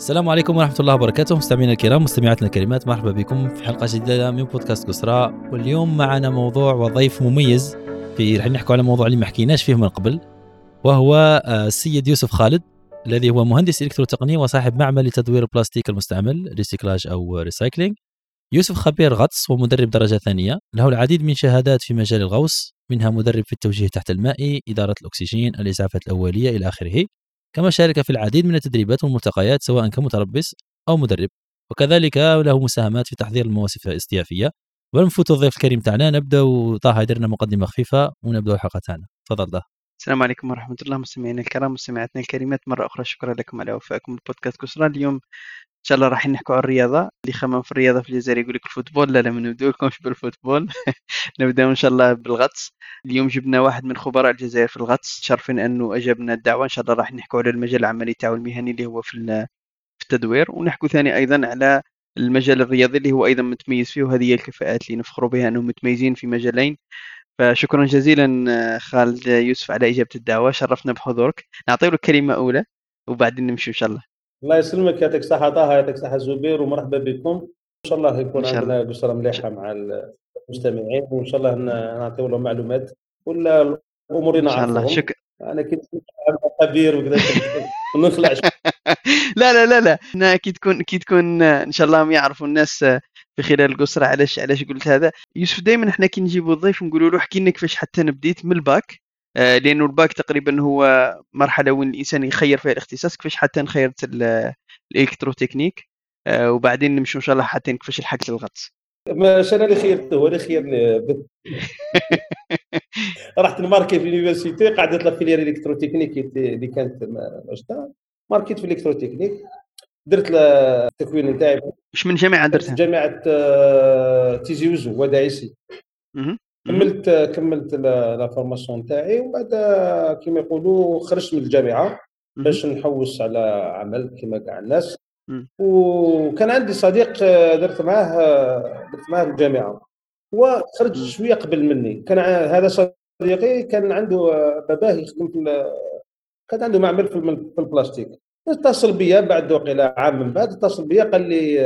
السلام عليكم ورحمة الله وبركاته. مستمعينا الكرام مستمعاتنا الكريمات مرحبا بكم في حلقة جديدة من بودكاست قصرة واليوم معنا موضوع وضيف مميز في رح نحكي على موضوع اللي ما حكيناش فيه من قبل وهو آه، السيد يوسف خالد الذي هو مهندس الكتروتقنية وصاحب معمل لتدوير البلاستيك المستعمل recyclage أو recycling. يوسف خبير غطس ومدرب درجة ثانية. له العديد من شهادات في مجال الغوص منها مدرب في التوجيه تحت الماء إدارة الأكسجين الإسعافات الأولية إلى آخره. كما شارك في العديد من التدريبات والملتقيات سواء كمتربص أو مدرب. وكذلك له مساهمات في تحضير المواسم الاصطيافية ونفوت الضيف الكريم تاعنا. نبدأ طه يدير لنا مقدمة خفيفة ونبدأ الحلقة تاعنا. تفضل طه. السلام عليكم ورحمة الله مستمعينا الكرام مستمعاتنا الكريمات مرة أخرى شكرا لكم على وفائكم. البودكاست قصرة اليوم. إن شاء الله راح نحكوا عن الرياضة. اللي خمم في الرياضة في الجزائر يقول لك ال football. لا لا ما نبداوكمش بال football نبداو إن شاء الله بالغطس. اليوم جبنا واحد من خبراء الجزائر في الغطس شرفين أنه أجابنا الدعوة. إن شاء الله راح نحكوا على المجال العملي تاعو المهني اللي هو في التدوير. ونحكوا ثاني أيضا على المجال الرياضي اللي هو أيضا متميز فيه وهذه هي الكفاءات اللي نفخروا بها أنهم متميزين في مجالين. فشكرا جزيلا خالد يوسف على إجابة الدعوة. شرفنا بحضورك. نعطيه لك كلمة أولى وبعدين نمشي إن شاء الله. الله يسلمك يعطيك الصحة طه يعطيك الصحة زبير ومرحبا بكم. إن شاء الله يكون عندنا قصرة مليحة مع المستمعين وإن شاء الله نعطيو لهم معلومات ولا الأمور إن شاء الله. شكرا أنا كنت خبير وكذا ونخلع لا لا لا لا. أنا كي تكون كي تكون إن شاء الله يعرفوا الناس في خلال القصرة علاش علاش قلت هذا. يوسف دائما إحنا كي نجيبوا الضيف نقولوا له احكي لنا كيفاش حتى بديت من الباك. لأنه الباك تقريبا هو مرحلة وين الإنسان يخير فيها الاختصاص كيفاش حتى خيرت ال électrotechnique آه، وبعدين نمشوا إن شاء الله حتى كيفاش لحقت الغطس. ماشي أنا اللي خيرته هو اللي خيرني. رحت نماركي في ال université قعدت la filière électrotechnique اللي كانت ماركيت في électrotechnique درت التكوين نتاعي واش من جامعة درتها؟ جامعة آه، تيزي وزو وداعسي. كملت كملت la formation نتاعي ومن بعد كيما يقولوا خرجت من الجامعة باش نحوس على عمل كما كاع الناس. وكان عندي صديق آه، درت معاه آه، درت معاه الجامعة. هو خرج شوية قبل مني. كان هذا صديقي كان عنده آه، باباه يخدم في كان عنده معمل في البلاستيك. اتصل بيا بعد وقيلا عام من بعد اتصل بيا قال لي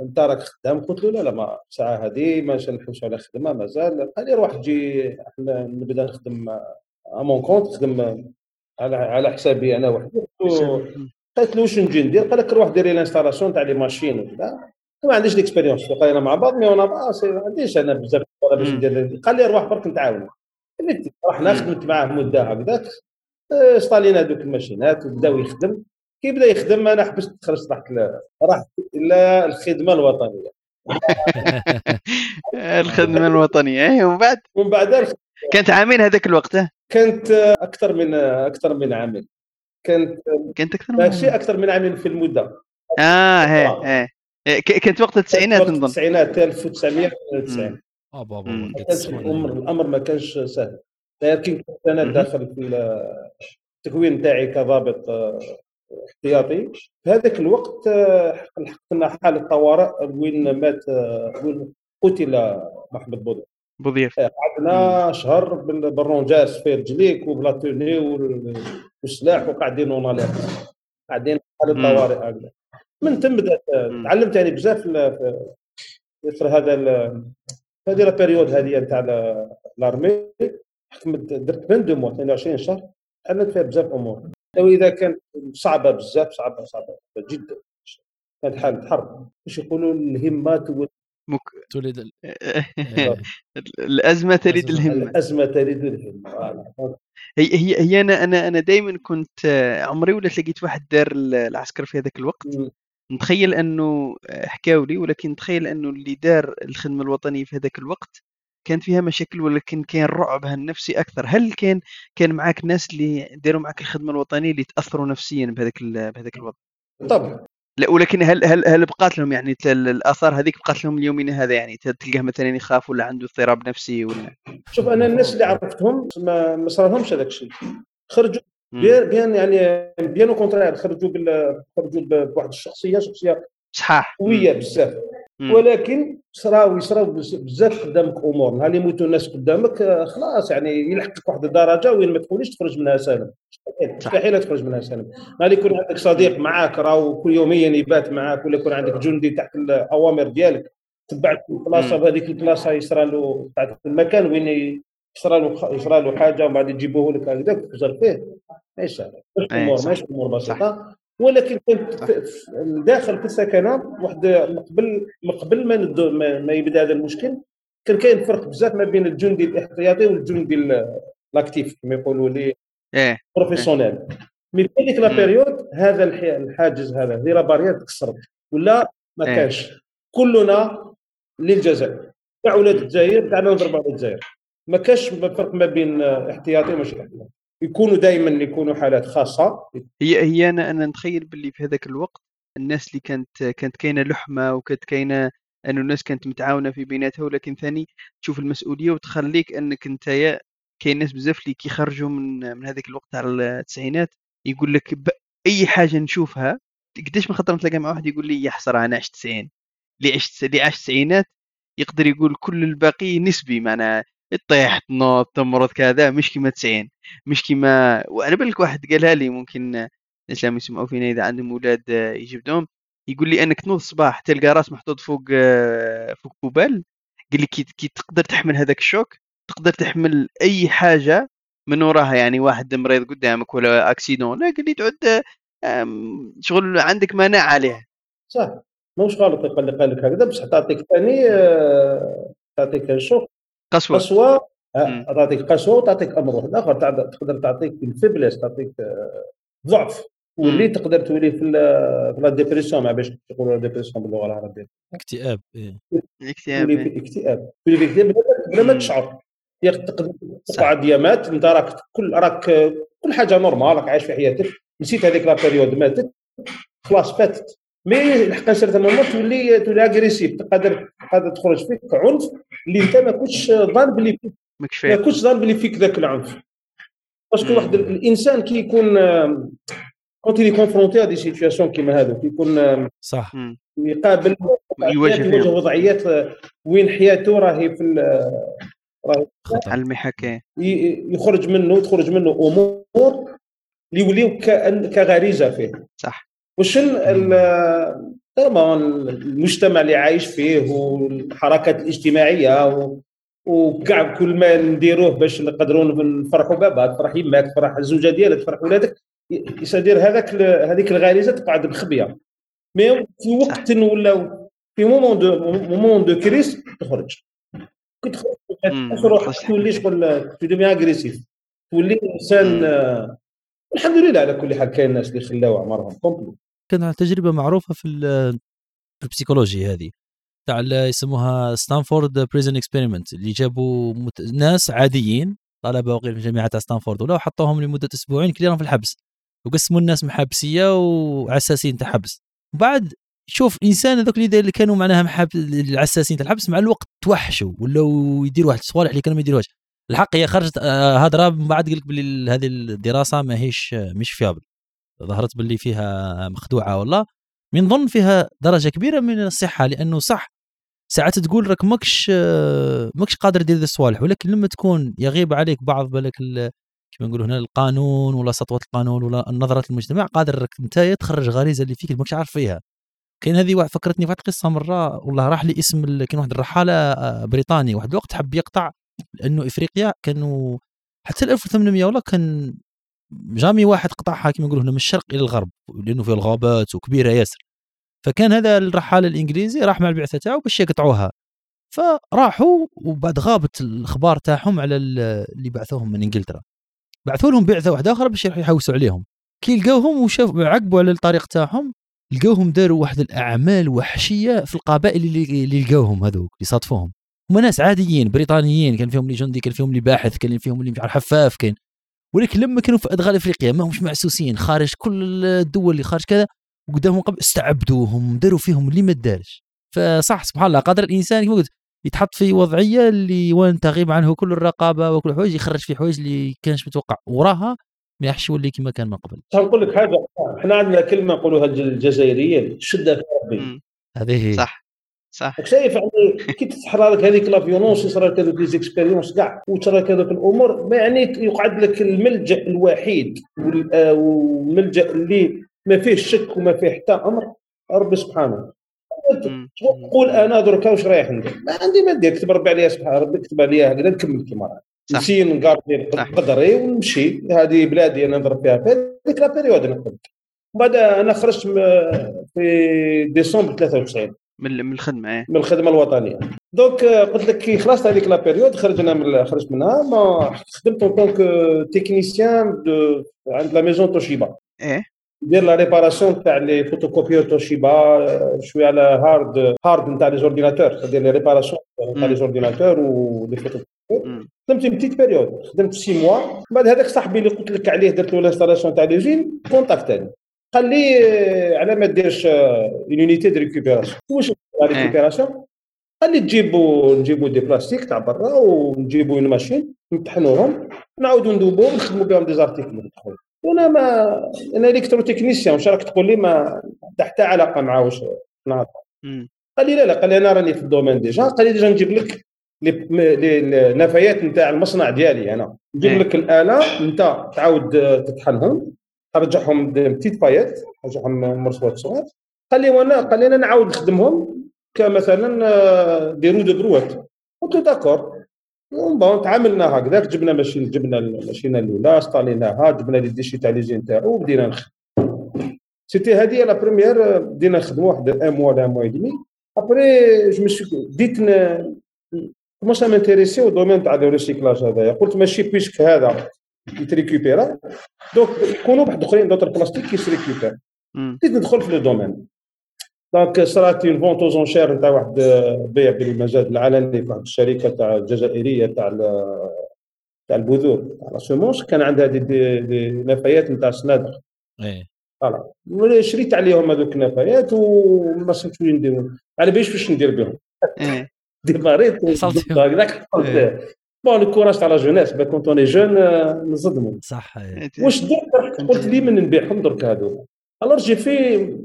أنت راك خدام؟ قلت له لا لا ما الساعة هذه ما نحوس على خدمة مازال قال لي روح تجي إحنا نبدا نخدم à mon compte نخدم على على حسابي أنا وحدي. قلت له واش نجي ندير؟ قال لك روح ديري l'installation تاع les machines وكذا. ما عنديش l'expérience قال مع بعض mais أنا ما عنديش أنا بزاف باش ندير. قال لي روح برك نتعاون. رحنا خدمت معاه مدة هكذاك. استالينا هذوك الماشينات وبداو يخدم. كي بدا يخدم أنا حبست خرجت رحت رحت إلى الخدمه الوطنيه. الخدمة الوطنية. اي ومن بعد؟ ومن بعد كانت عامين هذاك الوقت كانت أكثر من أكثر من عامين كانت كانت أكثر من شيء أكثر من عام في المدة. آه هي هي إيه، كانت وقت التسعينات نظن التسعينات 1992 الامر الأمر ما كانش سهل. لكن كنت أنا داخل في التكوين تاعي كضابط آه، احتياطي. في هذاك الوقت آه، لحقنا حالة طوارئ وين مات آه، وين قتل محمد بوضيف بوضيف قعدنا شهر بال rangers في رجليك و la tenue والسلاح وقاعدين en alerte قاعدين حالة طوارئ هكذا. من ثم بدات تعلمت يعني بزاف في هذا هذه la période هذه تاع l'armée درت 22 mois 22 شهر تعلمت فيها بزاف أمور. واذا كانت صعبة بزاف صعبة صعبة جدا. كانت حاله حرب باش يقولوا الهمه تولد مك... تولد ال... الأزمة تلد الهمة. الأزمة تلد الهمة. هي هي هي أنا أنا أنا دائما كنت عمري ولا لقيت واحد دار العسكر في هذاك الوقت. نتخيل أنه حكاو لي ولكن نتخيل أنه اللي دار الخدمة الوطنية في هذاك الوقت كانت فيها مشاكل ولكن كان رعبها النفسي أكثر. هل كان كان معك ناس اللي داروا معك الخدمة الوطنية اللي تأثروا نفسيا بهذاك بهذاك الوضع؟ طبعا. لا ولكن هل هل هل بقات لهم يعني الآثار هذيك بقات لهم اليومين هذا يعني تلقاه مثلا يخاف ولا عنده اضطراب نفسي ولا؟ شوف أنا الناس اللي عرفتهم ما, ما صار لهمش هذاك الشيء. خرجوا بيان يعني bien contraire خرجوا. خرجوا بواحد الشخصية شخصية صحاح. قوية بزاف. ولكن صراو يصراو بزاف قدامك أمور. نهار اللي يموتوا الناس قدامك آه، خلاص يعني يلحقك واحد الدرجة وين ما تكونش تخرج منها سالم. مستحيل تخرج منها سالم. نهار يكون عندك صديق معاك راهو كل يوميا يبات معاك ولا يكون عندك جندي تحت الأوامر ديالك تبعت البلاصة بهذيك البلاصة يصرى له تاع المكان وين يصرى له يصرى له حاجة ومن بعد يجيبوه لك هكذاك تخزر فيه. ماشي ماشي امور ماشي أمور بسيطة. ولكن كنت داخل في السكنة واحد قبل قبل ما ما يبدا هذا المشكل. كان كاين فرق بزاف ما بين الجندي الاحتياطي والجندي ال actif كما يقولوا لي إيه. professionnel mais في هذيك la période هذا الحاجز هذا هذه la barrière تكسرت. ولا ما إيه. كانش. كلنا للجزائر. تاع ولاد الجزائر تاعنا نضربوا على الجزائر. ما كاش فرق ما بين احتياطي وماشي احتياطي. يكونوا دائما يكونوا حالات خاصة. هي هي أنا أنا نتخيل باللي في هذاك الوقت الناس اللي كانت كانت كاينة لحمة وكانت كاينة أنه الناس كانت متعاونة في بيناتها ولكن ثاني تشوف المسؤولية وتخليك أنك أنت كاين ناس بزاف اللي كيخرجوا من من هذاك الوقت تاع التسعينات يقول لك أي حاجة نشوفها قديش من خطرة نتلاقى مع واحد يقول لي يا حسره أنا عشت 90 اللي عشت اللي عاش التسعينات يقدر يقول كل الباقي نسبي معناها طيح تنوض تمرض كذا مش كيما 90 مش كيما وأنا بالك واحد قالها لي ممكن الناس اللي يسمعوا فينا إذا عندهم أولاد يجبدهم يقول لي أنك تنوض الصباح تلقى راس محطوط فوق فوق copain قال لي كي, تقدر تحمل هذاك le choc تقدر تحمل أي حاجة من وراها يعني واحد مريض قدامك ولا accident لا قال لي تعود شغل عندك مناعه عليه. صح. مش غلط يقول لك هكذا بصح تعطيك ثاني آه، تعطيك le choc. قسوة. قسوة. آه، تعطيك قسوة وتعطيك أمر آخر. تقدر تعطيك la faiblesse تعطيك آه، ضعف. واللي تقدر تولي في في la dépression ما باش يقولوا dépression باللغة العربية. اكتئاب إيه. اكتئاب تولي في اكتئاب تولي في اكتئاب بلا ما تشعر. تقدر تقعد ايامات أنت راك كل راك كل حاجة normal راك عايش في حياتك. نسيت هذيك la période ماتت. خلاص فاتت. mais لحق certain moment تولي تولي agressif تقدر تقدر تخرج فيك عنف اللي انت ما كنتش ظان بلي فيك. ما كنتش ظان بلي فيك ذاك العنف. parce que واحد الإنسان كي يكون quand il est confronté des situations كيما هذو كيكون صح. يقابل يواجه وضعيات وين حياته راهي في راهي على المحاكاة. يخرج منه تخرج منه أمور اللي يولوا كغريزة فيه. صح. طبعا المجتمع اللي عايش فيه والحركات الاجتماعية وكاع كل ما نديروه باش نقدروا نفرحوا بابا تفرح يماك تفرح الزوجة ديالك تفرح ولادك يصير هذاك هذيك الغريزة تقعد مخبية. mais في وقت ولا في moment de moment de crise تخرج. كي تخرج تولي شغل تولي agressif تولي إنسان الحمد لله على كل حال كاين الناس اللي خلاو عمرهم complet كان تجربة معروفة في في la psychologie هذه تاع يسموها Stanford prison experiment اللي جابوا مت... ناس عاديين طلبة وغير الجامعة تاع ستانفورد ولا حطوهم لمدة أسبوعين كلهم في الحبس وقسموا الناس محابسيه وعساسين تاع حبس. وبعد شوف الانسان هذوك اللي كانوا معناها محاب العساسين تاع الحبس مع الوقت توحشوا ولاو يديروا واحد الصوالح اللي كانوا ما يديروهاش. الحق هي خرجت آه، هضرة من بعد قال لك هذه الدراسة ماهيش مش fiable. ظهرت باللي فيها مخدوعة والله من ظن فيها درجة كبيرة من الصحة لأنه صح ساعات تقول راك ماكش ماكش قادر دير الصوالح ولكن لما تكون يغيب عليك بعض بالك كما نقولوا هنا القانون ولا سطوة القانون ولا نظرة المجتمع قادر راك أنت تخرج غريزة اللي فيك ماكش عارف فيها. كاين هذه واحد فكرتني في واحد القصة مرة والله راح لي اسم كاين واحد الرحالة آه، بريطاني واحد الوقت حب يقطع لأنه إفريقيا كانوا حتى 1800 والله كان جامي واحد قطعها كما نقولوا هنا من الشرق إلى الغرب لأنه فيها الغابات وكبيرة ياسر. فكان هذا الرحال الإنجليزي راح مع البعثة تاعو باش يقطعوها. فراحوا وبعد غابت الاخبار تاعهم على اللي بعثوهم من إنجلترا. بعثوا لهم بعثة واحدة آخرى باش يحوسوا عليهم. كي لقاوهم وشافوا عقبوا على الطريق تاعهم لقاوهم داروا واحد الأعمال وحشية في القبائل اللي, اللي لقاوهم هذوك اللي صادفوهم. هما ناس عاديين بريطانيين كان فيهم اللي جندي كان فيهم اللي باحث كان فيهم اللي حفاف كان ولكن لما كانوا في أدغال إفريقيا ما همش معسوسين خارج كل الدول اللي خارج كذا وقدامهم قبل استعبدوهم داروا فيهم اللي ما دارش. فصح سبحان الله قادر الإنسان كما قلت يتحط في وضعية اللي وين تغيب عنه كل الرقابة وكل حوايج يخرج في حوايج اللي كانش متوقع. وراها ما يحش يولي كما كان من قبل. نقول لك حاجة إحنا عندنا كلمة نقولوها الجزائريين شدة في ربي. هذه صح. صح. شايف يعني كي تصحى لك هذيك la violence يصرى لك هذوك les expériences كاع وتصرى لك هذوك الأمور ما يعني يقعد لك الملجأ الوحيد آه، والملجأ اللي ما فيه شك وما فيه حتى أمر ربي سبحانه. تقول أنا دركا واش رايح ندير؟ ما عندي ما ندير كتب ربي عليا سبحانه ربي كتب عليا هكذا نكمل كيما راه. نمشي نقاربي قدري ونمشي. هذه بلادي أنا نضرب فيها في هذيك la période نقدر. بعد أنا خرجت في ديسمبر 93 من الخدمة إيه. من الخدمة الوطنية. donc قلت لك كي خلصت هذيك la période خرجنا من خرجت منها. ما خدمت en tant que technicien عند la maison Toshiba إيه. ندير la réparation تاع les photocopieurs Toshiba شوية على hard hard نتاع les ordinateurs ندير les réparations تاع les ordinateurs و les photocopieurs خدمت petite période خدمت six mois بعد هذاك صاحبي اللي قلت لك عليه درت له l'installation تاع l'usine كونتاكتاني قال لي على ما ديرش une unité de récupération واش récupération قال لي تجيبوا نجيبوا des plastiques تاع برا ونجيبوا une machine نطحنوهم نعاودوا ندوبوهم نخدموا بهم des articles وأنا ما أنا électrotechnicien واش راك تقول لي ما حتى علاقة مع واش نهضر قال لي لا لا قال لي أنا راني في le domaine déjà قال لي déjà نجيب لك النفايات نتاع المصنع ديالي أنا. نجيب لك الآلة أنت تعاود تطحنهم. ترجعهم petites paillettes ترجعهم مرصوات صغار. قال لي وأنا قال لي أنا نعاود نخدمهم كمثلا des roues de brouette. قلت له d'accord. Bon تعاملنا هكذاك جبنا machine جبنا الماشينة الأولى استاليناها جبنا les déchets تاع l'usine تاعو وبدينا نخدم. c'était هذه la première بدينا نخدموا واحد un mois un mois demi après je me suis بديت commence m'intéresser au domaine تاع le recyclage هذايا؟ قلت ماشي puisque هذا. يتريكوبيرا donc يكونوا واحد اخرين d'autres plastiques يتريكوبير بديت ندخل في le domaine. donc صرات une vente aux enchères نتاع واحد بيع بالمجال العلني في واحد الشركة تاع الجزائريه تاع تاع البذور تاع la semence كان عندها دي, دي, دي نفايات نتاع الصنادق إيه voilà شريت عليهم هذوك النفايات وما صرتش وين ندير على باليش باش ندير بهم démarrit هكذاك bon ال courage تاع la jeunesse quand on est jeune نصدموا صح. واش درت قلت لي من نبيعهم درك هذوك alors j'ai في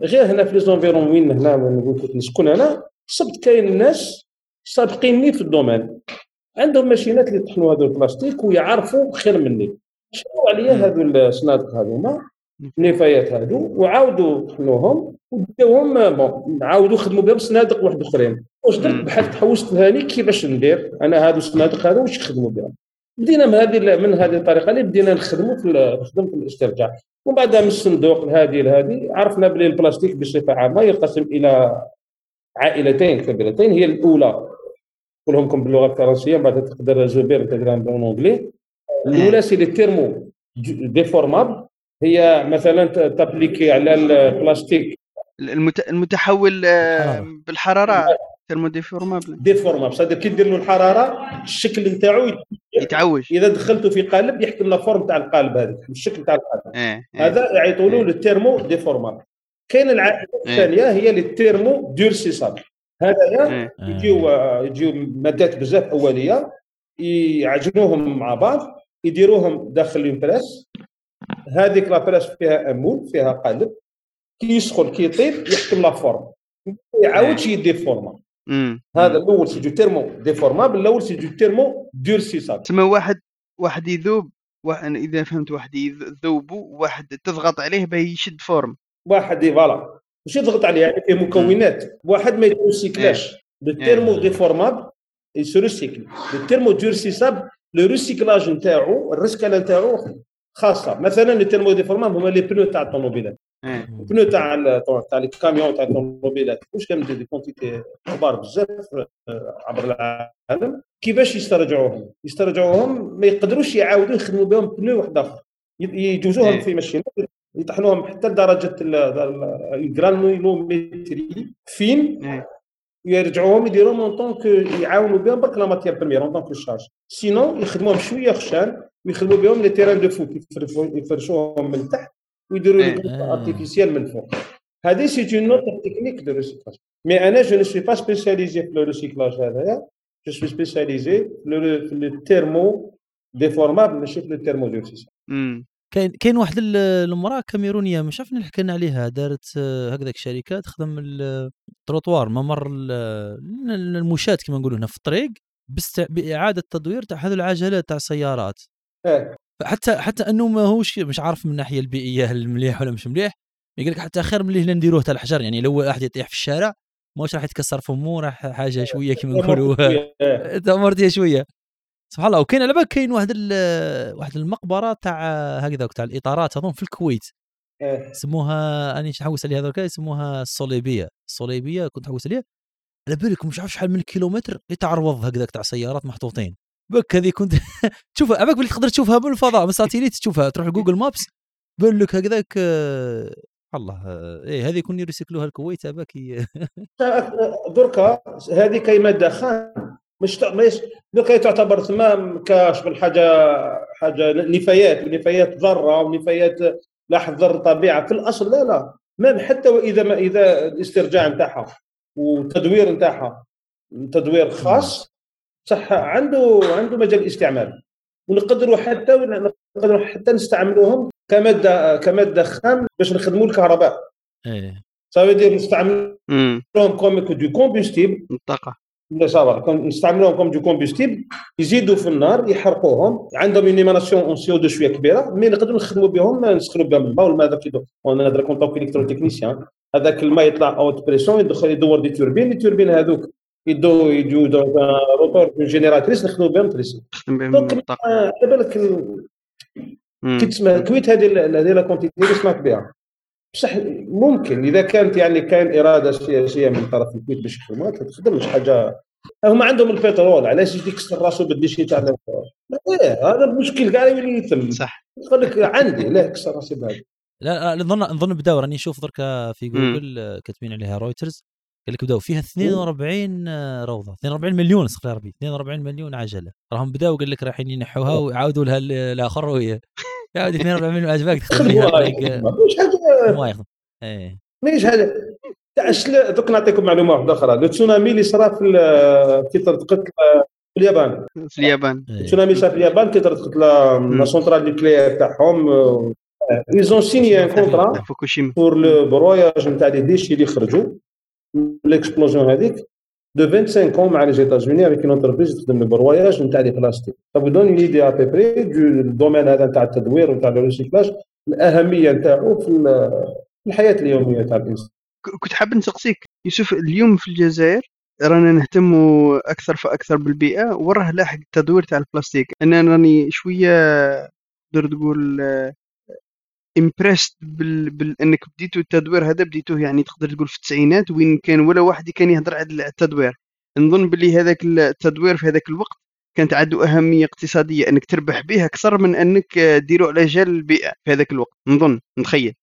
غير هنا في les environs وين هنا نقول كنت نسكن أنا صبت كاين الناس سابقيني في ال domaine. عندهم machineات اللي يطحنوا هذو البلاستيك ويعرفوا خير مني. شنو عليا هذو الصنادق هذوما النفايات هذو وعاودوا طحنوهم وداوهم بون عاودوا خدموا بهم صنادق واحد أخرين. واش درت بحال تحوست هاني كيفاش ندير؟ أنا هذو الصنادق هذو واش يخدموا بهم؟ بدينا من هذه من هذه الطريقة اللي بدينا نخدموا في نخدم في الاسترجاع. ومن بعد من الصندوق لهذه لهذه عرفنا بلي البلاستيك بصفة عامة ينقسم إلى عائلتين كبيرتين هي الأولى نقولهم لكم باللغة الفرنسية بعد تقدر زبير تقدر بال anglais الأولى c'est les thermo-déformables. هي مثلا t'appliquer على البلاستيك المتحول آه، بالحرارة thermo-déformable déformable صدق كي دير له الحرارة الشكل نتاعو يتعوج إذا دخلته في قالب يحكم la forme تاع القالب هذاك الشكل تاع القالب إيه. إيه. هذا يعيطوا له ال thermo-déformable كاين العائلة إيه. الثانية هي ال thermo-durcissable هذايا إيه. يجيو يجيو مادات بزاف أولية يعجنوهم مع بعض يديروهم داخل une presse هذيك la presse فيها un moule فيها قالب كي يسخن كي يطيب يحكم la forme. يعاود شي يdéforma هذا الأول c'est du thermo-déformable الأول c'est du thermo-durcissable تسمى واحد واحد يذوب واحد إذا فهمت واحد يذوبوا واحد تضغط عليه باه يشد forme. واحد voilà. مش يضغط عليه يعني فيه مكونات. واحد ما يتrecyclaش le thermo-déformable يسو recycle le thermo-durcissable le recyclage نتاعو ال recyclage نتاعو خاصة. مثلا le thermo-déformable هما les pneus تاع الطوموبيلات. ال pneu تاع تاع les camions تاع الطوموبيلات. واش كان des quantités كبار بزاف عبر العالم؟ كيفاش يسترجعوهم؟ يسترجعوهم ما يقدروش يعاودوا يخدموا بهم pneu واحد آخر. يجوزوهم في machineات يطحنوهم حتى لدرجة ال granulométrie فين يرجعوهم يديروهم en tant que يعاونوا بهم برك la matière première en tant que charge sinon يخدموهم شوية خشان ويخدموا بهم les terrains de foot يفرشوهم من تحت ويديروا les artificiels من الفوق هذه c'est une autre technique de recyclage mais أنا je ne suis pas spécialisé في le recyclage هذايا je suis spécialisé في le thermo déformable ماشي في le thermo-durciss كاين كاين واحد المرأة كاميرونية مش عارف نحكي عليها دارت هكذاك شركة تخدم التروطوار ممر المشاة كما نقولوا هنا في الطريق بإعادة تدوير تاع هذو العجلات تاع السيارات. إيه. حتى حتى إنه ماهوش مش عارف من الناحية البيئية هل مليح ولا مش مليح. يقول لك حتى خير من اللي نديروه تاع الحجر يعني لو واحد يطيح في الشارع مش راح يتكسر فمه راح حاجة شوية كما نقولوا. تمرتيه شوية. سبحان الله وكاين على بالك كاين واحد واحد المقبرة تاع هكذا تاع الإطارات اظن في الكويت. إيه. سموها اني نحوس عليها هذوك يسموها الصليبية. الصليبية كنت نحوس عليها. على بالك مش عارف شحال من كيلومتر يتعرض هكذاك تاع سيارات محطوطين. بك هذه كنت تشوفها عباك باللي تقدر تشوفها من الفضاء من ال satellite تشوفها تروح ل Google Maps بان لك هكذاك آه، الله إيه هذه يكون يrecycleوها الكويت عباك دركا هذه كاي ماده خام مش مش دركا تعتبر ثما كشغل حاجة حاجة نفايات ونفايات ضاره ونفايات لا حضر طبيعة. في الأصل لا لا ما حتى وإذا ما إذا الاسترجاع نتاعها والتدوير نتاعها تدوير خاص صح عنده عنده مجال استعمال ونقدروا حتى نقدروا حتى نستعملوهم كمادة كمادة خام باش نخدموا الكهرباء. إيه. ça veut dire نستعملوهم comme du combustible الطاقه là ça va نستعملوهم comme du combustible يزيدوا في النار يحرقوهم. عندهم une émanation en CO2 شوية كبيرة mais نقدروا نخدموا بهم نسخنوا بهم الماء. والماء هذاك وأنا نهضر en tant qu'électrotechnicien هذاك الماء يطلع haute pression يدخل يدور des turbines ال turbines هذوك يدو يجو donc rotor génératrice نخدموا بهم تريس نخدم بهم الطاقه على بالك كي تسمع الكويت هذه هذه la quantité اللي سمعت بها. بصح ممكن. إذا كانت يعني كاين إرادة سياسيه من طرف الكويت باش يخدموا تخدم مش حاجة. هما عندهم البترول علاش يجي يكسر راسو بال déchets تاع إيه هذا المشكل كاع يولي يتم. صح. يقول لك عندي لا كسر راسي بهذا. لا نظن نظن بداو راني نشوف درك في جوجل كاتبين عليها رويترز قال لك بداو فيها 42 روضة. 42 مليون استغفر ربي. 42 مليون عجلة. راهم بداو قال لك رايحين ينحوها ويعاودوا لها الآخر وهي. يعاود 42 مليون عجبك تخدم لها مش حاجة ما يخدم. إيه. مش حاجة دوك نعطيكم معلومة واحدة أخرى. le tsunami اللي صرا في في قتل في اليابان. في اليابان. التسونامي صار في اليابان كي قتل la centrale nucléaire تاعهم ils ont signé un contrat فوكوشيما. pour le broyage نتاع les déchets اللي خرجوا. l'explosion هذيك de 25 مع les États-Unis avec une entreprise تخدم ال broyage نتاع لي بلاستيك طب دون اون ايدي ابي بري دو الدومين هذا نتاع التدوير ونتاع ال recyclage الاهميه نتاعو في الحياة اليوميه تاع الانسان كنت حاب نسقسيك يوسف اليوم في الجزائر رانا نهتم أكثر فأكثر بالبيئة وراه لاحق التدوير تاع البلاستيك. أنا راني شوية تقدر تقول امبرست بال... بال... بديتوا التدوير هذا بديتوه يعني تقدر تقول في التسعينات وين كان ولا واحد كان يهضر على التدوير. نظن باللي هذاك التدوير في هذاك الوقت كانت عنده أهمية اقتصادية إنك تربح به أكثر من إنك ديروا على جال البيئة في هذاك الوقت. نظن نتخيل.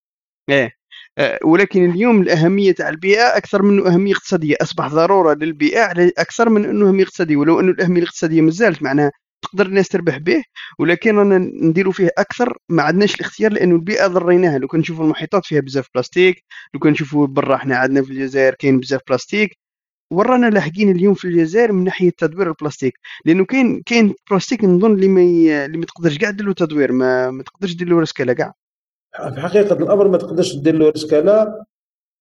إيه. آه، ولكن اليوم الأهمية تاع البيئة أكثر منه أهمية اقتصادية. أصبح ضرورة للبيئة أكثر من إنه أهمية اقتصادية ولو إنه الأهمية الاقتصادية مازالت معناها تقدر الناس تربح به ولكن رانا نديروا فيه أكثر. ما عندناش الاختيار لأنه البيئة ضريناها. لو كان نشوفوا المحيطات فيها بزاف بلاستيك لو كان نشوفوا برا إحنا عندنا في الجزائر كاين بزاف بلاستيك. ورانا لاحقين اليوم في الجزائر من ناحية تدوير البلاستيك. لأنه كاين كاين بلاستيك نظن اللي ما اللي ما تقدرش كاع دير له تدوير ما, ما تقدرش دير له recyclage كاع في حقيقة الأمر ما تقدرش دير له recyclage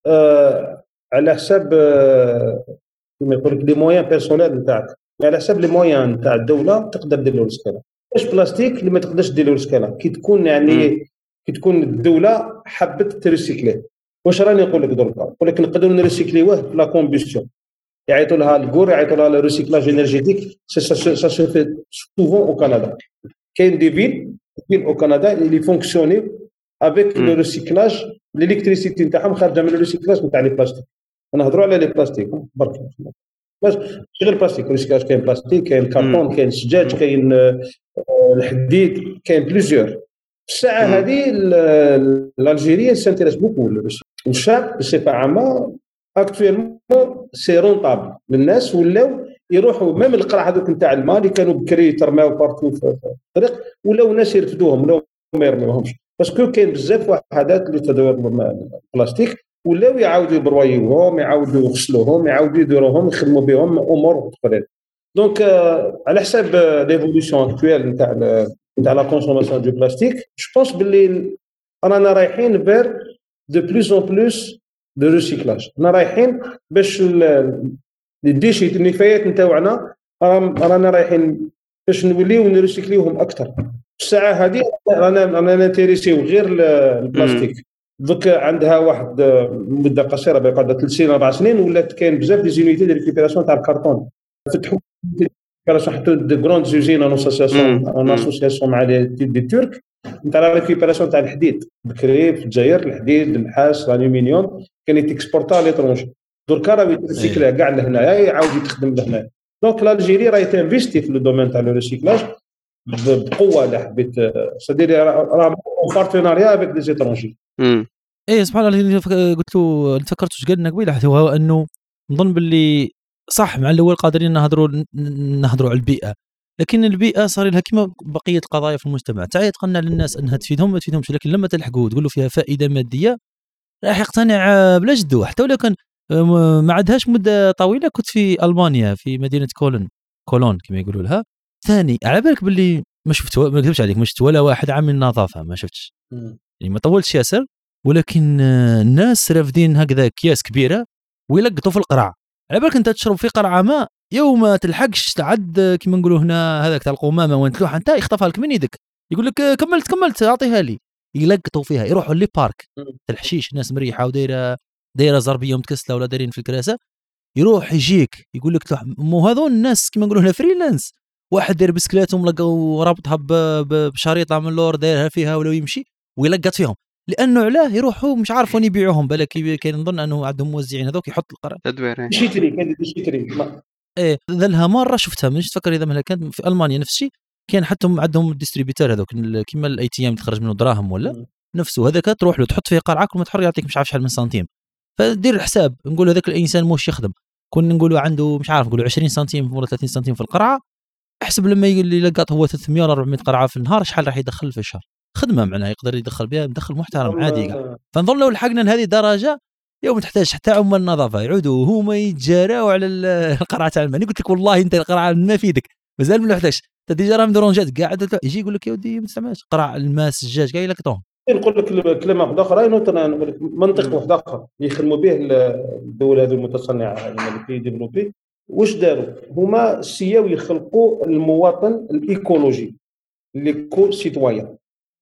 آه على حساب آه كما يقول لك les moyens personnels نتاعك. على حساب les moyens تاع الدولة تقدر دير له recyclage واش بلاستيك اللي ما تقدرش دير له recyclage كي تكون يعني كي تكون الدولة حبت ت recycler واش راني نقول لك دركا نقول لك نقدروا ن recycler وه في la combustion. يعيطوا لها الكور يعيطوا لها le recyclage énergétique ça se fait souvent au Canada كاين des villes villes au Canada اللي fonctionner avec le recyclage ال électricité نتاعهم خارجه من ال recyclage نتاع les plastiques نهضروا على les plastiques برك باش غير ال plastique recyclage كاين بلاستيك كاين كارطون كاين الزجاج كاين الحديد كاين plusieurs. الساعة هذه ال Algérien s'intéresse beaucoup الشاب بصفه عامة actuellement c'est rentable للناس ولاو يروحوا même القرع هذوك نتاع الماء اللي كانوا بكري ترماو partout في الطريق ولاو الناس يرفدوهم ولاو ما يرميوهمش. parce que كاين بزاف وحدات اللي تدور البلاستيك ولاو يعاودوا ي broyer وهم يعاودوا يغسلوهم يعاودوا يديروهم يخدموا بهم أمور اخرين donc على حساب l'évolution actuelle نتاع تاع la consommation de plastique je pense باللي رانا رايحين vers de plus en plus de recyclage رانا رايحين باش ال déchets النفايات نتاوعنا رانا رايحين باش نوليو ن recycler وهم أكثر. الساعة هذه رانا رانا ن intéresser و غير ال plastique donc عندها واحد مدة قصيرة بقى ثلاث سنين أربع سنين ولات كاين بزاف des unités de récupération تاع الكرتون فتحوا récupération حتى des grandes usines en association en association مع des Turcs نتاع la récupération تاع الحديد بكري في الجزائر الحديد النحاس الألومنيوم كان يت exporter à l'étranger دركا راه يت recycler كاع لهنايا يعاود يتخدم لهنايا. donc l'Algérie راهي ت investir في le domaine تاع le recyclage بقوة الا حبيت ça dire راه partenariat avec des étrangers إيه سبحان الله اللي قلت له تفكرت واش قالنا قبيلة؟ هو إنه نظن باللي صح مع الأول قادرين نهضروا نهضروا على البيئة. لكن البيئة صار لها كما بقية القضايا في المجتمع. تعي تقنع للناس إنها تفيدهم ما تفيدهمش. لكن لما تلحقوا وتقول له فيها فائدة مادية راح يقتنع بلا جدو حتى ولو كان ما عندهاش مدة طويلة كنت في ألمانيا في مدينة كولن كولون كما يقولوا لها. ثاني على بالك باللي ما شفت ما نكذبش عليك ما شفت ولا واحد عامل نظافه ما شفتش. يعني ما طولتش ياسر ولكن الناس رافدين هكذا اكياس كبيرة ويلقطوا في القرع على بالك انت تشرب في قرعة ماء يوم ما تلحقش تعد كما نقولوا هنا هذاك تاع القمامة وين تلوح انت يخطفها لك من يدك. يقول لك كملت كملت أعطيها لي. يلقطوا فيها يروحوا لي بارك. الحشيش الناس مريحة ودايرة دايرة زربيه متكسله ولا دايرين في الكراسة. يروح يجيك يقول لك مو هذول الناس كما نقولوا هنا فريلانس واحد داير بسكليته ملقى ورابطها بشريطة من اللور دايرها فيها ولا يمشي. ويلقط فيهم. لأنه علاه يروحوا مش عارف وين يبيعوهم بالك كاين نظن أنه عندهم موزعين هذوك يحط القرار. تدوير. شيتري كان شيتري إيه ذلها مرة شفتها مش تفكر إذا ما كانت في ألمانيا نفس الشيء كان حتى عندهم ال distributeur هذوك كيما ال ATM تخرج منه دراهم ولا؟ نفسه هذاك تروح له تحط فيه قرعه كل ما تحر يعطيك مش عارف شحال من سنتيم. فدير الحساب نقول هذاك الإنسان موش يخدم. كنا نقولوا عنده مش عارف نقولوا 20 سنتيم ولا 30 سنتيم في القرعة احسب لما يلقط هو 300 ولا 400 قرعة في النهار شحال راح يدخل في الشهر؟ خدمة معناها يقدر يدخل بها مدخل محترم عادي. فنظن لو لحقنا لهذه الدرجة يوم تحتاج حتى عمال النظافة يعودوا هما يتجاراو على القرعة تاع الماء. قلت لك والله أنت القرعة الماء في يدك مازال ما لحقتش أنت déjà راه m'déranger ات قاعد يجي يقول لك يا ودي ما تستعملش قرع الماء الزجاج كاع يلقطوهم نقول لك كلمة واحدة أخرى. منطق واحد آخر. يخدموا به الدول هذه المتصنعة les développés واش داروا؟ هما essayer او يخلقوا المواطن الإيكولوجي l'éco-citoyen.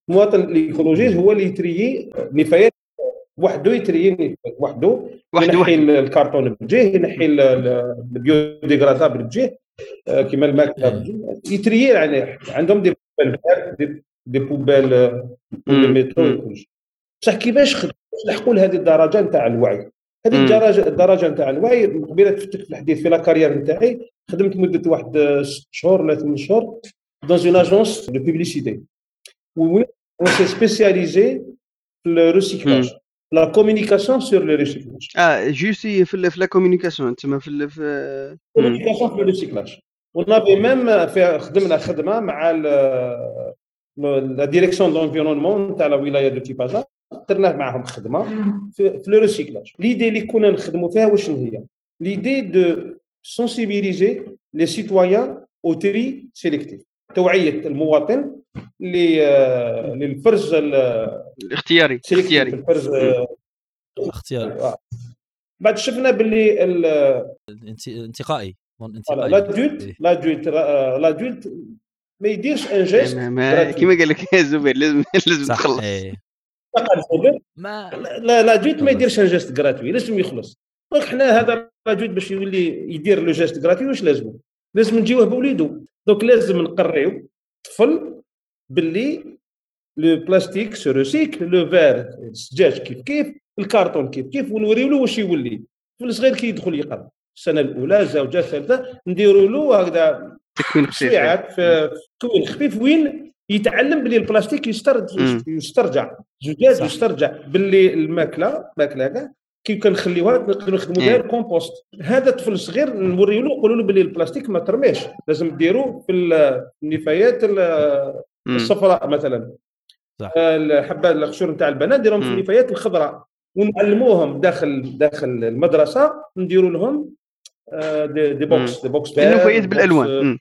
المواطن الايكولوجي هو اللي ي trier نفايات وحده ي trier وحده ينحي الكرتون بجيه ينحي ال biodégradable بجيه آه، كيما الماكله ي trier يعني عندهم des poubelles des poubelles métro بصح كيفاش لحقوا لهذه الدرجة نتاع الوعي؟ هذه الدرجه الدرجة نتاع الوعي قبيلة تفتك في الحديث في la carrière نتاعي خدمت مدة واحد ست شهور ولا ثمان شهور dans une agence de publicité وين on s'est spécialisé في ال recyclage la communication sur le recyclage آه juste في la communication تما في في communication في ال recyclage و on avait même خدمنا خدمه مع la direction de l'environnement تاع la wilaya de Tipaza درنا معاهم خدمه في, في le recyclage l'idée اللي كنا نخدموا فيها واش هي l'idée de sensibiliser les citoyens au tri sélectif توعيه المواطن للفرز الاختياري الاختياري. الفرز الاختياري. بعد شفنا باللي الانتقائي. l'adulte l'adulte l'adulte ما يديرش un geste. كيما قال لك زبير لازم لازم تخلص. ما لا l'adulte ما يديرش un geste gratuit لازم يخلص. donc حنا هذا جيت باش يولي يدير le geste gratuit واش لازم لازم نجيوه بوليدو. donc لازم نقريو طفل باللي le plastique se recycle le verre الزجاج كيف كيف الكارتون كيف كيف ونوريو له واش يولي. في الصغير كي يدخل يقرا. السنة الأولى الزوجه الثالثة نديروا له هكذا تكوين خفيف. في تكوين خفيف وين يتعلم باللي البلاستيك يسترجع يسترجع. زجاج يسترجع. باللي الماكله ماكله كاع كي كنخليوها نقدروا نخدموا بها الكومبوست هذا طفل صغير نوريو له نقولوا له باللي البلاستيك ما ترميش. لازم ديروه في النفايات الصفراء مثلا. صح. الحبه القشور نتاع البنان نديرهم في النفايات الخضراء ونعلموهم داخل داخل المدرسة نديروا لهم آه، des, des box des box النفايات بالألوان.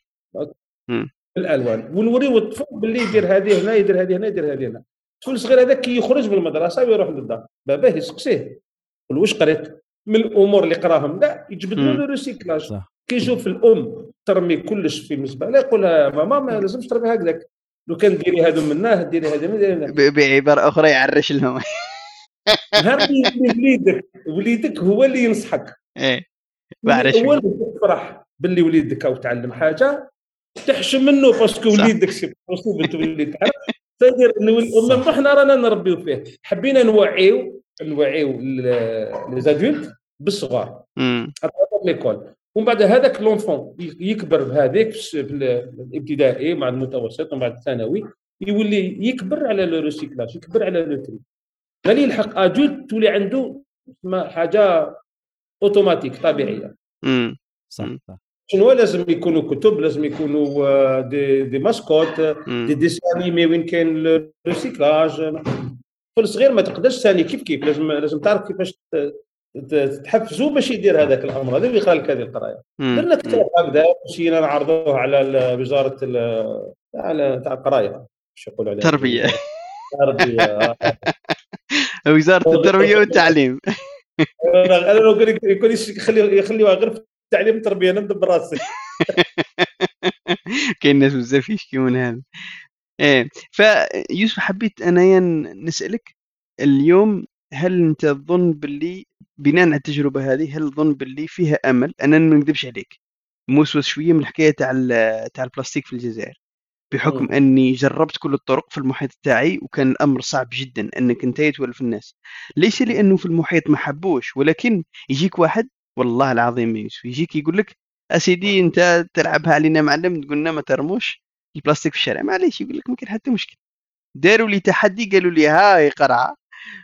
الالوان ونوريو الطفل باللي يدير هذه هنا يدير هذه هنا يدير هذه هنا. الطفل الصغير هذاك كي يخرج من المدرسة ويروح للدار. باباه يسقسيه. يقول واش قريت؟ من الأمور اللي قراهم. كاع يجبدوا له recyclage كي يشوف الأم ترمي كلش في المزبله يقول لها ماما ما لازمش ترمي هكذاك. لو كان ديري هذو منه ديري هذا من بعبارة أخرى يعرش لهم. نهار وليدك وليدك هو اللي ينصحك. إيه هو اللي تفرح باللي وليدك أو تعلم حاجة تحشم منه parce que وليدك c'est possible تولي تعرف تدير حنا رانا نربيو فيه. حبينا نوعيو نوعيو les adultes بالصغار l'école ومن بعد هذاك l'enfant يكبر بهذيك في الابتدائي مع المتوسط ومن بعد الثانوي يولي يكبر على le recyclage يكبر على le tri. غادي يلحق adulte تولي عنده حاجة أوتوماتيك طبيعية. امم صح شنو لازم يكونوا كتب لازم يكونوا آه، des, des mascottes دي ديسان أنيمي وين كاين الريسيكلاج طفل صغير ما تقدرش ثاني كيف كيف لازم لازم تعرف كيفاش تحفزوا باش يدير هذاك الأمر؟ هذا اللي يقرا لك هذه القراية. درنا كتاب هكذا مشينا نعرضوه على وزاره على تاع القراية. إيش يقولوا عليها. تربية. تربية. وزارة التربية والتعليم. أنا لو يقول يخلي يخليوها غير في التعليم التربيه ندب براسي. كاين ناس بزاف يشكيو من هذا. إيه فيوسف حبيت أنايا نسألك. اليوم هل أنت تظن باللي بناء على التجربة هذه هل تظن باللي فيها أمل؟ أنا ما نكذبش عليك. موسوس شوية من الحكاية تاع تاع البلاستيك في الجزائر. بحكم أني جربت كل الطرق في المحيط تاعي وكان الأمر صعب جدا أنك أنت تولف الناس. ليس لأنه في المحيط ما حبوش ولكن يجيك واحد والله العظيم يوسف يجيك يقول لك أسيدي أنت تلعبها علينا معلم؟ تقولنا ما ترموش البلاستيك في الشارع. معليش يقول لك ما كاين حتى مشكل. داروا لي تحدي قالوا لي هاي قرعة.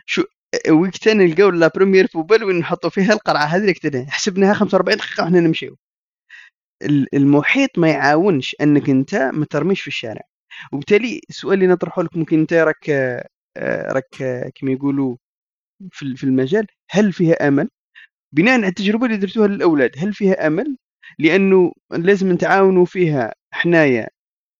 شو وقتها نلقاو la première poubelle وين نحطوا فيها القرعة هذه حسبناها 45 دقيقة وحنا نمشيو. المحيط ما يعاونش أنك أنت ما ترميش في الشارع. وبالتالي السؤال اللي نطرحه لك ممكن أنت راك راك كما يقولوا في المجال هل فيها أمل؟ بناء على التجربة اللي درتوها للأولاد هل فيها أمل؟ لأنه لازم نتعاونوا فيها حنايا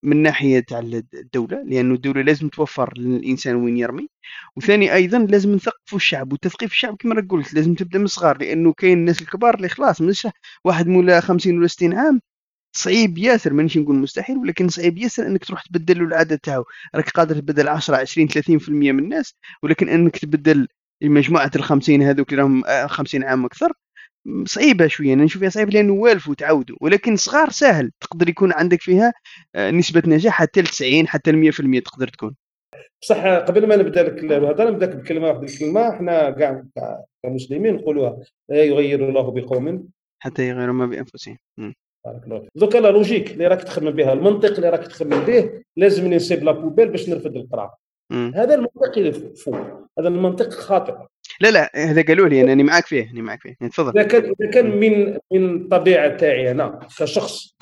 من ناحية تاع الدولة لأنه الدولة لازم توفر للإنسان وين يرمي. وثاني أيضا لازم نثقفوا الشعب وتثقيف الشعب كما قلت لازم تبدأ من الصغار لأنه كاين الناس الكبار اللي خلاص مش واحد مولا 50 ولا 60 عام صعيب ياسر مانيش نقول مستحيل ولكن صعيب ياسر إنك تروح تبدل له العاده تاعو. راك قادر تبدل 10 20 30% من الناس ولكن إنك تبدل مجموعه ال 50 هذوك اللي راهم 50 عام أكثر صعيبة شوية أنا نشوفها صعيبة لأنه والفوا تعودوا ولكن صغار سهل تقدر يكون عندك فيها آه، نسبة نجاح حتى 90 حتى 100% تقدر تكون. صح قبل ما نبدأ لك الهضره نبدأ بكلمة واحدة الكلمة إحنا كاع كمسلمين نقولوها لا يغير الله بقوم. حتى يغيروا ما بأنفسهم. بارك الله دوكا la logique اللي راك تخمم بها المنطق اللي راك تخمم به لازم نسيب la poubelle باش نرفد القرعه هذا المنطق اللي فوق هذا المنطق خاطئ. لا لا هذا قالوا لي أنا معك فيه أنا معك فيه تفضل. إذا كان من من الطبيعه تاعي أنا كشخص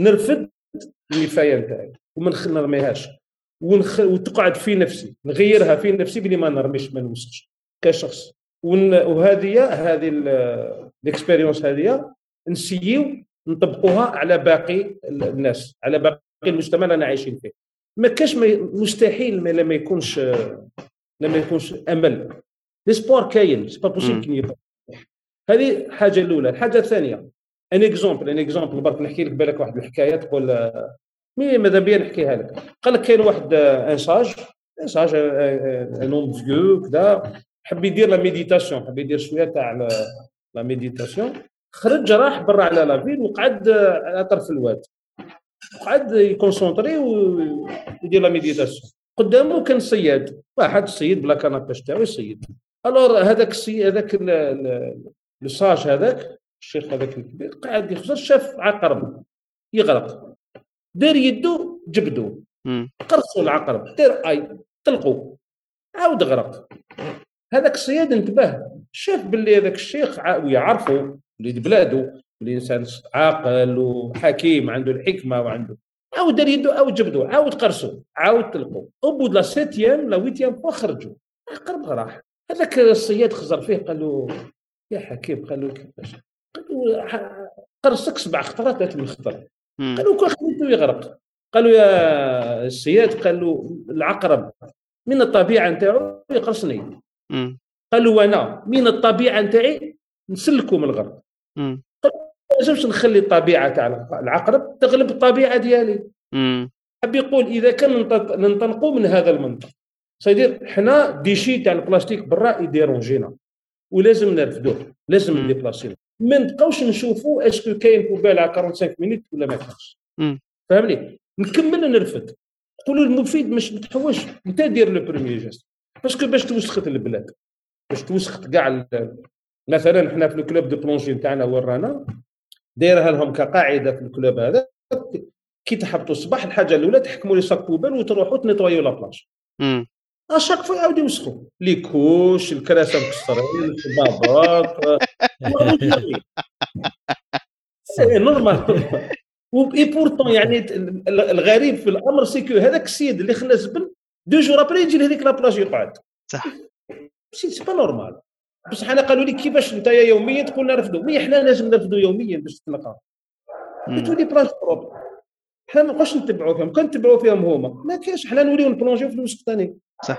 نرفد النفايه نتاعي وما نرميهاش ونخ... وتقعد في نفسي نغيرها في نفسي بلي ما نرميش ما نوسخش كشخص. ون... وهذه هذه ال expérience هذه نسيو نطبقوها على باقي الناس على باقي المجتمع اللي أنا عايشين فيه. ما كاش مستحيل ما لما يكونش لما يكونش أمل. لي كاين c'est pas possible كي هذه الحاجة الاولى الحاجة الثانية un exemple un exemple برك نحكي لك بالك واحد الحكاية تقول mais ماذا بيا نحكيها لك قال لك كاين واحد un sage un sage un un vieux كذا حب يدير la méditation حب يدير شوية تاع la méditation خرج راح برا على la ville وقعد على طرف الواد قعد ي concentrer ويدير la méditation قدامه كان صياد واحد صيد ب la canne à pêche تاعو يصيد alors هذاك السي هذاك le sage هذاك الشيخ هذاك الكبير قاعد يخزر شاف عقرب يغرق دار يدو جبدو قرصوا العقرب دار أي طلقوا عاود غرق. هذاك الصياد انتبه شاف باللي هذاك الشيخ ويعرفه وليد بلادو الانسان عاقل وحكيم عنده الحكمة وعنده عاود دار يدو عاود جبدو عاود قرصوا عاود طلقوا أو بود لا سيتيام لا ويتيام خرجوا عقرب راح هذاك الصياد خزر فيه قال له يا حكيم قال له كيفاش؟ قال له قرصك سبع خطرات ثلاث من خطر. قال له كون خليته يغرق. قالوا يا السياد قالوا العقرب من الطبيعة نتاعو يقرصني. قالوا وأنا من الطبيعة نتاعي نسلكوا من الغرب ما لازمش نخلي الطبيعة تاع العقرب تغلب الطبيعة ديالي. حب يقول إذا كان ننطلقوا من هذا المنطق. سيدير حنا ديشي تاع البلاستيك برا يديرونجينا ولازم نرفدوه لازم نديبلاسيو ما نبقاوش نشوفوا est-ce que كاين poubelle على 45 minutes ولا ما كانش فهمني نكمل نرفد تقول المفيد مش متحوش انت دير le premier geste parce que باش توسخت البلاد باش توسخت كاع مثلا حنا في ال club de plongée نتاعنا ورانا دايرها لهم كقاعده في ال club هذا كي تحبطوا الصباح الحاجة الاولى تحكموا les sacs poubelle وتروحوا تنيطوايو la plage à chaque fois يعاودوا يوسخوا les couches الكراسة مكسرين البابات normal. et pourtant يعني الغريب في الأمر c'est que هذاك السيد اللي خلى الزبل deux jours après يجي لهذيك la plage يقعد. صح. c'est pas normal بصح أنا قالوا لي كيفاش انت يوميا تقول نرفدوا mais حنا لازم نرفدوا يوميا باش تتلقى تولي plage propre حنا ما نبقاوش نتبعوا فيهم كان نتبعوا فيهم هما. ما كاينش حنا نوليو نبلونجيو في الوسط ثاني صح.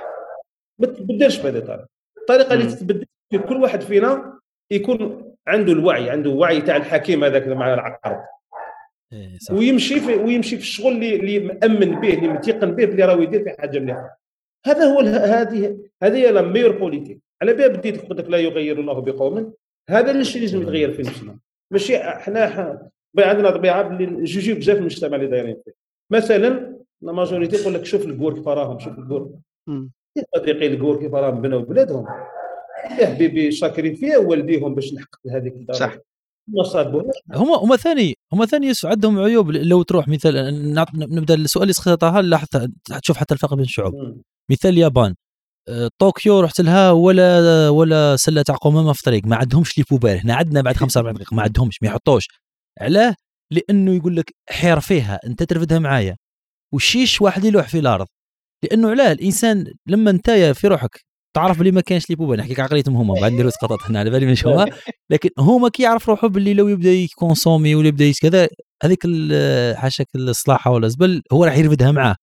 ما تبدلش بهذه الطريقة. الطريقة اللي تتبدل كل واحد فينا يكون عنده الوعي عنده وعي تاع الحكيم هذاك مع العقرب إيه صح. ويمشي في ويمشي في الشغل اللي اللي مأمن به اللي متيقن به اللي راهو يدير في حاجة مليحة. هذا هو هذه هذه هي la meilleure politique على بها بديت قلت لك لا يغير الله بقوم. هذا اللي الشيء لازم يتغير في نفسنا. ماشي حنا عندنا طبيعة اللي جوجي بزاف المجتمع اللي دايرين فيه. مثلا la majorité يقول لك شوف الڨور كيف راهم شوف الڨور صديقي الڨور كيف راهم بنوا بلادهم يا حبيبي شاكرين فيها والديهم باش نحقق هذيك الدرجة. صح. هما هما ثاني هما ثاني عندهم عيوب. لو تروح مثال نبدأ السؤال اللي سقطها لاحظت تشوف حتى الفرق بين الشعوب مثال اليابان. آه، طوكيو رحت لها ولا ولا سلة تاع قمامه في الطريق ما عندهمش les poubelles هنا عندنا بعد 45 دقيقة. ما عندهمش ما يحطوش. علاه لأنه يقول لك حير فيها أنت ترفدها معايا. وشيش واحد يلوح في الأرض؟ لأنه علاه الإنسان لما أنت في روحك تعرف بلي ما كانش les poubelles نحكيك عقليتهم هما بعد نديرو سقطت هنا على بالي مش هما لكن هما كيعرف روحه باللي لو يبدا ي consommer ولا يبدا كذا هذيك حاشاك الصلاحة ولا زبل هو راح يرفدها معاه.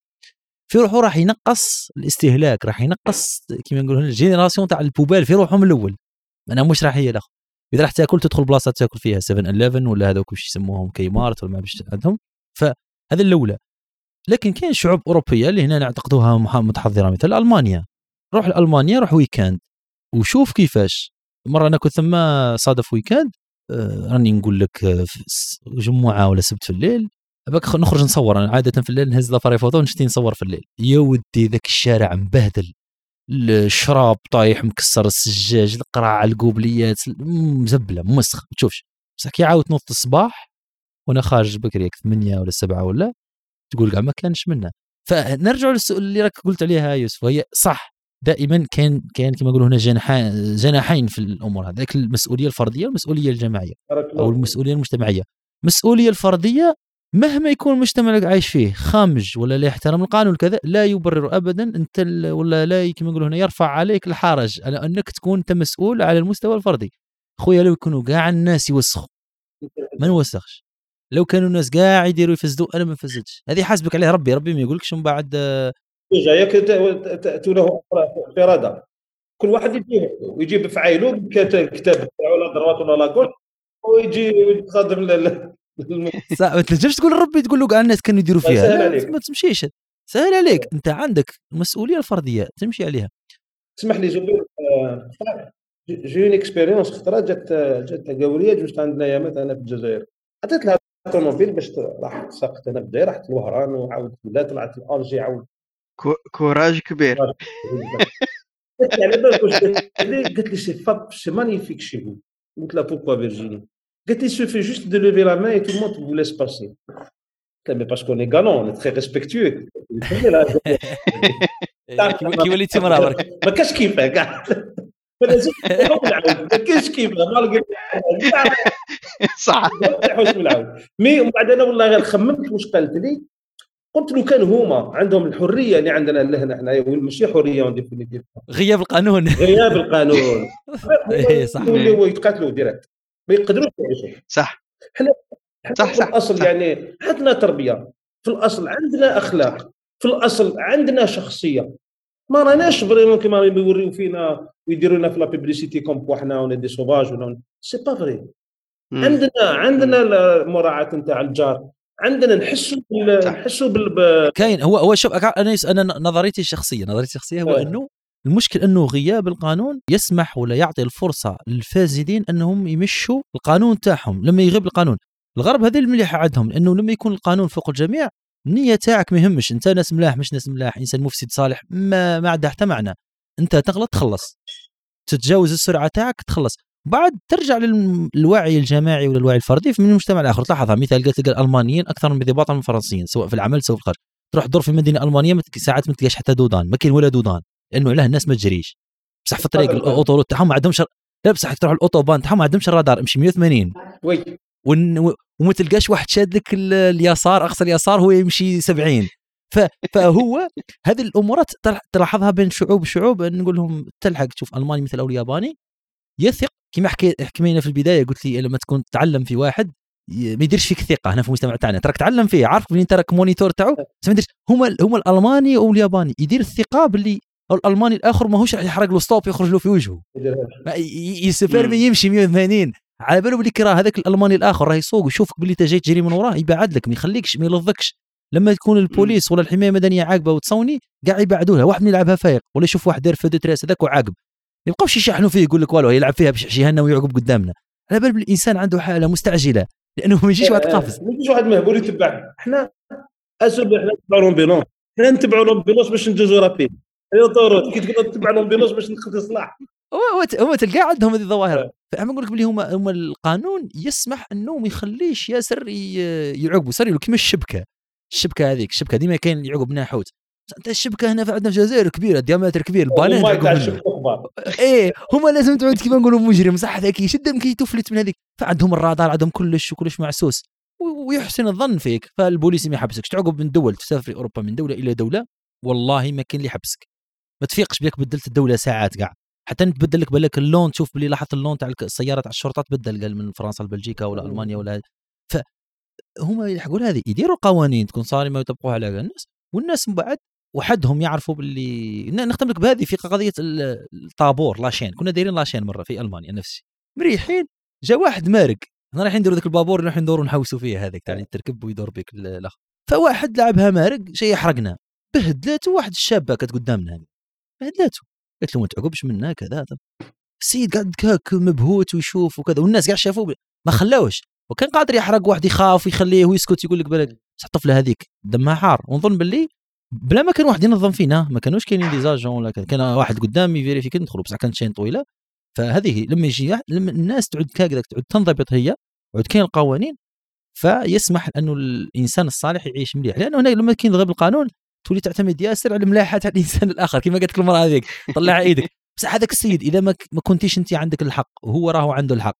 في روحه راح ينقص الاستهلاك راح ينقص كيما نقولوا ال génération تاع ال poubelle في روحهم الأول. أنا مش راح هي الآخر إذا راح تاكل تدخل بلاصة تاكل فيها 7 11 ولا هذوك وش يسموهم كيمارت ولا ما باش عندهم. فهذا الأولى. لكن كاين شعوب أوروبية اللي هنا نعتقدوها متحضرة مثل ألمانيا. روح لألمانيا روح week-end وشوف كيفاش. مرة أنا كنت ثم صادف week-end آه راني نقول لك آه، جمعة ولا سبت في الليل. نخرج نصور أنا عادة في الليل نهز l'appareil photo ونشتي نصور في الليل. يا ودي ذاك الشارع مبهدل. الشراب طايح مكسر السجاج القراع القوبليات مزبلة موسخ ما تشوفش. بصح كي عاود تنوض الصباح وأنا خارج بكري 8 ولا 7 ولا تقول كاع ما كانش منه فنرجع للسؤال اللي راك قلت عليها يوسف وهي صح دائما كان كان كما يقولوا هنا جناحين جناحين في الأمور هذيك المسؤولية الفردية والمسؤولية الجماعية أو المسؤولية المجتمعية. المسؤوليه الفردية مهما يكون المجتمع اللي عايش فيه خامج ولا لا يحترم القانون كذا لا يبرر ابدا أنت ولا لا كما يقولوا هنا يرفع عليك الحرج على أنك تكون أنت مسؤول على المستوى الفردي. خويا لو يكونوا كاع الناس يوسخوا ما نوسخش. لو كانوا الناس كاع يديروا يفسدوا أنا ما نفسدش هذه حاسبك عليه ربي ربي ما يقولكش من بعد. جايك تاتوا له فرادة كل واحد يجيب ويجيب فعايلو كتاب ولا ضربات ولا لاكول ويجي يتصادم ما تنجمش تقول ربي تقول له كاع الناس كانوا يديروا فيها سهل عليك ما تمشيش سهل عليك انت عندك المسؤوليه الفرديه تمشي عليها اسمح لي جبير j'ai une expérience خطره جات جات كورية juste عندنا يامات أنا في الجزائر عطيت لها الطوموبيل باش راح ساقت أنا بدايه رحت لوهران وعاودت ولا طلعت لالجي عاود courage كبير قالت لي c'est fab c'est magnifique شي قلت لها pourquoi Virginie قالت لي suffit juste de lever la main et tout le monde vous laisse passer قلت لها parce que on est galants on est très respectueux كي وليتي مراه برك ما كاش كيفاه كاع ما كاينش كيفاه صح مي ومن بعد أنا والله غير خممت واش قالت لي؟ قلت له كان هما عندهم الحرية اللي عندنا لهنا حنايا ماشي حرية غياب القانون. غياب القانون. إيه صح. يتقاتلوا direct ما يقدروش يعيشوا صح حنا صح صح الأصل صح. يعني عندنا تربية في الأصل عندنا أخلاق في الأصل عندنا شخصية. ما راناش vraiment كيما يوريو فينا ويديروا لنا في la publicité comme quoi حنا ولا des sauvages ولا c'est pas vrai عندنا عندنا المراعاة نتاع الجار. عندنا نحسوا نحسوا بال كاين هو هو شوف أنا أنا نظريتي الشخصية نظريتي الشخصية هو إنه المشكل أنه غياب القانون يسمح ولا يعطي الفرصة للفاسدين أنهم يمشوا القانون تاعهم لما يغيب القانون. الغرب هذه المليحة عندهم لأنه لما يكون القانون فوق الجميع النية تاعك ما يهمش. أنت ناس ملاح مش ناس ملاح إنسان مفسد صالح ما ما عندها حتى معنى أنت تغلط تخلص. تتجاوز السرعة تاعك تخلص. بعد ترجع للوعي الجماعي ولا الوعي الفردي من المجتمع الآخر. تلاحظها مثال قلت تلقى الألمانيين أكثر من انضباطا من الفرنسيين سواء في العمل سواء في الخارج. تروح تدور في مدينة ألمانية ساعات ما تلقاش حتى دودان ما كاين ولا دودان لأنه علاه الناس ما تجريش. بصح في الطريق الاوتو تاعهم ما عندهمش لا بصح تروح ال Autobahn تاعهم ما عندهمش الرادار امشي 180 oui. وما تلقاش واحد شاد لك اليسار أقصى اليسار هو يمشي 70 فهو هذه الامورات تلاحظها بين شعوب وشعوب نقول لهم تلحق تشوف ألماني مثل أو الياباني يثق. كما حكينا في البداية قلت لي لما تكون تعلم في واحد ما يديرش فيك ثقة هنا في المجتمع تاعنا. تراك تعلم فيه عارف بلي انت راك moniteur تاعو بس ما يديرش. هما هما الألماني أو الياباني يدير الثقة باللي الألماني الآخر ماهوش راح يحرق له stop يخرج له في وجهه. يسافر يمشي 180 على باله بلي كرا هذاك الألماني الآخر راه يسوق ويشوفك بلي انت جاي تجري من وراه يبعد لك ما يخليكش ما يلظكش لما تكون البوليس ولا الحماية المدنيه عاقبة وتصوني كاع يبعدوا واحد من يلعبها فايق ولا يشوف واحد داير feux de détresse هذاك وعاقب. ما يبقاوش يشحنوا فيه يقول لك والو يلعب فيها باش يحشيها ويعقب قدامنا. على بال الإنسان عنده حالة مستعجلة لأنه ما يجيش واحد آه، قافز. ما يجيش واحد مهبول يتبع إحنا sauf إحنا نتبعوا l'ambulance إحنا نتبعوا l'ambulance باش ندوزو rapide هي طورو كي تقول تتبع l'ambulance باش ندخل صلاح. هو هو تلقى عندهم هذه الظواهر. آه. فانا نقول لك بلي هما هما القانون يسمح انه ما يخليش ياسر يعقبوا صار كيما الشبكة. الشبكة هذيك الشبكة ديما كاين يعقب منها حوت. أنت الشبكة هنا عندنا في الجزائر كبيرة diamètre كبير البانات إيه هما لازم تعود كيما نقولوا مجرم صح ذكي يشد كي تفلت من هذيك. فعندهم الرادار عندهم كلش وكلش معسوس ويحسن الظن فيك. فالبوليس ما يحبسكش تعقب من دول تسافر أوروبا من دولة إلى دولة والله ما كاين اللي يحبسك. ما تفيقش بلك بدلت الدولة ساعات كاع حتى تبدل لك بالك اللون تشوف بلي لاحظت اللون تاع السياره تاع الشرطه تبدل قال من فرنسا لبلجيكا ولا ألمانيا ولا ف هما يحقوا هذه يديروا قوانين تكون صارمة ويطبقوها على الناس والناس من بعد وحدهم يعرفوا باللي نختم لك بهذه في قضية الطابور la chaîne. كنا دايرين la chaîne مرة في ألمانيا نفسي. مريحين جا واحد مارق. إحنا رايحين نديروا ذاك البابور نروح ندوروا نحوسوا فيه هذاك تاع تركب ويدور بك الآخر فواحد لعبها مارق جاي يحرقنا. بهدلته واحد الشابه كانت قدامنا بهدلته قلت له ما تعقبش منا كذا السيد قاعد كاك مبهوت ويشوف وكذا والناس قاعد شافوه ما خلاوش وكان قادر يحرق واحد يخاف ويخليه ويسكت يقول لك بس الطفلة هذيك دمها حار ونظن باللي بلا ما كان واحد ينظم فينا ما كانوش كاينين des agents ولا كان واحد قدامي vérifie كي ندخلوا بصح كانت chaîne طويلة فهذه لما يجي لما الناس تعود كذا تعود تنضبط هي وعود كاين القوانين فيسمح انه الإنسان الصالح يعيش مليح لأنه هنا لما غير القانون تولي تعتمد ياسر على ملاحة الإنسان الآخر كما قالت لك المراه هذيك طلع إيدك بس هذاك السيد إذا ما ما كنتيش انت عندك الحق وهو راهو عنده الحق.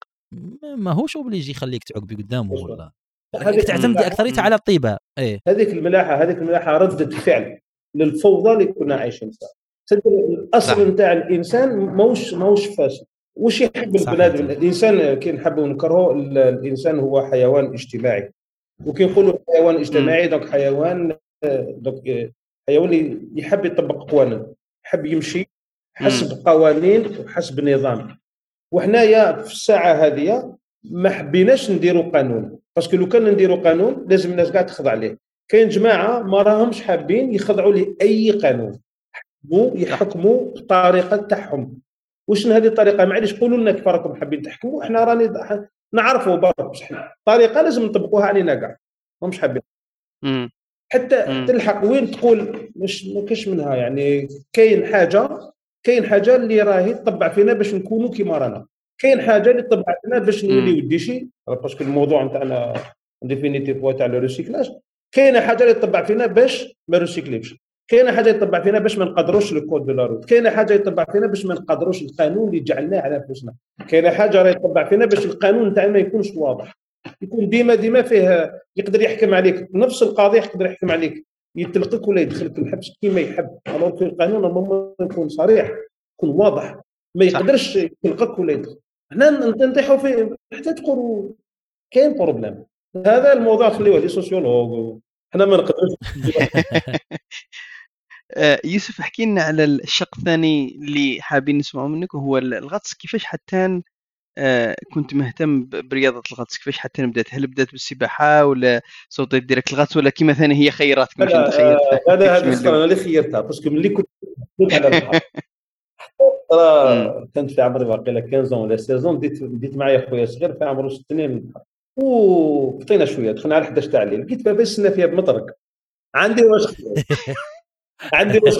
ما هوش هو اللي يجي يخليك تعقبي قدامه ولا تعتمدي اكثريتها على الطيبة. إيه. هذيك الملاحه هذيك الملاحة ردة فعل. للفوضى اللي كنا عايشين فيها. الأصل نتاع الإنسان ماهوش ماهوش فاسد. وش يحب البلاد الإنسان كي نحبوا نكرهوا الإنسان هو حيوان اجتماعي. وكي نقولوا حيوان اجتماعي donc حيوان donc حيوان يحب يطبق قوانين يحب يمشي حسب قوانين وحسب نظام. وحنايا في الساعة هذه ما حبيناش نديروا قانون parce que لو كان نديروا قانون لازم الناس كاع تخضع ليه. كاين جماعة ما راهمش حابين يخضعوا لأي قانون يحكموا يحكموا بالطريقة تاعهم. واش هذه الطريقة؟ معليش قولوا لنا كيف راكم حابين تحكموا إحنا راني نعرفوا برك بصح. الطريقة لازم نطبقوها علينا كاع مش حابين. حتى مم. تلحق وين تقول مش ما كاش منها. يعني كاين حاجة كاين حاجة اللي راهي تطبع فينا باش نكونوا كيما رانا. كاين حاجة اللي تطبع فينا باش نوليو déchets parce que الموضوع نتاعنا définitif هو تاع le recyclage كاينة حاجة اللي تطبع فينا باش ما ريسيكليبش كاينة حاجة يطبع فينا باش ما نقدروش ال code de la route. كاينة حاجة يطبع فينا باش ما نقدروش القانون اللي جعلناه على أنفسنا. كاينة حاجة راه يطبع فينا باش القانون تاعنا ما يكونش واضح. يكون ديما ديما فيه يقدر يحكم عليك. نفس القاضي يقدر يحكم عليك. يطلقك ولا يدخلك الحبس كيما يحب. alors في القانون normalement يكون صريح يكون واضح. ما يقدرش يطلقك ولا يدخل. هنا نطيحوا في حتى تقولوا كاين problème هذا الموضوع خليوه les sociologues. حنا ما نقدروش آه، يوسف احكي لنا على الشق الثاني اللي حابين نسمعه منك وهو الغطس. كيفاش حتى كنت مهتم برياضة الغطس كيفاش حتى بدأت؟ هل بدأت بالسباحة ولا صوتيت direct الغطس؟ ولا كيما ثاني هي خيراتك ماشي انت خيرتها هذا هذه أنا اللي خيرتها parce que ملي كنت على البحر. كانت في عمري واقيلا 15 ولا 16 بديت بديت معايا خويا صغير في عمره 6 سنين وفطينا شوية دخلنا على 11 تاع الليل لقيت بابا يستنى فيها بمطرق عندي واش عندي واش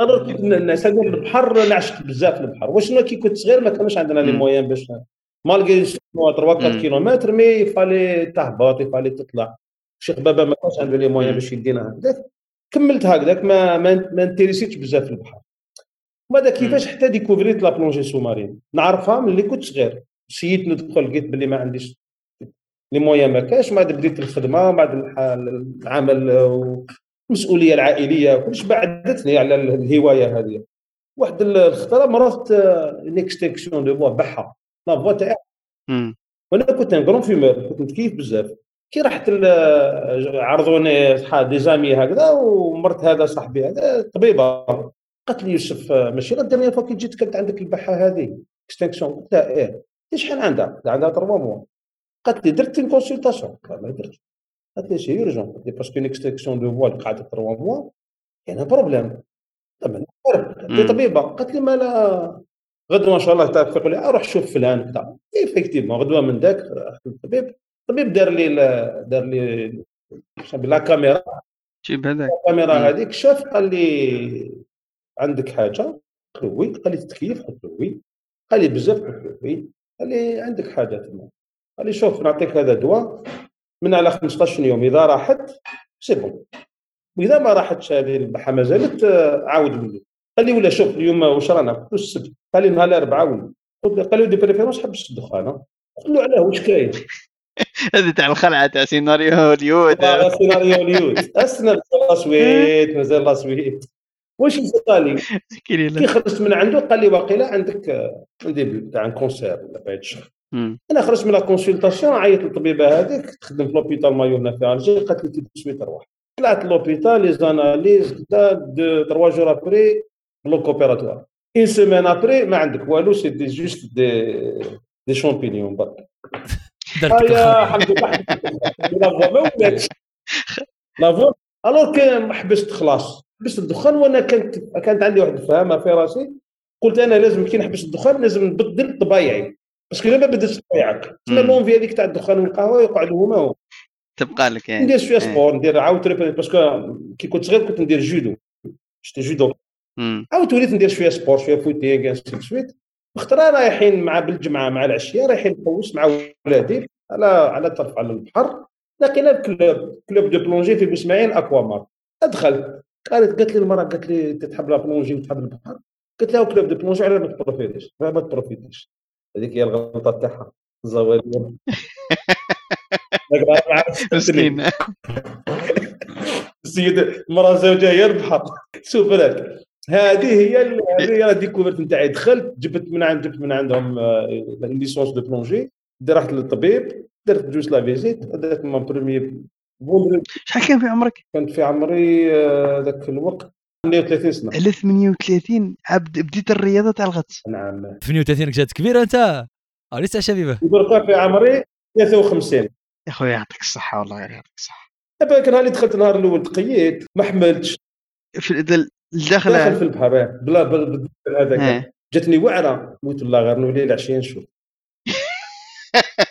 أنا كنت الناس البحر أنا عشت بزاف البحر. واش كي كنت صغير ما كانوش عندنا les moyens باش malgré 3 4 كيلومتر mais fallait تهبط fallait تطلع. شيخ بابا ما كانش عنده les moyens باش يدينا هكذاك كملت هكذاك ما ما, ما انتريسيتش بزاف البحر. بعد كيفاش حتى ديكوفريت la plongée sous-marine. نعرفها ملي كنت صغير. سييت ندخل لقيت بلي ما عنديش les moyens ما كاش بعد بديت الخدمة بعد العمل المسؤوليه العائلية كلش بعدتني على الهواية هذه. واحد الخطره مرضت extinction de voix بحه la voix تاعي وأنا كنت un grand fumeur كنت نتكيف بزاف. كي رحت عرضوني صحاب des amis هكذا ومرت هذا صاحبي هذا طبيبة. قالت لي يوسف ماشي غير dernière fois كي جيت كانت عندك البحه هذه extinction قلت لها إيه. شحال عندها؟ عندها 3 mois قالت لي درت consultation ما درت. urgent قالت لي parce que une extinction de voix قعدت 3 mois كاين problème طبعا طبيبه قالت لي مالا غدوه ان شاء الله توفق لي أروح شوف فلان كذا effectivement غدوه من ذاك رحت للطبيب الطبيب دار لي دار لي la caméra جيب هذاك الكاميرا هذيك شاف قال لي عندك حاجة قلت له oui قال لي تتكيف قلت له oui قال لي بزاف قلت له oui قال لي عندك حاجة تما قال لي شوف نعطيك هذا دواء من على 15 يوم. إذا راحت c'est bon. وإذا ما راحتش هذه البحة ما زالت عاود مني. قال لي ولا شوف اليوم واش رانا؟ قلت له السبت. قال لي نهار الأربعاء قلت قال لي de préférence حبس الدخان. قلت له علاه واش كاين؟ هذه تاع الخلعة تاع سيناريو هوليوود سيناريو هوليوود استنى مازال مازال suite. واش قال لي؟ كي خرجت من عنده قال لي واقيلا عندك عندي تاع cancer ولا بعد الشهر أنا خرجت من la consultation عيطت للطبيبة هذيك تخدم في l'hôpital Maillot هنا في الجي قالت لي tout de suite روح طلعت l'hôpital les analyses كدا deux trois jours après bloc opératoire une semaine après ما عندك والو c'est des juste des des champignons برك. يا الحمد لله la voix ما ولاتش la voix alors كان حبست خلاص حبست الدخان وأنا كانت كانت عندي واحد الفهمه في راسي. قلت أنا لازم كي نحبس الدخان لازم نبدل طبايعي parce que الا ما بدلتش طبيعتك تما l'envie هذيك تاع الدخان والقهوة يقعدوا هما هو تبقى لك يعني ندير شوية sport ندير عاود parce que كي كنت صغير كنت ندير جودو. شفت جودو. عاود وليت ندير شوية sport شوية footing ainsi de suite وخترا رايحين مع بالجمعة مع العشية رايحين نحوس مع ولادي على على طرف على البحر. لقينا club club de plongée في بوسماعين اكوا مار دخلت قالت قالت لي المرأة قالت لي تحب la plongée وتحب البحر. قلت لها club de plongée على ما تبروفيتيش ما تبروفيتيش. هذيك هي الغلطة تاعها الزواليه مسكين. السيد المراه زوجها هي البحر شوف لك هذه هي هذه هي ال découverte نتاعي. دخلت جبت من عند جبت من عندهم licence de plongée. رحت للطبيب درت جوج la visite. درت mon premier شحال كان في عمرك؟ كنت في عمري ذاك الوقت 38 سنة. على 38 عبد بديت الرياضة تاع الغطس نعم. 38 جات كبيرة أنت. لسه شبيبة. يقول في عمري 53 يا خويا يعطيك الصحة والله يعطيك الصحة. دابا كان اللي دخلت النهار الأول تقيت ما حملتش. في الداخل داخل في البحر بلا هذاك. جاتني وعرة قلت والله غير نولي العشيه نشوف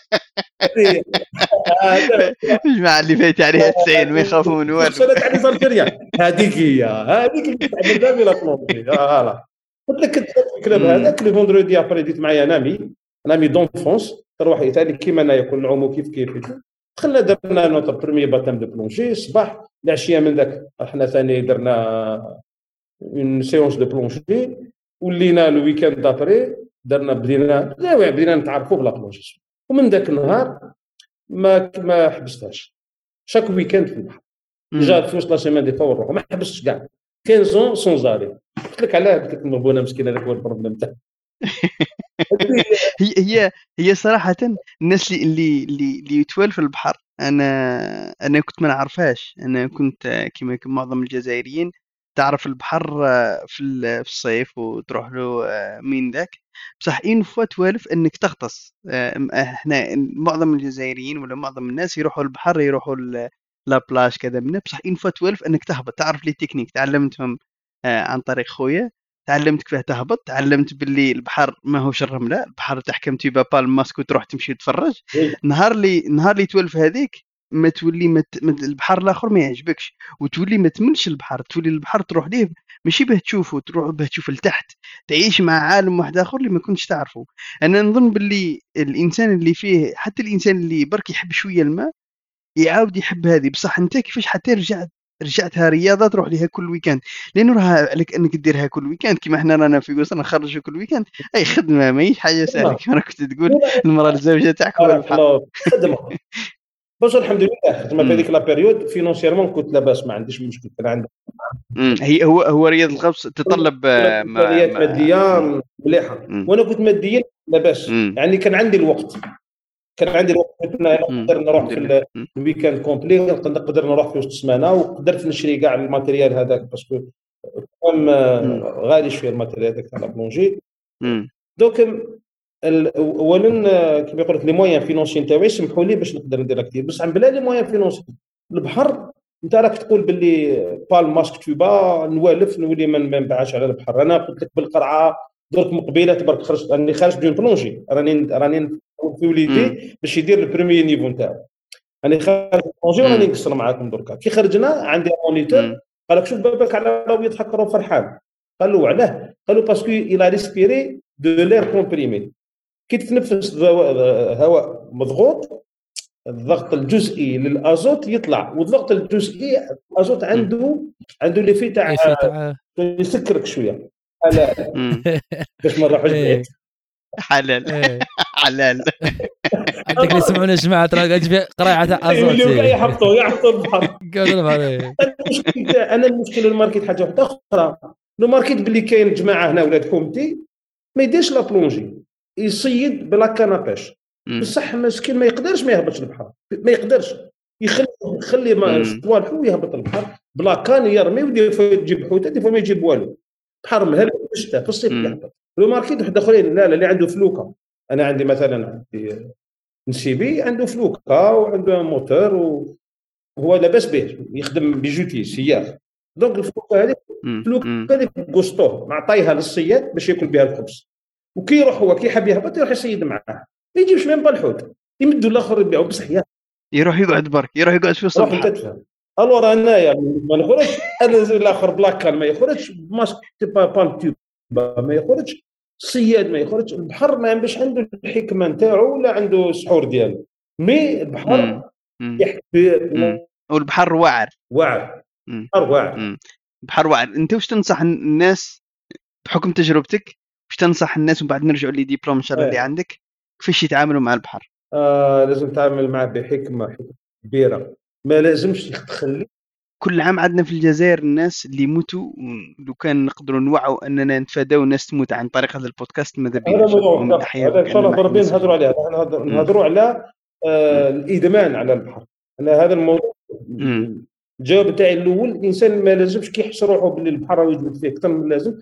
الجماعة اللي فايت عليها 90 ما يخافوا من والو سنه علي زرجريا هذيك هي هذيك اللي تعمل بلا طلوبي فوالا قلت لك ال club هذاك le vendredi après ديت معايا un ami un ami d'enfance تروح ثاني كيما أنا يكون العمو كيف كيف. دخلنا درنا notre premier baptême de plongée الصباح العشية من ذاك إحنا ثاني درنا une séance de plongée ولينا le week-end d'après درنا بدينا بدينا نتعرفوا ب la plongée ومن ذاك النهار ما ما حبستهاش. chaque week-end في البحر. جا في وسط la semaine des fois نروح ما حبستش كاع. 15 سون زاري قلت لك علاه قلت لك مبونه مسكينه هذاك هو البروبليم تاعها هي هي هي صراحة الناس اللي اللي اللي, اللي يتوال في البحر أنا أنا كنت ما نعرفهاش. أنا كنت كما معظم الجزائريين تعرف البحر في الصيف وتروح له مين ذاك؟ بصح اين فوا توالف إنك تغطس إحنا معظم الجزائريين ولا معظم الناس يروحوا البحر يروحوا لا بلاج كذا منه بصح اين فوا توالف إنك تهبط. تعرف les techniques تعلمتهم عن طريق خويا تعلمت كيفاه تهبط تعلمت باللي البحر ماهوش الرملة البحر تحكم tuba بال masque وتروح تمشي تتفرج نهار اللي نهار اللي تولف هذيك ما تولي ما ت... البحر الآخر ما يعجبكش. وتولي ما تملش البحر. تولي البحر تروح ليه؟ ماشي باه تشوفه تروح باه تشوف لتحت. تعيش مع عالم واحد آخر اللي ما كنتش تعرفه. أنا نظن باللي الإنسان اللي فيه حتى الإنسان اللي برك يحب شوية الماء يعاود يحب هذه. بصح أنت كيفاش حتى رجعت رجعتها رياضة تروح لها كل week-end لأنه راها عليك أنك ديرها كل week-end كيما إحنا رانا في قصر نخرجوا كل week-end أي خدمة ماهيش حاجة سهلة كما كنت تقول المراه الزوجة تاعك خدمة. بس الحمد لله خدمه في هذيك la période financièrement كنت لاباس ما عنديش مشكل كان عندي. هي هو هو رياض الغوص تتطلب مادية مليحة. وأنا كنت ماديا لاباس. يعني كان عندي الوقت. كان عندي الوقت. نقدر نروح في ال week-end complet نقدر نروح في وسط السمانة وقدرت نشري كاع ال matériel هذاك parce que كان غالي شوية ال matériel هذاك تاع plongée. donc اولا كيما يقول لك les moyens financiers تاعي يسمحوا لي باش نقدر ندير كثير بصح بلا les moyens financiers البحر انت راك تقول باللي بال masque tuba نوالف نولي ما نبعاش على البحر. أنا قلت لك بالقرعة درك مقبلة تبارك خرجت راني خارج d'une plongée راني راني في وليدي باش يدير le premier niveau نتاعو. راني خارج plongée وراني نقصر معاكم دركا. كي خرجنا عندي moniteur قال لك شوف باباك على راهو يضحك راهو فرحان. قال له علاه قال له parce que il a respiré de l'air comprimé كي تتنفس هواء مضغوط الضغط الجزئي للأزوت يطلع والضغط الجزئي الأزوت عنده عنده ليفي تاع يسكرك شوية. حلال. باش ما نروحوش بعيد. إيه. حلال. إيه. حلال. عندك اللي يسمعونا جماعة ترى قاعد في قراية تاع أزوت. اللي يحطوا يحطوا البحر. أنا المشكلة الماركت حاجة واحدة أخرى الماركت باللي كاين جماعة هنا ولاد حومتي ما يديرش لا بلونجي. يصيد بلا كناباش بصح مسكين ما يقدرش ما يهبطش البحر. ما يقدرش. يخلي يخلي ما صوالحو ويهبط البحر بلا كان يرمي ويجيب حوته دي ما يجيب والو. بحر مهل في الشتاء في الصيف يهبط. لو ماركيت واحد أخرين لا لا اللي عنده فلوكة. أنا عندي مثلا عندي نسيبي عنده فلوكة وعنده موتور وهو لاباس به يخدم بيجوتي سيار. دونك الفلوكة هذيك الفلوكة هذيك كوستو معطيها للصياد باش ياكل بها الخبز. وكي يروح هو كي حاب يهبط يروح يصيد معاه. ما يجيبش ميم بالحوت يمدوا الآخر يبيعوا بصح يروح يقعد برك يروح يقعد في الصبح روح تفهم. الور انايا ما نخرج أنا الآخر بلاك كان ما يخرج ماسك با تيوب ما يخرج الصياد ما يخرج البحر ما باش عنده الحكمة نتاعو ولا عنده السحور ديالو. مي البحر يحكي والبحر واعر. واعر. البحر واعر. البحر واعر. أنت واش تنصح الناس بحكم تجربتك؟ واش تنصح الناس ومن بعد نرجعوا لي ديبلوم إن شاء الله اللي إيه. عندك كيفاش يتعاملوا مع البحر؟ آه لازم تتعامل معه بحكمة حكمة كبيرة. ما لازمش تخلي. كل عام عندنا في الجزائر الناس اللي يموتوا لو كان نقدروا نوعوا أننا نتفاداو الناس تموت عن طريق هذا البودكاست ماذا بينا؟ هذا إن شاء الله ربي نهضروا عليه. نهضروا على آه الإدمان على البحر. أنا هذا الموضوع. الجواب تاعي الأول الإنسان ما لازمش كيحس روحه باللي البحر يجبد فيه أكثر من اللازم.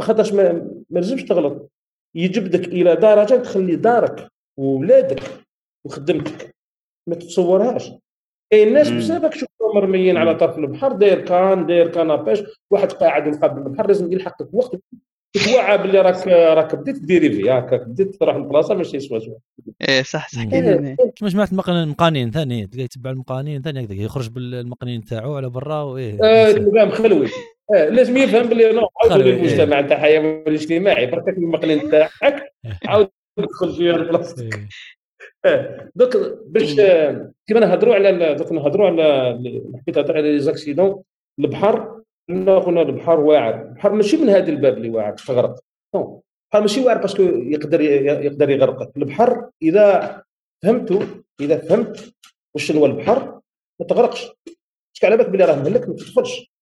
خاطرش ما, لازمش تغلط. يجبدك إلى درجة تخلي دارك وولادك وخدمتك. ما تتصورهاش. كاين ناس بسببك شفتهم مرميين على طرف البحر داير كان داير كناباش واحد قاعد مقابل البحر لازم يلحقك وقت توعى باللي راك راك بديت ديريفي هكاك بديت تروح لبلاصه ماشي سوا سوا إيه صح صح. كاين كيما جماعة المقانين ثاني تلقى يتبع المقانين ثاني هكذا يخرج بالمقنين تاعو على برا وايه آه مخلوي آه لازم يفهم باللي نو عاود المجتمع تاع الحياة الاجتماعي بركك المقنين تاعك عاود تدخل في بلاصتك donc باش كيما نهضروا على دوك نهضروا على حكيت على les accidents البحر قلنا البحر واعر. البحر ماشي من هذا الباب اللي واعر تغرق. البحر ماشي واعر parce que يقدر يقدر يغرقك البحر إذا فهمتوا إذا فهمت واش هو البحر ما تغرقش. على بالك بلي راه مهلك ما تدخلش.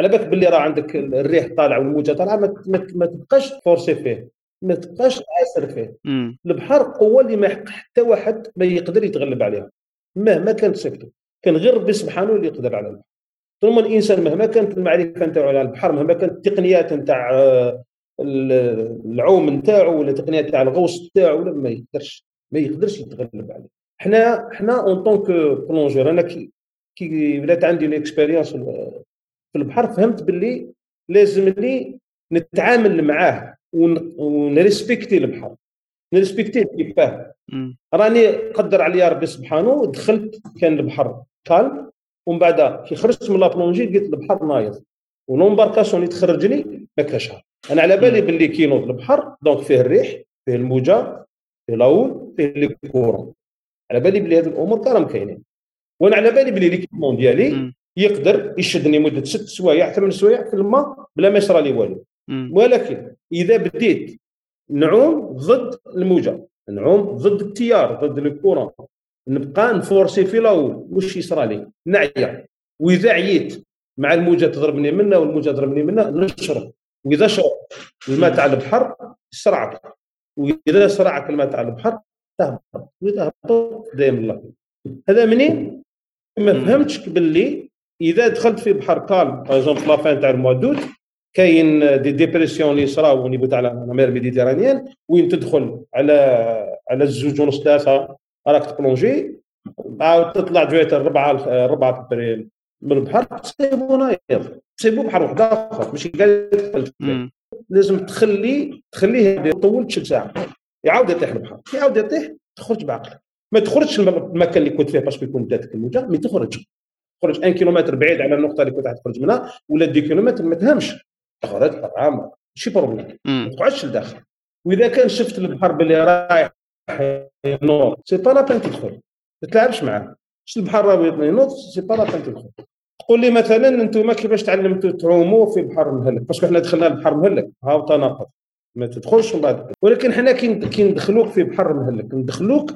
على بالك باللي راه عندك الريح طالع والموجه طالعة ما تبقاش فورسي فيه ما تبقاش عاسر فيه. البحر قوة اللي ما يحق حتى واحد ما يقدر يتغلب عليها مهما كانت صفته. كان غير ربي سبحانه اللي يقدر على البحر. ثم الإنسان مهما كانت المعرفة نتاعو على البحر مهما كانت التقنيات نتاع آه، العوم نتاعو ولا التقنيات نتاع الغوص نتاعو ولا ما يقدرش ما يقدرش يتغلب عليه. حنا حنا en tant que plongeur أنا كي كي ولات عندي l'expérience في البحر فهمت باللي لازمني نتعامل معاه ون respecter البحر ن respecter ه كيفاه راني قدر عليا ربي سبحانه دخلت كان البحر calme ومن بعد كي خرجت من la plongée لقيت البحر نايض. و l'embarcation اللي تخرج لي ما كاش أنا على بالي باللي كي نوض البحر donc فيه الريح فيه الموجة فيه la houle فيه les courants. على بالي بلي هذه الأمور كلهم كاينين. وأنا على بالي بلي l'équipement ديالي يقدر يشدني مدة ست سوايع ثمان سوايع في الماء بلا ما يصرى لي والو. ولكن إذا بديت نعوم ضد الموجة نعوم ضد التيار ضد ال courant. نبقى ن forcer في الأول واش يصرى لي؟ نعيا. وإذا عييت مع الموجة تضربني منها والموجة تضربني منها نشرب. وإذا شرب الماء تاع البحر يسرعك وإذا سرعك الماء تاع البحر تهبط. واذا هبط دايم الله هذا منين؟ ما فهمتش باللي إذا دخلت في بحر كالم باغ في لافان تاع الموا دوت كاين دي ديبرسيون اللي صراو نيفو تاع لا مير ميديتيرانيان وين تدخل على على الزوج ونص ثلاثة. راك تبلونجي عاود تطلع جوية الربعه الربعه من البحر تصيبو نايض تصيبو بحر واحد آخر ماشي كاع لازم تخلي تخليه يطول شي ساعة. يعاود يطيح البحر. يعاود يطيح تخرج بعقلك ما تخرجش من المكان اللي كنت فيه باسكو يكون داتك الموجة مي تخرج تخرج 1 كيلومتر بعيد على النقطة اللي كنت تخرج منها ولا 2 كيلومتر ما تهمش. تخرج طعام ماشي بروبليم ما تقعدش لداخل. وإذا كان شفت البحر باللي رايح ينوض c'est pas la peine تدخل. ما تلعبش معاه. شفت البحر راه ينوض c'est pas la peine تدخل. تقول لي مثلا أنتم كيفاش تعلمتوا تعوموا في بحر مهلك parce que حنا دخلنا البحر مهلك هاو تناقض. ما تدخلش من بعد. ولكن حنا كي ندخلوك في بحر مهلك ندخلوك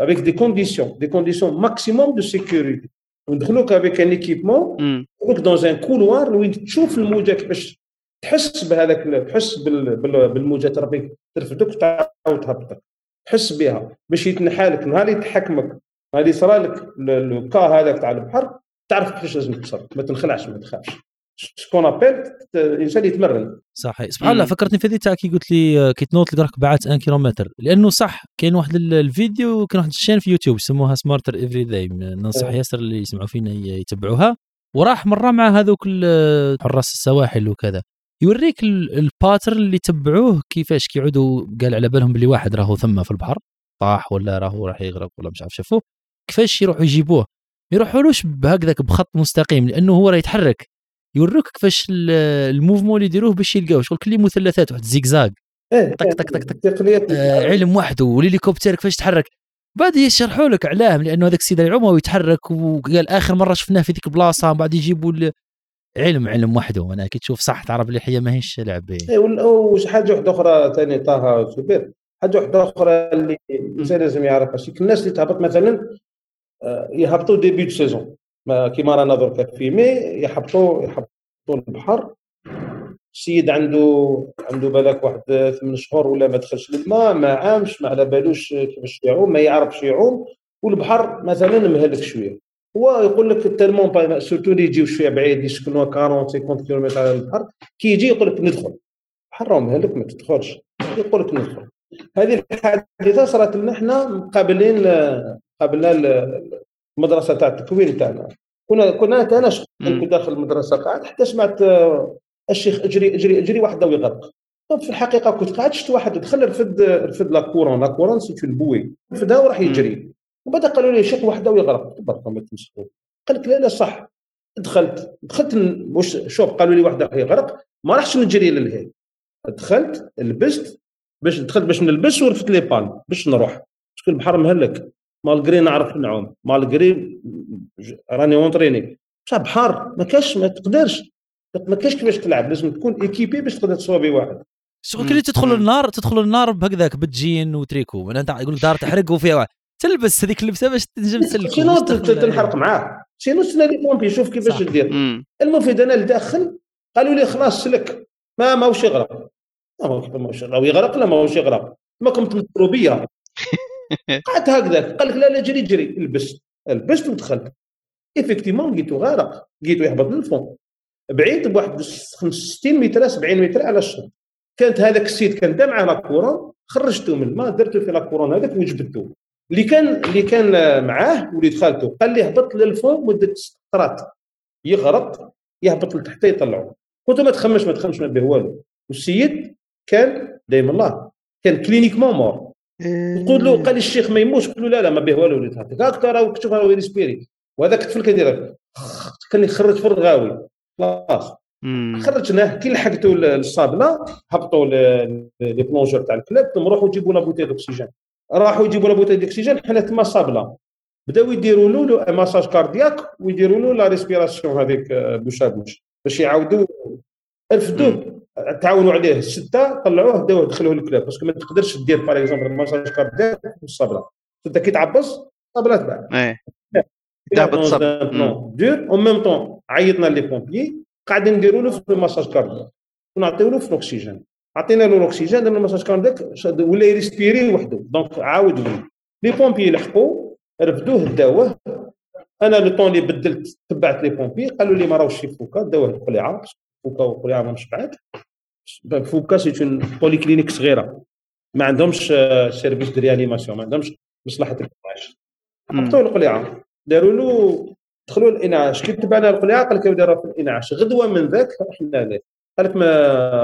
avec des conditions des conditions maximum de sécurité وندخلوك avec un équipement ندخلوك dans un couloir وين تشوف الموجة كيفاش تحس بهذاك تحس بالموجة. ربي ترفدك تعاود تهبطك. تحس بها باش يتنحى لك نهار يتحكمك. نهار اللي لك le cas هذاك تاع البحر تعرف كيفاش لازم تصرف ما تنخلعش ما تخافش. شكون ابيل الإنسان يتمرن. صحيح. سبحان الله فكرتني في هذه تاع كي قلت لي كي تنوض لك راك بعت 1 كيلومتر. لأنه صح كاين واحد الفيديو كاين واحد ال chaîne في يوتيوب يسموها Smarter Every Day ننصح. ياسر اللي يسمعوا فينا يتبعوها. وراح مرة مع هذوك حراس السواحل وكذا. يوريك ال pattern اللي تبعوه كيفاش كيعودوا قال على بالهم بلي واحد راهو ثم في البحر طاح ولا راهو راح يغرق ولا مش عارف شافوه كيفاش يروحوا يجيبوه؟ ما يروحولوش بهكذاك بخط مستقيم لأنه هو راه يتحرك. يوروك كيفاش ال mouvement اللي يديروه باش يلقاوه شغل كل مثلثات واحد زيكزاك إيه، طق طق طق طق. آه علم وحده والهليكوبتر كيفاش يتحرك. بعد يشرحوا لك علاه لأنه هذاك السيد يعوم ويتحرك وقال آخر مرة شفناه في ذيك البلاصه بعد يجيبوا علم علم وحده. أنا كي تشوف صح تعرف اللي هي ماهيش لعب اي وش حاجة واحدة أخرى ثاني طه كبير حاجة واحدة أخرى اللي الإنسان لازم يعرفها الناس اللي تهبط مثلا آه، يهبطوا début de saison كيما رانا دركا في مي يهبطوا يهبطوا البحر. السيد عنده عنده بالك واحد ثمان شهور ولا ما دخلش للماء ما عامش ما على بالوش كيفاش يعوم ما يعرفش يعوم. والبحر مثلا مهلك شوية. هو يقول لك tellement surtout اللي يجيو شوية بعيد يسكنوا 40 50 كيلومتر على البحر. كي يجي يقول لك ندخل. راهو مهلك ما تدخلش. يقول لك ندخل. هذه الحادثة صارت لنا إحنا مقابلين قابلنا المدرسة تاع التكوين تاعنا. كنا كنا أنا كنت داخل المدرسة قاعد حتى سمعت آه، الشيخ اجري اجري إجري واحد ويغرق في الحقيقة كنت قاعد شفت واحد دخل رفد رفد la couronne. la couronne cette bouée. رفدها وراح يجري. وبعد قالوا لي شيخ واحد ويغرق تبارك ما تمسكوا. قال لك لا لا صح. دخلت. دخلت واش شوف قالوا لي واحد يغرق ما راحش نجري للهي دخلت لبست باش دخلت باش نلبس ورفدت les palmes باش نروح. شكون البحر مهلك؟ malgré نعرف نعوم. malgré راني entraîné بصح بحر ما كاش ما تقدرش. ما كاش كيفاش تلعب. لازم تكون équipé باش تقدر تسوفي واحد. شغل كي تدخل النار تدخل النار بهكذاك بال jean و tricot. انت يقول لك دار تحرق وفيها واحد. تلبس هذيك اللبسة باش تنجم تسلك sinon تنحرق معاه. sinon سنا les pompiers شوف كيفاش دير المفيد أنا لداخل قالوا لي خلاص سلك. ما ماهوش يغرق. ما ماهوش يغرق. لا ماهوش يغرق؟ ما كنت مضروبيه قعدت هكذاك. قال لك لا لا جري جري. لبست. لبست ودخلت. effectivement لقيتو غارق. لقيتو يهبط لل fond بعيد بواحد 65 متر 70 متر على الشط. كانت هذاك السيد كان دا معاه la couronne خرجته من الماء درته في la couronne هذاك وجبدته اللي كان اللي كان معاه وليد خالته قال لي هبط لل fond مدة ست قطرات يغرق يهبط لتحت يطلعوا قلت له ما تخمش ما تخمش ما به والو. والسيد كان دايما الله كان cliniquement mort نقول له قال لي الشيخ ما يموتش قلت له لا لا ما به والو وليد هاك هكا راه كتشوف راه ي respirer وهذاك الطفل كان يدير. كان يخرج في الرغاوي خلاص. خرجناه كي لحقتو للصابله هبطوا les plongeurs تاع ال club ثم روحوا جيبوا la bouteille d'oxygène راحوا يجيبوا la bouteille d'oxygène حنا تما صابله. بداو يديروا له massage cardiaque ويديروا له la respiration هذيك bouche bouche. باش يعاودوا رفدوه تعاونوا عليه السته طلعوه داوه دخلوه لل club parce que ما تقدرش دير par exemple massage cardiaque والصابله انت كي تعبص الصابله تبع إيه. donc en même temps عيطنا les pompiers قاعدين نديروا له في ال massage cardiaque ونعطيو له في الاكسجين عطينا له الأكسجين درنا ال massage cardiaque ولا ي respirer وحده donc عاود ولي les pompiers لحقوا رفدوه داوه. أنا le temps اللي بدلت تبعت les pompiers قالوا لي ما راهوش في فوكا داوه القليعه فوكا والقليعه ما نشبعت فوكا c'est une polyclinique صغيرة. ما عندهمش service de réanimation ما عندهمش مصلحة الانعاش حطوا القليعه داروا له دخلوا الإنعاش. كي تبعنا القليعه قال لك ودي في الإنعاش. غدوة من ذاك رحنا له قال لك ما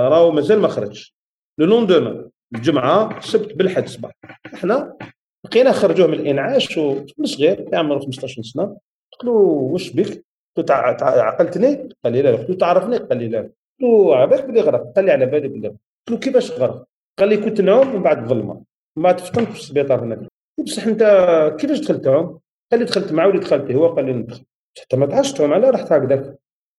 راهو مازال ما خرجش le lendemain الجمعة السبت بالحد صباح إحنا بقينا خرجوه من الإنعاش وطفل صغير عمره 15 سنة قلت له واش بك؟ قلت له عقلتني؟ قال لي لا قلت له تعرفني؟ قال لي لا قلت له على بالك بلي غرق؟ قال لي على بالي بلي قلت له كيفاش غرق؟ قال لي كنت نعوم من بعد الظلمة من بعد فطنت في السبيطار هنا بصح انت كيفاش دخلت تعوم؟ قال لي دخلت معاه وليد خالتي هو قال لي ندخل حتى ما تعرفش تعوم على رحت هكذاك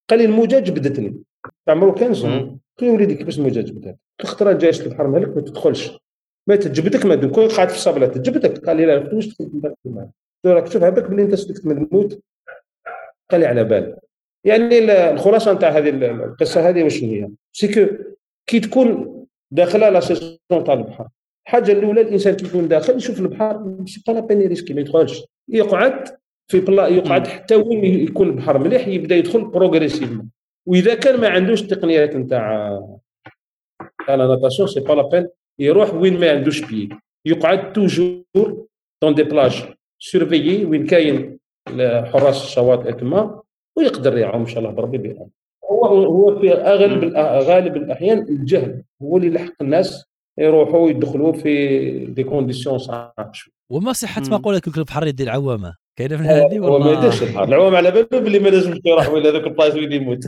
قال لي الموجة جبدتني عمره quinze ans له وليدي كيفاش الموجه جبدت؟ خطره جايش البحر مهلك ما تدخلش. ما تجبدك ما كون قاعد في الصبله تجبدك. قال لي لا من بعد الماء راك تشوف هذاك بلي انت سلكت من الموت. قال لي على بال. يعني الخلاصة نتاع هذه القصة هذه واش هي؟ c'est que كي تكون داخله la saison تاع البحر الحاجة الأولى الإنسان كي يكون داخل يشوف البحر c'est pas la peine risquer ما يدخلش. يقعد في بلا يقعد حتى وين يكون البحر مليح يبدأ يدخل progressivement وإذا كان ما عندوش التقنيات نتاع تاع la natation c'est pas la peine يروح وين ما عندوش pied يقعد toujours dans des plages surveillées وين كاين حراس الشواطئ تما ويقدر يعوم إن شاء الله بربي بيعوم هو هو في أغلب غالب الأحيان الجهل. هو اللي يلحق الناس يروحوا يدخلوا في des conditions شوي وما صحة مقولة كل البحر يدي العوامة كاينة من هذه ولا؟ ما يديرش البحر. العوام على باله باللي ما لازمش يروح ولا هذوك البلايص وين يموت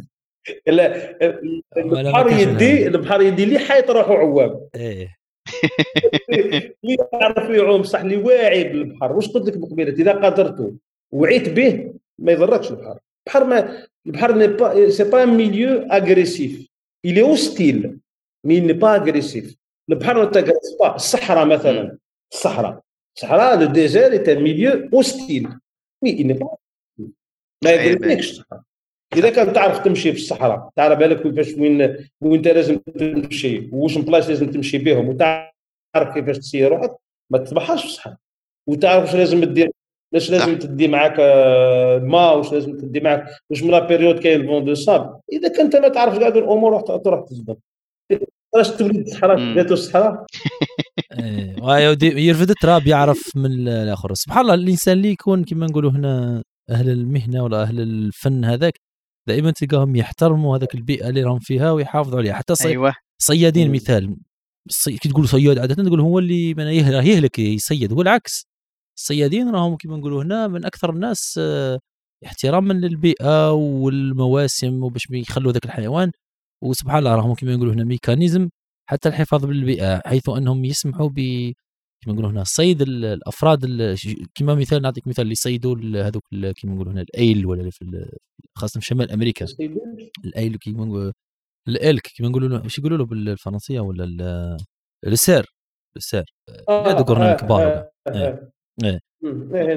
البحر يدي البحر يدي اللي حيط روحو عوام. إيه. اللي يعرف يعوم صح اللي واعي بالبحر واش قلت لك بقبيلة؟ إذا قدرتوا وعيت به ما يضركش البحر البحر ما البحر n'est pas c'est pas milieu agressif il est hostile mais n'est pas agressif البحر ما با الصحراء مثلا. الصحراء. الصحراء le désert milieu hostile mais n'est pas ما يقولكش الصحراء. إذا كان تعرف تمشي في الصحراء تعرف بالك كيفاش وين وين أنت لازم تمشي واش بلاص لازم تمشي بهم وتعرف كيفاش تسير روحك ما تطبحهاش في الصحراء. وتعرف واش لازم دير واش لازم تدي معاك الماء آه، واش لازم تدي معاك واش من la période كاين vent de sable إذا كنت ما تعرفش كاع الأمور راح تروح تصدم واش تولي الصحراء؟ جاتو الصحراء؟ إيه يرفد التراب يعرف من الآخر. سبحان الله الإنسان اللي يكون كما نقولوا هنا أهل المهنة ولا أهل الفن هذاك دائما تلقاهم يحترموا هذاك البيئة اللي راهم فيها ويحافظوا عليها. حتى صي... أيوة. صيادين مثال. صي... كي تقول صياد عاده تقول هو اللي من يهلك يصيد. هو العكس. الصيادين راهم كما نقولوا هنا من أكثر الناس آه، احتراما للبيئة والمواسم وباش يخلوا ذاك الحيوان. وسبحان الله راهم كما نقولوا هنا mécanisme حتى الحفاظ بالبيئة حيث أنهم يسمحوا ب كما نقولوا هنا صيد الأفراد كما مثال نعطيك مثال اللي يصيدوا هذوك كما نقولوا هنا الأيل ولا في خاصة في شمال أمريكا الأيل كما نقولوا الألك كما نقولوا له واش يقولوا له بالفرنسية ولا ال cerf ال cerf. هذا. قرن الكبار إيه. إيه.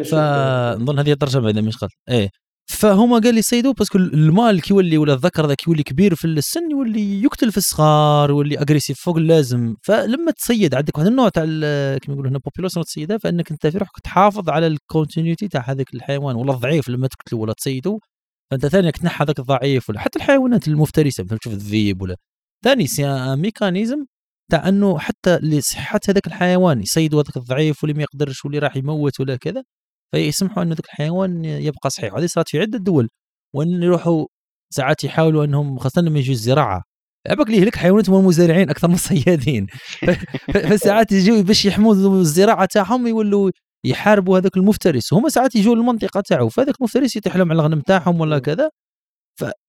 فنظن هذه الترجمه اذا مش غلط إيه. فهما قال لي يصيدوا parce que ال mâle كيولي ولا الذكر ذا كيولي كبير في السن يولي يقتل في الصغار يولي agressif فوق اللازم. فلما تصيد عندك واحد النوع تاع كيما يقولوا هنا population تصيدها فإنك أنت في روحك تحافظ على ال continuité تاع هذاك الحيوان ولا الضعيف لما تقتلو ولا تصيدو فأنت ثاني تنحى هذاك الضعيف ولا حتى الحيوانات المفترسة مثلا تشوف الذيب ولا. ثاني c'est mécanisme تاع إنه حتى لصحة هذاك الحيوان يصيدوا هذاك الضعيف واللي ما يقدرش واللي راح يموت ولا كذا. فيسمحوا انه ذاك الحيوان يبقى صحيح. هذه صارت في عدة دول وأن يروحوا ساعات يحاولوا أنهم خاصة لما يجوا الزراعة. عباك لي يهلك حيوانات هم المزارعين أكثر من الصيادين. فساعات يجوا باش يحموا الزراعة تاعهم يولوا يحاربوا هذاك المفترس. هما ساعات يجوا للمنطقة تاعو فهذاك المفترس يطيح لهم على الغنم تاعهم ولا كذا.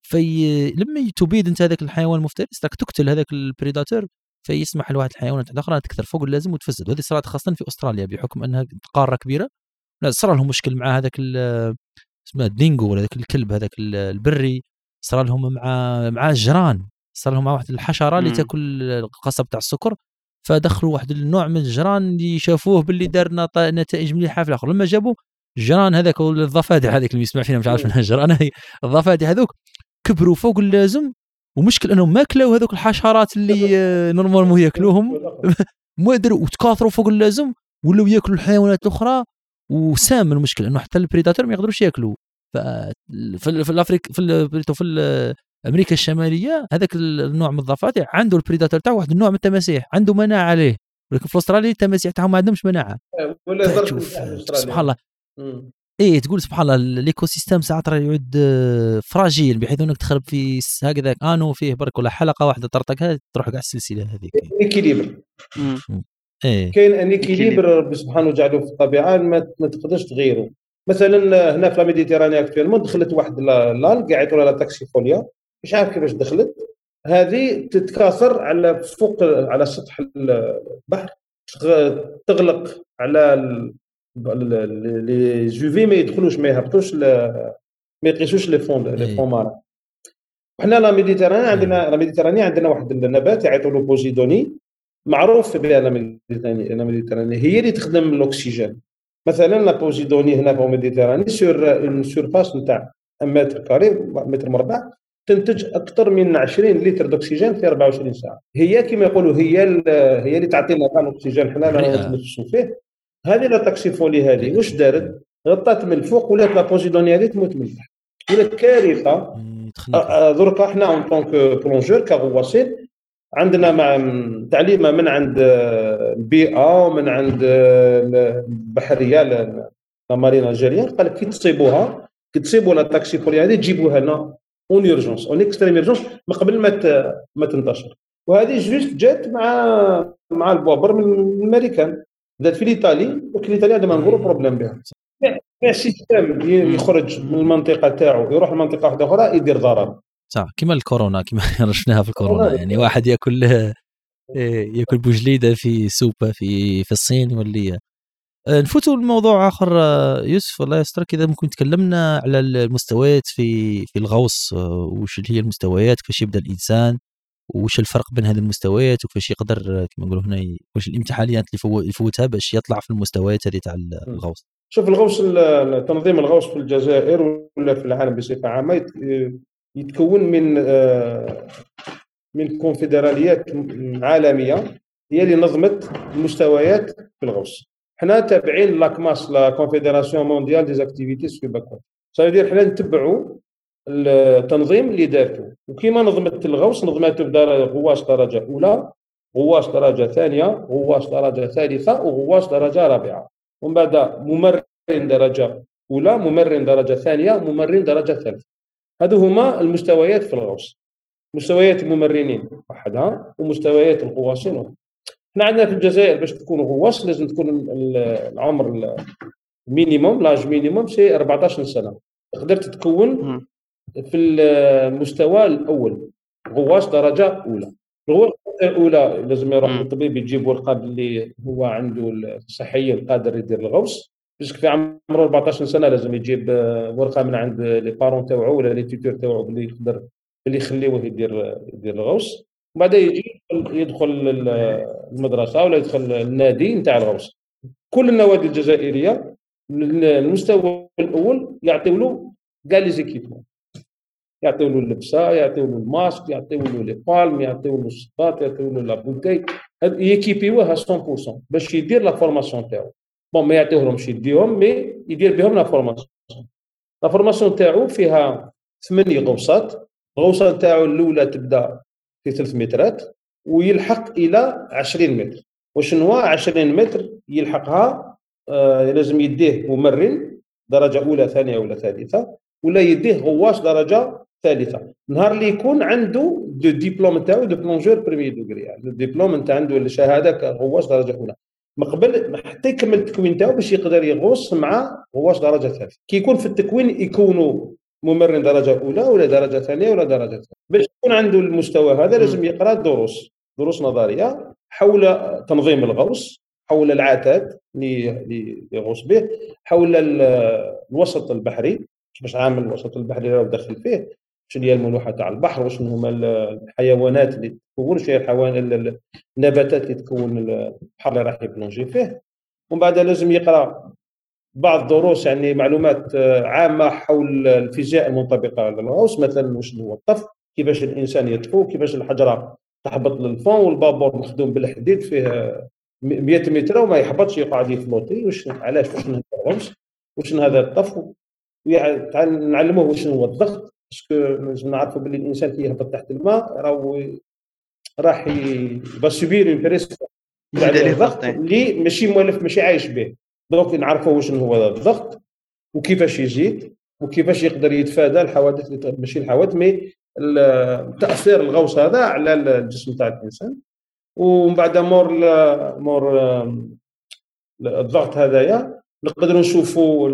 في لما تبيد أنت هذاك الحيوان المفترس راك تقتل هذاك البريداتور فيسمح لواحد الحيوانات الأخرى تكثر فوق اللازم وتفسد. وهذه صارت خاصة في أستراليا بحكم أنها قارة كبيرة. صار لهم مشكل مع هذاك اسمه ال dingo ولا ذاك الكلب هذاك البري صار لهم مع مع الجران صار لهم مع واحد الحشرة اللي تاكل القصب تاع السكر فدخلوا واحد النوع من الجران اللي شافوه باللي دار نتائج مليحة في الآخر. لما جابوا الجران هذاك الضفادع هذيك اللي يسمع فينا مش عارف منها الجران الضفادع هذوك كبروا فوق اللازم ومشكل أنهم ما كلاو هذوك الحشرات اللي normalement ياكلوهم ما دروا وتكاثروا فوق اللازم ولاو ياكلوا الحيوانات الأخرى وسام المشكل إنه حتى ال prédateurs ما يقدروش ياكلوا في في l'Afrique في في أمريكا الشمالية هذاك النوع من الضفادع عنده ال prédateur تاعو واحد النوع من التماسيح عنده مناعة عليه. ولكن في أستراليا التماسيح تاعهم ما عندهمش مناعة. ولا سبحان الله. إيه تقول سبحان الله ال écosystème ساعات راه يعود fragile بحيث إنك تخرب في هكذا انو فيه برك ولا حلقة واحدة طرطقها تروح كاع السلسلة هذيك. équilibre. إيه. كاين un équilibre ربي سبحانه جعله في الطبيعة ما, ما تقدرش تغيره مثلا هنا في ال Méditerranée actuellement دخلت واحد l'algue يعيطوا لها taxifolia. مش عارف كيفاش دخلت. هذه تتكاثر على فوق على سطح البحر. تغلق على لي جوفي ما يدخلوش ما يهبطوش ما يقيسوش les fonds les fonds marins. حنا la Méditerranée عندنا la Méditerranée عندنا واحد النبات يعيطوا له posidonie معروف بها la Méditerranée هي اللي تخدم الأكسجين. مثلا la posidonie هنا في ال Méditerranée sur une surface نتاع mètre carré متر مربع تنتج أكثر من 20 لتر d'oxygène في 24 ساعة. هي كما يقولوا هي هي اللي تعطينا الأكسجين حنا نتنفسوا فيه. هذه la taxifolia هذه. واش دارت؟ غطات من الفوق ولات la posidonie هذه تموت من التحت ولات كارثة. دركا حنا en tant que plongeur كغواصين عندنا مع تعليمه من عند البيئه ومن عند البحريه la marine algérienne. قال لك كي تصيبوها كي تصيبوا la taxifolia هذه جيبوها لنا en urgence en extrême urgence من قبل ما ما تنتشر. وهذه juste جات مع مع البوابر من الامريكان بدات في الإيطالي ولكن الايطالي عندهم un problème بها. كاع سيستم يخرج من المنطقة تاعو يروح لمنطقة واحدة أخرى يدير ضرر. صح كما الكورونا كما رشناها في الكورونا يعني واحد ياكل إيه، ياكل بوجليدة في سوبه في في الصين واللي آه، نفوتوا لموضوع آخر آه، يوسف الله يسترك اذا ممكن تكلمنا على المستويات في في الغوص آه، وش هي المستويات كيفاش يبدأ الإنسان وش الفرق بين هذه المستويات وكيفاش يقدر كما نقولوا هنا وش الامتحانات اللي يفوتها باش يطلع في المستويات هذه تاع الغوص. شوف الغوص تنظيم الغوص في الجزائر ولا في العالم بصفة عامة يتكون من من كونفدراليات عالمية هي اللي نظمت المستويات في الغوص. حنا تابعين la CMAS la Confédération mondiale des activités subaquatiques صافي حنا نتبعوا التنظيم اللي دارته. وكيما نظمت الغوص نظمته غواص درجة أولى غواص درجة ثانية غواص درجة ثالثة وغواص درجة رابعة. ومن بعد ممرن درجة أولى ممرن درجة ثانية ممرن درجة ثالثة. هذو هما المستويات في الغوص مستويات الممرنين وحدها ومستويات الغواصين إحنا عندنا في الجزائر باش تكون غواص لازم تكون العمر ال minimum l'âge minimum c'est 14 سنة. قدرت تكون في المستوى الأول. غواص درجة أولى. الغواص الاولى لازم يروح للطبيب يجيب ورقة باللي هو عنده الصحية القادر يدير الغوص. parce que في عمره 14 سنة لازم يجيب ورقة من عند les parents تاوعو ولا les tuteurs تاوعو اللي يقدر اللي يخليوه يدير يدير الغوص. وبعد يجي يدخل المدرسة ولا يدخل النادي نتاع الغوص. كل النوادي الجزائرية المستوى الأول يعطيو له كاع les équipements. يعطيو له اللبسة يعطيو له الماسك يعطيو له les palmes يعطيو له الصباط يعطيو له لا يكيبيوه 100% باش يدير la formation تاعو. bon ما يعطيوهمش يديهم mais يدير بهم la formation la formation تاعو فيها ثمانية غوصات الغوصه تاعو الاولى تبدا في 3 مترات ويلحق إلى 20 متر وشنو 20 متر يلحقها آه لازم يديه ممرن درجه اولى ثانية ولا ثالثه ولا يديه غواص درجه ثالثه نهار اللي يكون عنده le diplôme تاعو de plongeur premier degré يعني الدبلوم نتاعه الشهاده كغواص درجه اولى من قبل حتى يكمل التكوين تاعو باش يقدر يغوص مع غواص درجة ثالثة. كي يكون في التكوين يكونوا ممرن درجة أولى ولا درجة ثانية ولا درجة ثالثة. باش يكون عنده المستوى هذا لازم يقرأ دروس. دروس نظرية حول تنظيم الغوص حول العتاد اللي يغوص به حول الوسط البحري باش عامل الوسط البحري اللي داخل فيه. شنو هي الملوحة تاع البحر وشنو هما الحيوانات اللي تكون شنو هي الحيوان النباتات اللي تكون البحر اللي راح يبلونجي فيه. ومن بعد لازم يقرأ بعض الدروس يعني معلومات عامة حول الفيزياء المنطبقة للغوص مثلا وشنو هو الطف كيفاش الإنسان يطفو كيفاش الحجرة تهبط لل fond والبابور مخدوم بالحديد فيه 100 متر وما يهبطش يقعد يفلوتي واش علاش؟ واش هذا الغوص واش هذا الطف؟ نعلموه واش هو الضغط. parce que لازم نعرفوا باللي الإنسان كي يهبط تحت الماء راهو راح يسوبير une pression الضغط اللي ماشي مولف ماشي عايش به. donc نعرفوا واش هو الضغط وكيفاش يزيد وكيفاش يقدر يتفادى الحوادث ماشي الحوادث mais تأثير الغوص هذا على الجسم تاع الإنسان. ومن بعد مور مور الضغط هذايا نقدروا نشوفوا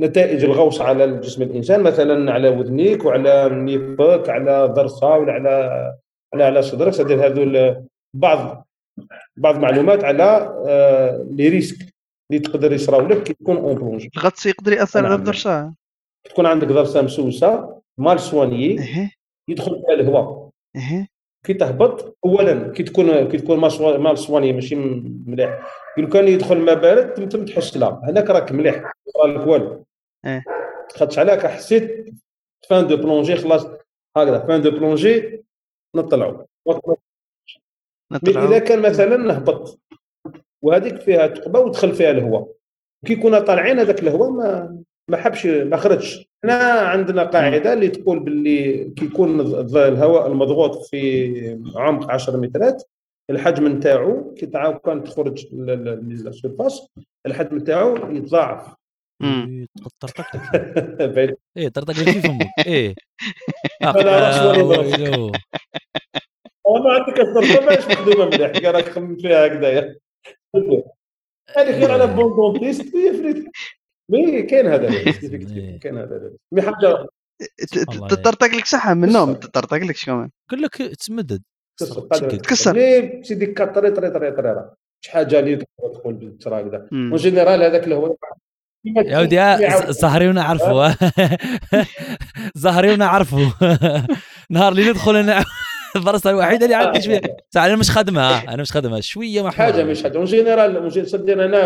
نتائج الغوص على جسم الإنسان مثلا على وذنيك وعلى نيفك على ضرسة ولا على على على صدرك. c'est-à-dire هذو بعض بعض المعلومات على آه، les risques اللي تقدر يصراو لك كي تكون en plongée. الغطس يقدر يأثر على الضرسة. تكون عندك ضرسة مسوسة mal soignée يدخل فيها الهواء. كي تهبط اولا كي تكون كي تكون mal soignée ماشي مليح. لو كان يدخل ما بارد تم تحس لا. هناك راك مليح. لك والو. آه خاطش عليك حسيت fin de plongée خلاص. هكذا fin de plongée نطلعوا إذا كان مثلا نهبط. وهذيك فيها ثقبه ودخل فيها الهواء. كي كنا طالعين هذاك الهواء ما ما حبش ما خرجش. إحنا عندنا قاعدة اللي تقول باللي كي يكون الهواء المضغوط في عمق 10 مترات الحجم نتاعو كي تعاود كان تخرج لل surface الحجم نتاعو يتضاعف. طرطق لك إيه طرطق لك في فمك إيه. والله عندك الطرطقه ماهيش مخدومه مليح؟ راك خمم فيها هكذايا. هذيك غير على بون دونتيست مي كاين هذا. كاين هذا مي حاجة تطرطق لك صحة من النوم تطرطق لك كمان يقول لك تمدد تكسر. مي سيدي كطري طري طري طري شي حاجة اللي تدخل بالترا هكذا اون جينيرال هذاك اللي هو يا ودي زهريونا عرفوا زهريونا عرفوا نهار اللي ندخل أنا الفرصة الوحيدة اللي عندي شوية. أنا مش خدمها أنا مش خدمها شوية ما حاجة مش حاجة en général صدقني أنا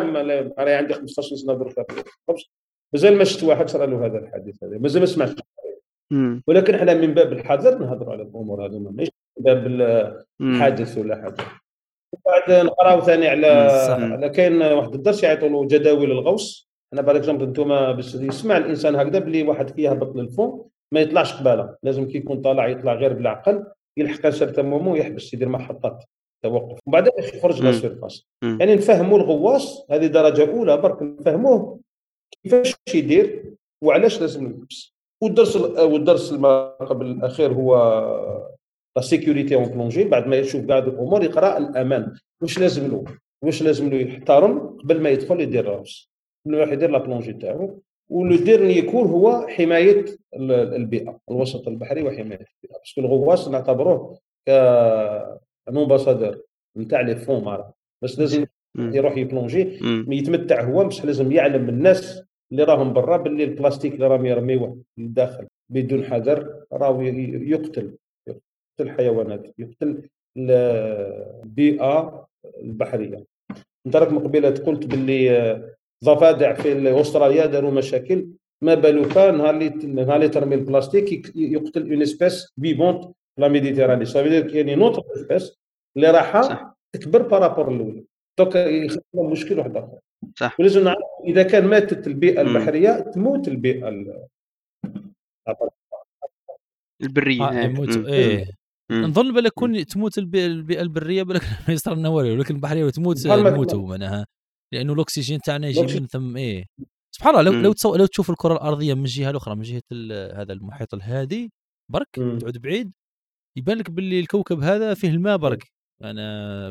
أنا عندي 15 سنة درك مازال ما شفت واحد صرا له هذا الحديث هذا. مازال ما سمعتش. ولكن إحنا من باب الحذر نهضروا على الأمور هذو. ماشي. من باب الحادث ولا حاجة. وبعد نقراو ثاني على على كاين واحد الدرس يعيطوا له جداول الغوص. أنا par exemple أنتم باش يسمع الإنسان هكذا بلي واحد كي يهبط للفون ما يطلعش قبالة. لازم كي يكون طالع يطلع غير بالعقل. يلحق certain moment يحبس يدير محطات توقف. ومن بعد يخرج لل surface يعني نفهموا الغواص هذه درجة أولى برك نفهموه كيفاش يدير وعلاش لازم يلبس والدرس والدرس قبل الأخير هو la sécurité en plongée بعد ما يشوف كاع الأمور يقرأ الأمان. واش لازم له؟ واش لازم له يحترم قبل ما يدخل يدير راس قبل ما يدير la plongée تاعو. و le dernier يكون هو حماية البيئة الوسط البحري وحماية البيئة. parce que الغواص نعتبروه ك ambassadeur نتاع les fonds marins. بس لازم يروح يبلونجي يتمتع هو بصح لازم يعلم الناس اللي راهم برا باللي البلاستيك اللي راهم يرميوه للداخل. بدون حذر راهو يقتل يقتل الحيوانات يقتل البيئة البحرية. انت راك من قبيلة قلت باللي ضفادع في أستراليا داروا مشاكل. ما بالك نهار اللي نهار اللي ترمي البلاستيك يقتل une espèce vivante la Méditerranée ça fait كاين une autre espèce اللي راح تكبر par rapport الاولى donc يخلق مشكل واحد آخر. صح. ولازم نعرف إذا كان ماتت البيئة البحرية تموت البيئة البرية. آه يموت. إيه. نظن بالك كون تموت البيئة البرية بالك ما يصير لنا والو ولكن البحرية تموت نموتوا معناها لأنه الأكسجين تاعنا يجي من ثم إيه. سبحان الله لو لو, تصو... لو تشوف الكرة الأرضية من الجهه الاخرى من جهة هذا المحيط الهادي برك تعود بعيد يبان لك باللي الكوكب هذا فيه الماء برك. أنا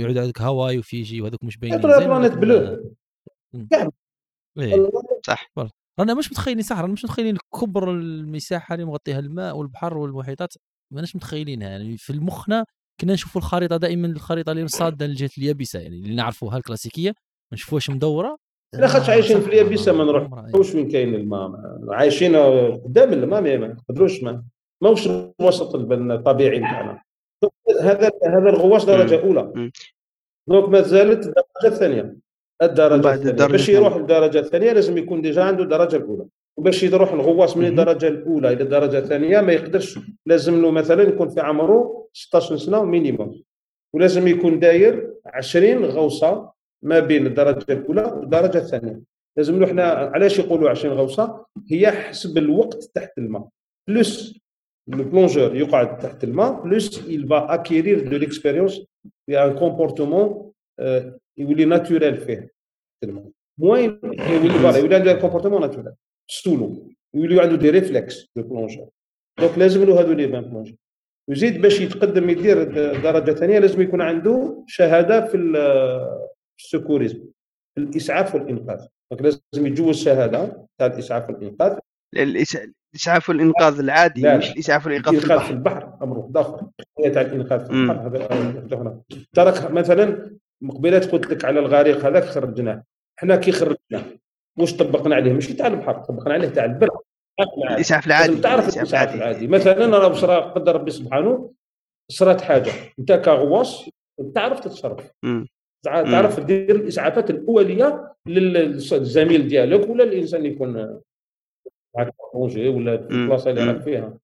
يعود عندك هواي وفيجي وهذوك مش باينين planète bleue. إيه. صح. رانا مش متخيلين صح رانا مش متخيلين كبر المساحة اللي مغطيها الماء والبحر والمحيطات. ماناش متخيلينها يعني. في مخنا كنا نشوفوا الخريطة دائما الخريطة اللي صادة للجهه اليابسة يعني اللي نعرفوها الكلاسيكية. ما نشوفوهاش مدورة. لا خاطش عايشين في اليابسه ما نروحوش وين كاين الماء. عايشين قدام الماء ما نقدروش ما ماهوش الوسط الطبيعي نتاعنا. هذا هذا الغواص درجة أولى. donc ما زالت الدرجة الثانية. الدرجة الثانية باش يروح للدرجه الثانية لازم يكون déjà عنده الدرجه الاولى وباش يروح الغواص من الدرجة الأولى إلى الدرجة الثانية ما يقدرش. لازم له مثلا يكون في عمره 16 سنة minimum ولازم يكون داير 20 غوصة ما بين الدرجة الأولى والدرجه الثانية. لازم له إحنا علاش يقولوا 20 غوصة؟ هي حسب الوقت تحت الماء. plus le plongeur يقعد تحت الماء plus il va acquérir de l'expérience et un comportement يولي naturel فيه تحت الماء. moins يولي voilà يولي عنده comportement naturel sous l'eau يولي عنده des réflexes de plongeur donc لازم له هذو les 20 plongées ويزيد باش يتقدم يدير درجة ثانية لازم يكون عنده شهادة في ال secourisme الإسعاف والإنقاذ. donc لازم يتجوز شهادة تاع الاسعاف والإنقاذ. الإسعاف والإنقاذ العادي لا مش الاسعاف والإنقاذ في البحر. في البحر أمر اخر تاع الإنقاذ في البحر هذا ترك مثلا مقبلات قلت لك على الغريق هذاك خرجناه إحنا كي خرجناه واش طبقنا عليه ماشي تاع البحر طبقنا عليه تاع البر. الإسعاف العادي تعرف الإسعاف العادي. مثلا راه بصرا قدر ربي سبحانه صرات حاجة. أنت كغواص تعرف تتصرف. تعرف دير الإسعافات الأولية للزميل ديالك ولا الانسان اللي يكون معك بلونجي ولا في البلاصه اللي راك فيها.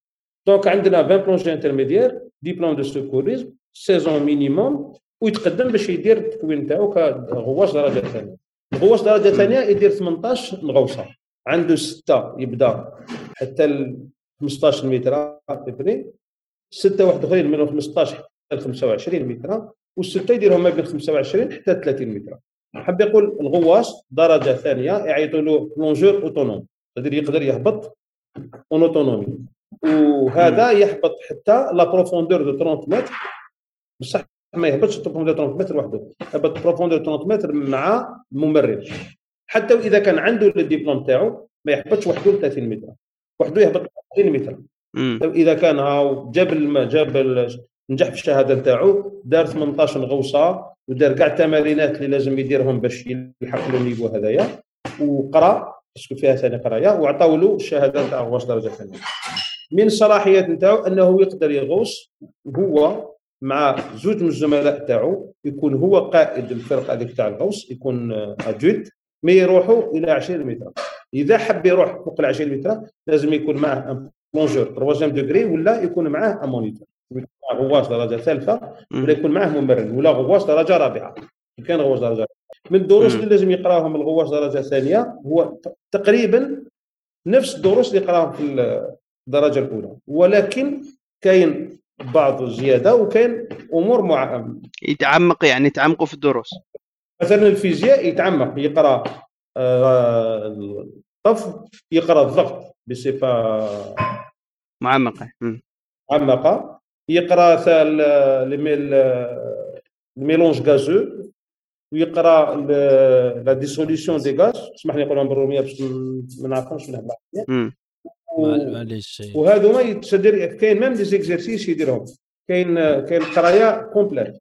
donc عندنا 20 plongées intermédiaires diplôme de secourisme seize ans minimum ويتقدم باش يدير التكوين نتاعو كغواص درجة ثانية. الغواص درجة ثانية يدير 18 غوصه عنده ستة يبدا حتى ل 15 متر après ستة واحد اخرين من 15 حتى ل 25 متر. والستة يديرهم ما بين 25 حتى 30 متر. حب يقول الغواص درجة ثانية يعيطوا له plongeur autonome. يقدر يهبط en autonomie. وهذا يهبط حتى la profondeur de 30 متر. بصح ما يهبطش profondeur 30 متر وحده. يهبط profondeur 30 متر مع ممرن. حتى واذا كان عنده الدبلوم تاعو ما يهبطش وحده 30 متر. وحده يهبط 30 متر. إذا كان هاو جاب الماء جاب نجح في الشهادة نتاعو دار 18 غوصه ودار كاع التمارينات اللي لازم يديرهم باش يلحق ال niveau هذايا. وقرا parce que فيها ثاني قراية وعطاو له الشهادة نتاع غوص درجة ثانية. من الصلاحيات نتاعو أنه يقدر يغوص هو مع زوج من الزملاء تاعو يكون هو قائد الفرقة هذيك تاع الغوص يكون adulte mais يروحوا إلى 20 متر. إذا حب يروح فوق ال 20 متر لازم يكون معه un plongeur troisième degré ولا يكون معه un moniteur غواص درجة ثالثة ولا يكون معه ممرن ولا غواص درجة رابعة. كان غواص درجة من الدروس اللي لازم يقراهم الغواص درجة ثانية هو تقريبا نفس الدروس اللي يقراهم في الدرجه الأولى. ولكن كاين بعض الزيادة وكاين أمور مع... يتعمق يعني يتعمقوا في الدروس. مثلا الفيزياء يتعمق يقرأ الطف يقرأ الضغط بصفة معمقة. معمقة. يقرا ال mélange gazeux ويقرا la dissolution des gaz اسمح لي نقولهم بالرومية باش ما نعرفهمش من معليش وهذوما تدير كاين même des exercices يديرهم. كاين كاين قراية complète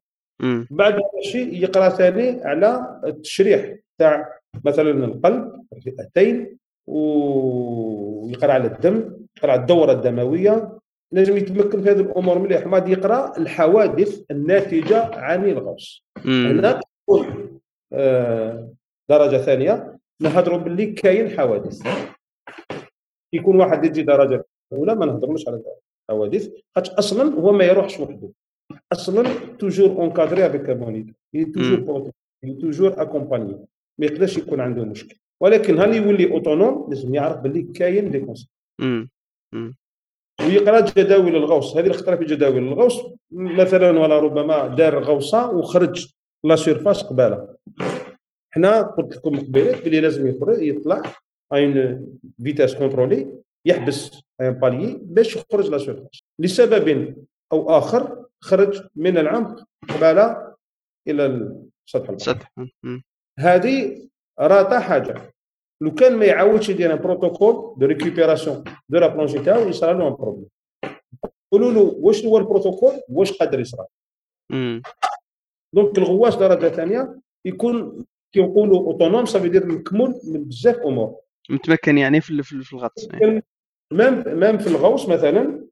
بعد الشيء يقرا ثاني على التشريح تاع مثلا القلب الرئتين ويقرا على الدم يقرا على الدورة الدموية لازم يتمكن في هذه الأمور مليح. ما يقرأ الحوادث الناتجة عن الغوص هنا تكون آه درجة ثانية. نهضروا باللي كاين حوادث. يكون واحد يجي درجة أولى ما نهضرولوش على الحوادث خاطر أصلا هو ما يروحش وحده. أصلا toujours encadré avec moniteur toujours toujours accompagné ما يقدرش يكون عنده مشكل. ولكن هل يولي autonome لازم يعرف باللي كاين des concepts ويقرأ جداول الغوص. هذه اللي في جداول الغوص. مثلا ولا ربما دار غوصة وخرج la surface قباله حنا قلت لكم قبيلة بلي لازم يخرج يطلع une vitesse contrôlée يحبس un palier باش يخرج la surface. لسبب أو آخر خرج من العمق قباله إلى السطح السطح هذه راتا حاجة. لو كان ما يعاودش يدير un protocole de récupération de la plongée تاعو يصرى له un problème قولوا له واش هو البروتوكول واش قادر يصرى donc الغواص درجه ثانية يكون كي نقولوا autonome صافي يدير مكمول من بزاف امور متمكن يعني في في الغطس. même même في الغوص مثلا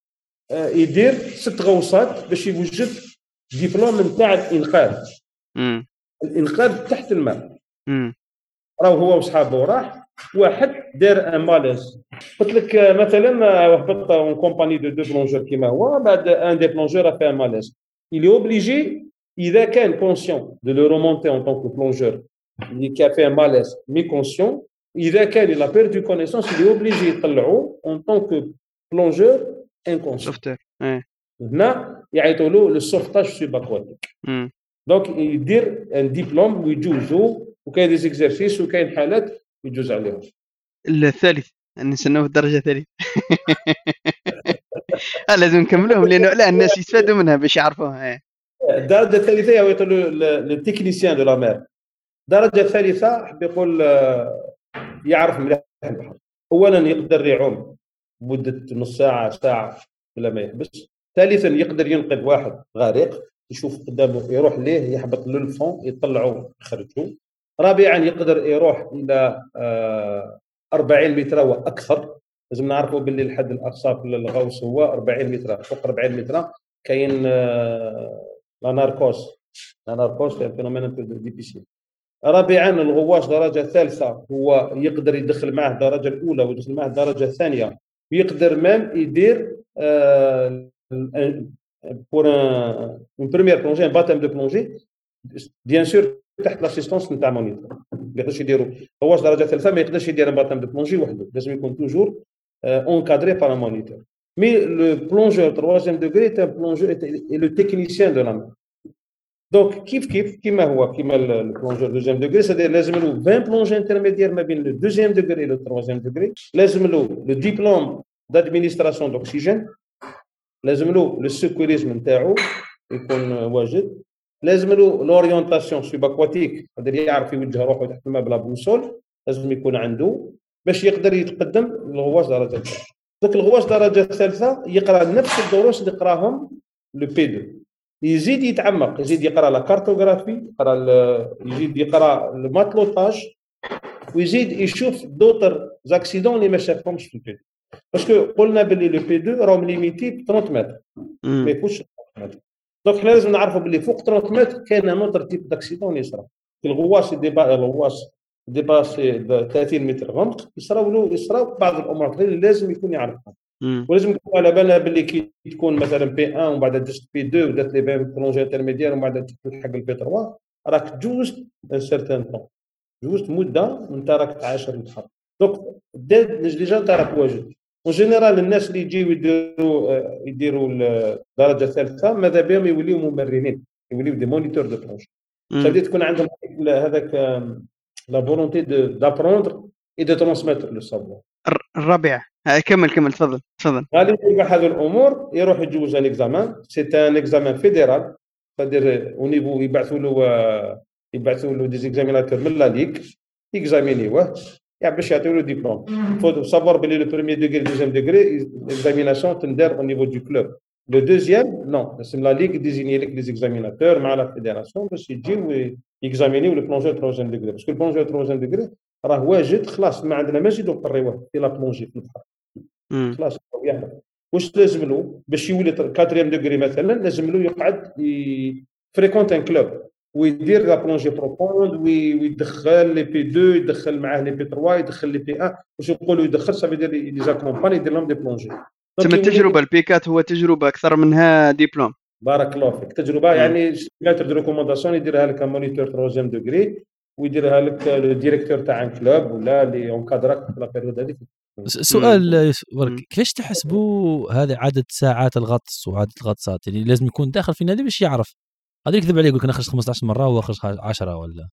آه، يدير ست غوصات باش يوجد ديبلوم نتاع الإنقاذ. الإنقاذ تحت الماء. راهو هو وصحابه راح واحد دار un malaise قلت لك مثلا هبط en compagnie de deux plongeurs كيما هو بعد un des plongeurs fait un malaise il est obligé إذا كان conscient de le remonter en tant que plongeur اللي كا fait un malaise mais conscient إذا كان il a perdu connaissance il est obligé يطلعوه en tant que plongeur inconscient هنا يعيطوا له le sauvetage subaquatique donc يدير un diplôme ويجوزو وكاين des exercices وكاين حالات يجوز عليهم. الثالث نستناو في الدرجة الثالثه آه، لازم نكملوهم لأنه لا الناس يستفادوا منها باش يعرفوها الدرجه الثالثه يعطوا le technicien de la mer الدرجه الثالثه حب يقول آه، يعرف مليح البحر. اولا يقدر يعوم مدة نص ساعة ساعة بلا ما يحبس. ثالثا يقدر ينقذ واحد غارق يشوف قدامه يروح ليه يحبط له ال fond يطلعوه يخرجوه رابعا يقدر يروح إلى 40 آه، متر وأكثر. لازم نعرفوا باللي الحد الأقصى في الغوص هو 40 متر فوق 40 متر. كاين آه، la narcose. la narcose في phénomène difficile رابعا الغواص درجة ثالثة هو يقدر يدخل معه الدرجة الأولى ويدخل معه الدرجة الثانية. ويقدر même يدير pour une première plongée un baptême de plongée bien sûr تحت l'assistance نتاع moniteur ما يقدرش يديروا هواش درجة ثالثة ما يقدرش يدير baptême de plongée وحده. لازم يكون toujours encadré par moniteur mais le plongeur troisième degré تاع plongeur est le technicien de la donc كيف كيف كيما هو كيما ال plongeur deuxième degré c'est-à-dire لازم له 20 plongées intermédiaires ما بين le deuxième degré le troisième degré لازم له le diplôme d'administration d'oxygène لازم له le secourisme نتاعو يكون واجد لازم له l'orientation subaquatique يقدر يعرف يوجه روحه تحت الماء بلا boussole لازم يكون عنده باش يقدر يتقدم للغواص درجة ثالثة. دوك الغواص درجة ثالثة يقرأ نفس الدروس اللي قراهم le P2 يزيد يتعمق يزيد يقرأ la cartographie يقرأ يزيد يقرأ ال matelotage ويزيد يشوف d'autres accidents اللي ما شافهمش في ال P2 parce que قلنا باللي le P2 راهم limité ب 30 متر ما يكونش 30 متر. donc حنا لازم نعرفوا باللي فوق 30 متر كاين un autre type d'accident يصرى الغواص يديبا الغواص dépassé 30 متر غمق يصراو له يصراو بعض الأمور اللي لازم يكون يعرفها ولازم يكون على بالنا باللي كي تكون مثلا P1 ومن بعد دزت P2 ودات les vingt plongées intermédiaires ومن بعد تلحق ال P3 راك جوزت un certain temps جوزت مده وانت راك تعاشر البحر donc déjà انت راك واجد en général الناس اللي يجيو يديروا يديروا الدرجه الثالثه ماذا بهم؟ يوليو ممرنين. يوليو des moniteurs de plongée c'est-à-dire تكون عندهم هذاك la volonté d'apprendre et de transmettre le savoir الرابع كمل كمل تفضل تفضل. غادي يربح هذه الأمور يروح يجوز un examen c'est un examen fédéral c'est-à-dire au niveau يبعثوا له يبعثوا له des examinateurs من la ligue يكزامينيوه يعني باش يعطيو له diplôme faut savoir بلي le premier degré deuxième degré l'examination تندار au niveau de club le deuxième non لازم la ligue désigner لك des examinateurs مع la fédération باش يجيو يكزامينيو le plongeur troisième degré parce que ال plongeur troisième degré راه واجد خلاص ما عندنا ما نزيدو نقريوه في la plongée في البحر خلاص يعرف واش لازم له باش يولي quatrième degré مثلا لازم له يقعد fréquente un club ويدير la plongée profonde ويدخل les P2 يدخل معاه les P3 يدخل les P1 واش نقولوا يدخل صافي يدير les accompagner يدير لهم des plongées تسمى التجربه ال P4 هو تجربه أكثر منها ديبلوم بارك الله فيك تجربه يعني lettre de recommandation يديرها لك moniteur troisième degré ويديرها لك le directeur تاع un club ولا اللي اونكادراك في la période هذيك سؤال كيفاش تحسبوا هذه عدد ساعات الغطس وعدد الغطسات؟ يعني لازم يكون داخل في النادي باش يعرف. هذا يكذب عليه يقول لك أنا خرجت 15 مرة وهو خرج 10 ولا؟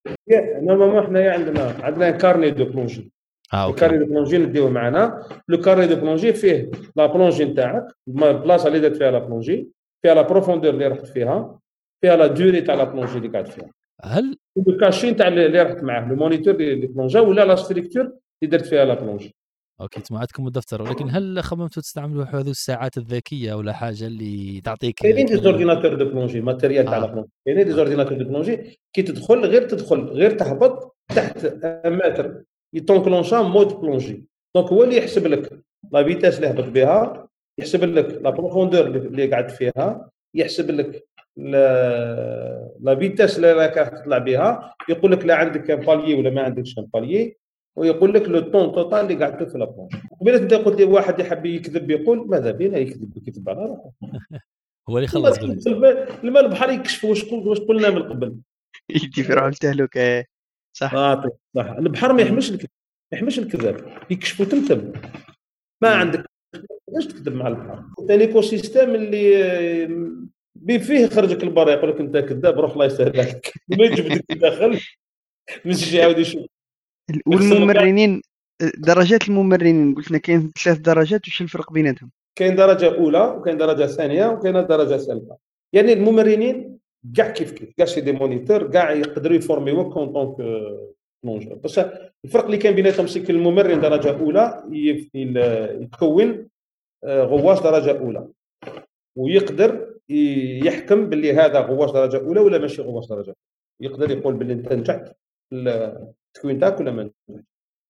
normalement إحنا عندنا عندنا carnet de plongée. آه OK. ال carnet de plongée نديوه معنا. le carnet de plongée فيه la plongée نتاعك البلاصه اللي درت فيها la plongée فيها la profondeur اللي رحت فيها فيها la durée تاع la plongée اللي قعدت فيها. هل؟ ال cachet تاع اللي رحت معاه le moniteur اللي بلونجا ولا la structure اللي درت فيها la plongée. OK أنتم عندكم الدفتر ولكن هل خممتوا تستعملوا هذه الساعات الذكية ولا حاجة اللي تعطيك كاينين des ordinateurs de plongée matériel تاع plongée كاينين des ordinateurs de plongée كي تدخل غير تدخل غير تهبط تحت متر. يتونكلونشا mode plongée donc هو اللي يحسب لك la vitesse اللي هبط بها يحسب لك la profondeur اللي قعدت فيها يحسب لك la vitesse اللي راك تطلع بها. يقول لك لا عندك palier ولا ما عندكش palier ويقول لك le temps total اللي قعدته في la plongée قبيله انت قلت لي واحد يحب يكذب يقول ماذا بينا يكذب يكذب على روحه. هو اللي خلص الماء البحر يكشف واش واش قلنا من قبل. يدي فرعون التهلكه صح. آه صح. البحر ما يحملش الكذب ما يحملش الكذاب. يكشفوا تمتم ما عندك علاش تكذب مع البحر؟ l'écosystème اللي فيه خرجك البر يقول لك أنت كذاب روح الله يسهل لك ما يجبدك داخل مش يعاود يشوف. والممرنين درجات الممرنين قلت لنا كاين ثلاث درجات وش الفرق بيناتهم؟ كاين درجة أولى وكاين درجة ثانية وكاين درجة ثالثة. يعني الممرنين كاع كيف كيف كاع c'est des moniteurs كاع يقدروا يفورميوك en tant que plongeur بس الفرق اللي كاين بيناتهم c'est الممرن درجة أولى يكون آه، غواص درجة أولى. ويقدر يحكم باللي هذا غواص درجة أولى ولا ماشي غواص درجة يقدر يقول باللي أنت نجحت التكوين تاعك ولا ما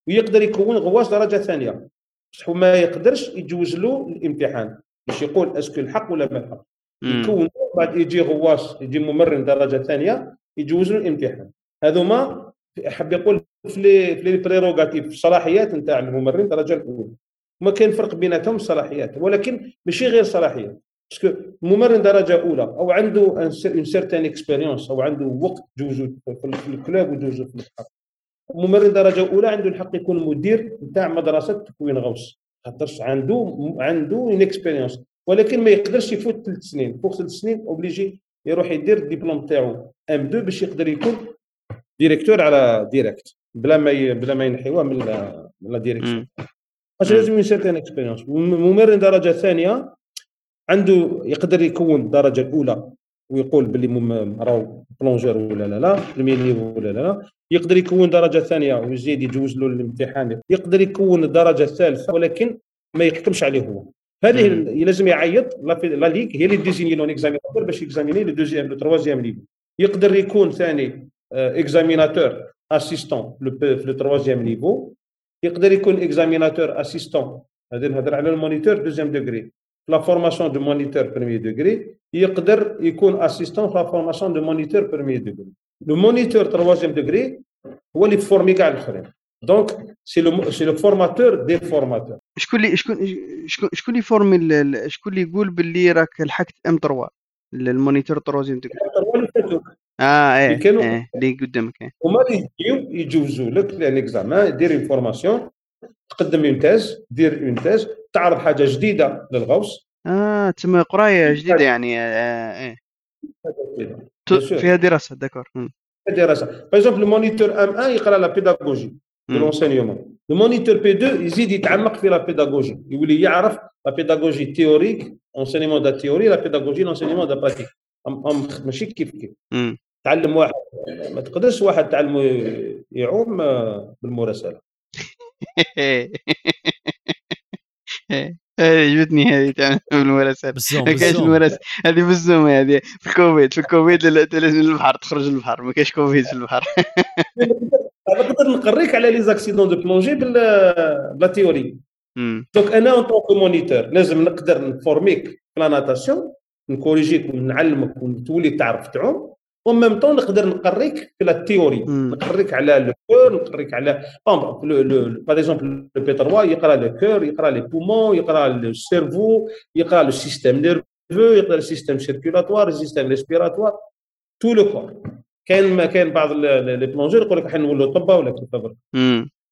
ويقدر يكون غواص درجة ثانية. بصح ما يقدرش يجوز له الامتحان باش يقول est-ce que الحق ولا ما الحق. يكون بعد يجي غواص يجي ممرن درجة ثانية يجوز له الامتحان. هذوما حاب يقول في les في les prérogatives الصلاحيات نتاع الممرن الدرجه الأولى. ما كاين فرق بيناتهم الصلاحيات ولكن ماشي غير صلاحيات parce que ممرن درجة أولى أو عنده une certaine expérience أو عنده وقت جوزو في ال club وجوزو في البحر ممرن درجة أولى عنده الحق يكون مدير نتاع مدرسة تكوين غوص. خاطرش عنده عنده une expérience ولكن ما يقدرش يفوت ثلاث سنين. فوق ثلاث سنين obligé يروح يدير الدبلوم تاعو M2 باش يقدر يكون ديريكتور على ديريكت بلا ما بلا ما ينحيوه من لا ديريكسيون باش لازم سيرتين اكسبيريونس ممرن درجة ثانية عنده يقدر يكون الدرجه الأولى. ويقول باللي راهو بلونجور ولا لا لا نيفو ولا لا لا يقدر يكون درجة ثانية ويزيد يجوز له الامتحان يقدر يكون الدرجه الثالثه ولكن ما يحكمش عليه هو. هذه لازم يعيط لا ليغ هي اللي ديزيني لون اكزاميناتور باش يكزاميني لو دوزيام لو تروازيام ليغ يقدر يكون ثاني examinateur assistant في le troisième niveau يقدر يكون examinateur assistant هذا نهضر على ال moniteur deuxième degré la formation de moniteur premier degré يقدر يكون assistant في la formation de moniteur premier degré le moniteur troisième degré هو اللي forme كاع الاخرين donc c'est le c'est le formateur des formateurs شكون اللي شكون شكون شكون اللي يفورمي شكون اللي يقول باللي راك لحقت M3 ال moniteur troisième degré آه إيه كانوا إيه اللي قدامك إيه هما اللي يجيو يجوزوا لك l'examen دير une formation تقدم une thèse دير une thèse تعرض حاجة جديدة للغوص. آه تسمى قراية جديدة يعني آه إيه فيها دراسة d'accord. دراسة. par exemple ال moniteur M1 يقرا la pédagogie de l'enseignement ال moniteur M2 يزيد يتعمق في la pédagogie يولي يعرف la pédagogie théorique enseignement de la théorie la pédagogie l'enseignement de la pratique ماشي كيف كيف تعلم واحد ما تقدرش واحد تعلمه يعوم بالمراسله عجبتني هذه تاع بالمراسله ما كاينش المراسله هذه بالزوم هذه. في الكوفيد في الكوفيد لازم البحر تخرج للبحر ما كاينش كوفيد في البحر. نقدر نقريك على les accidents de plongée بلا théorie donc أنا en tant que moniteur لازم نقدر نفورميك في la natation نكوريجيك ونعلمك وتولي تعرف تعوم. en même temps نقدر نقريك في la théorie نقريك على le corps نقريك على par exemple le P3 يقرا le corps يقرا les poumons يقرا le cerveau يقرا le système nerveux يقرا le système circulatoire système respiratoire tout le corps كاين ما كاين بعض les plongeurs يقول لك حنولوا طبه ولا كيف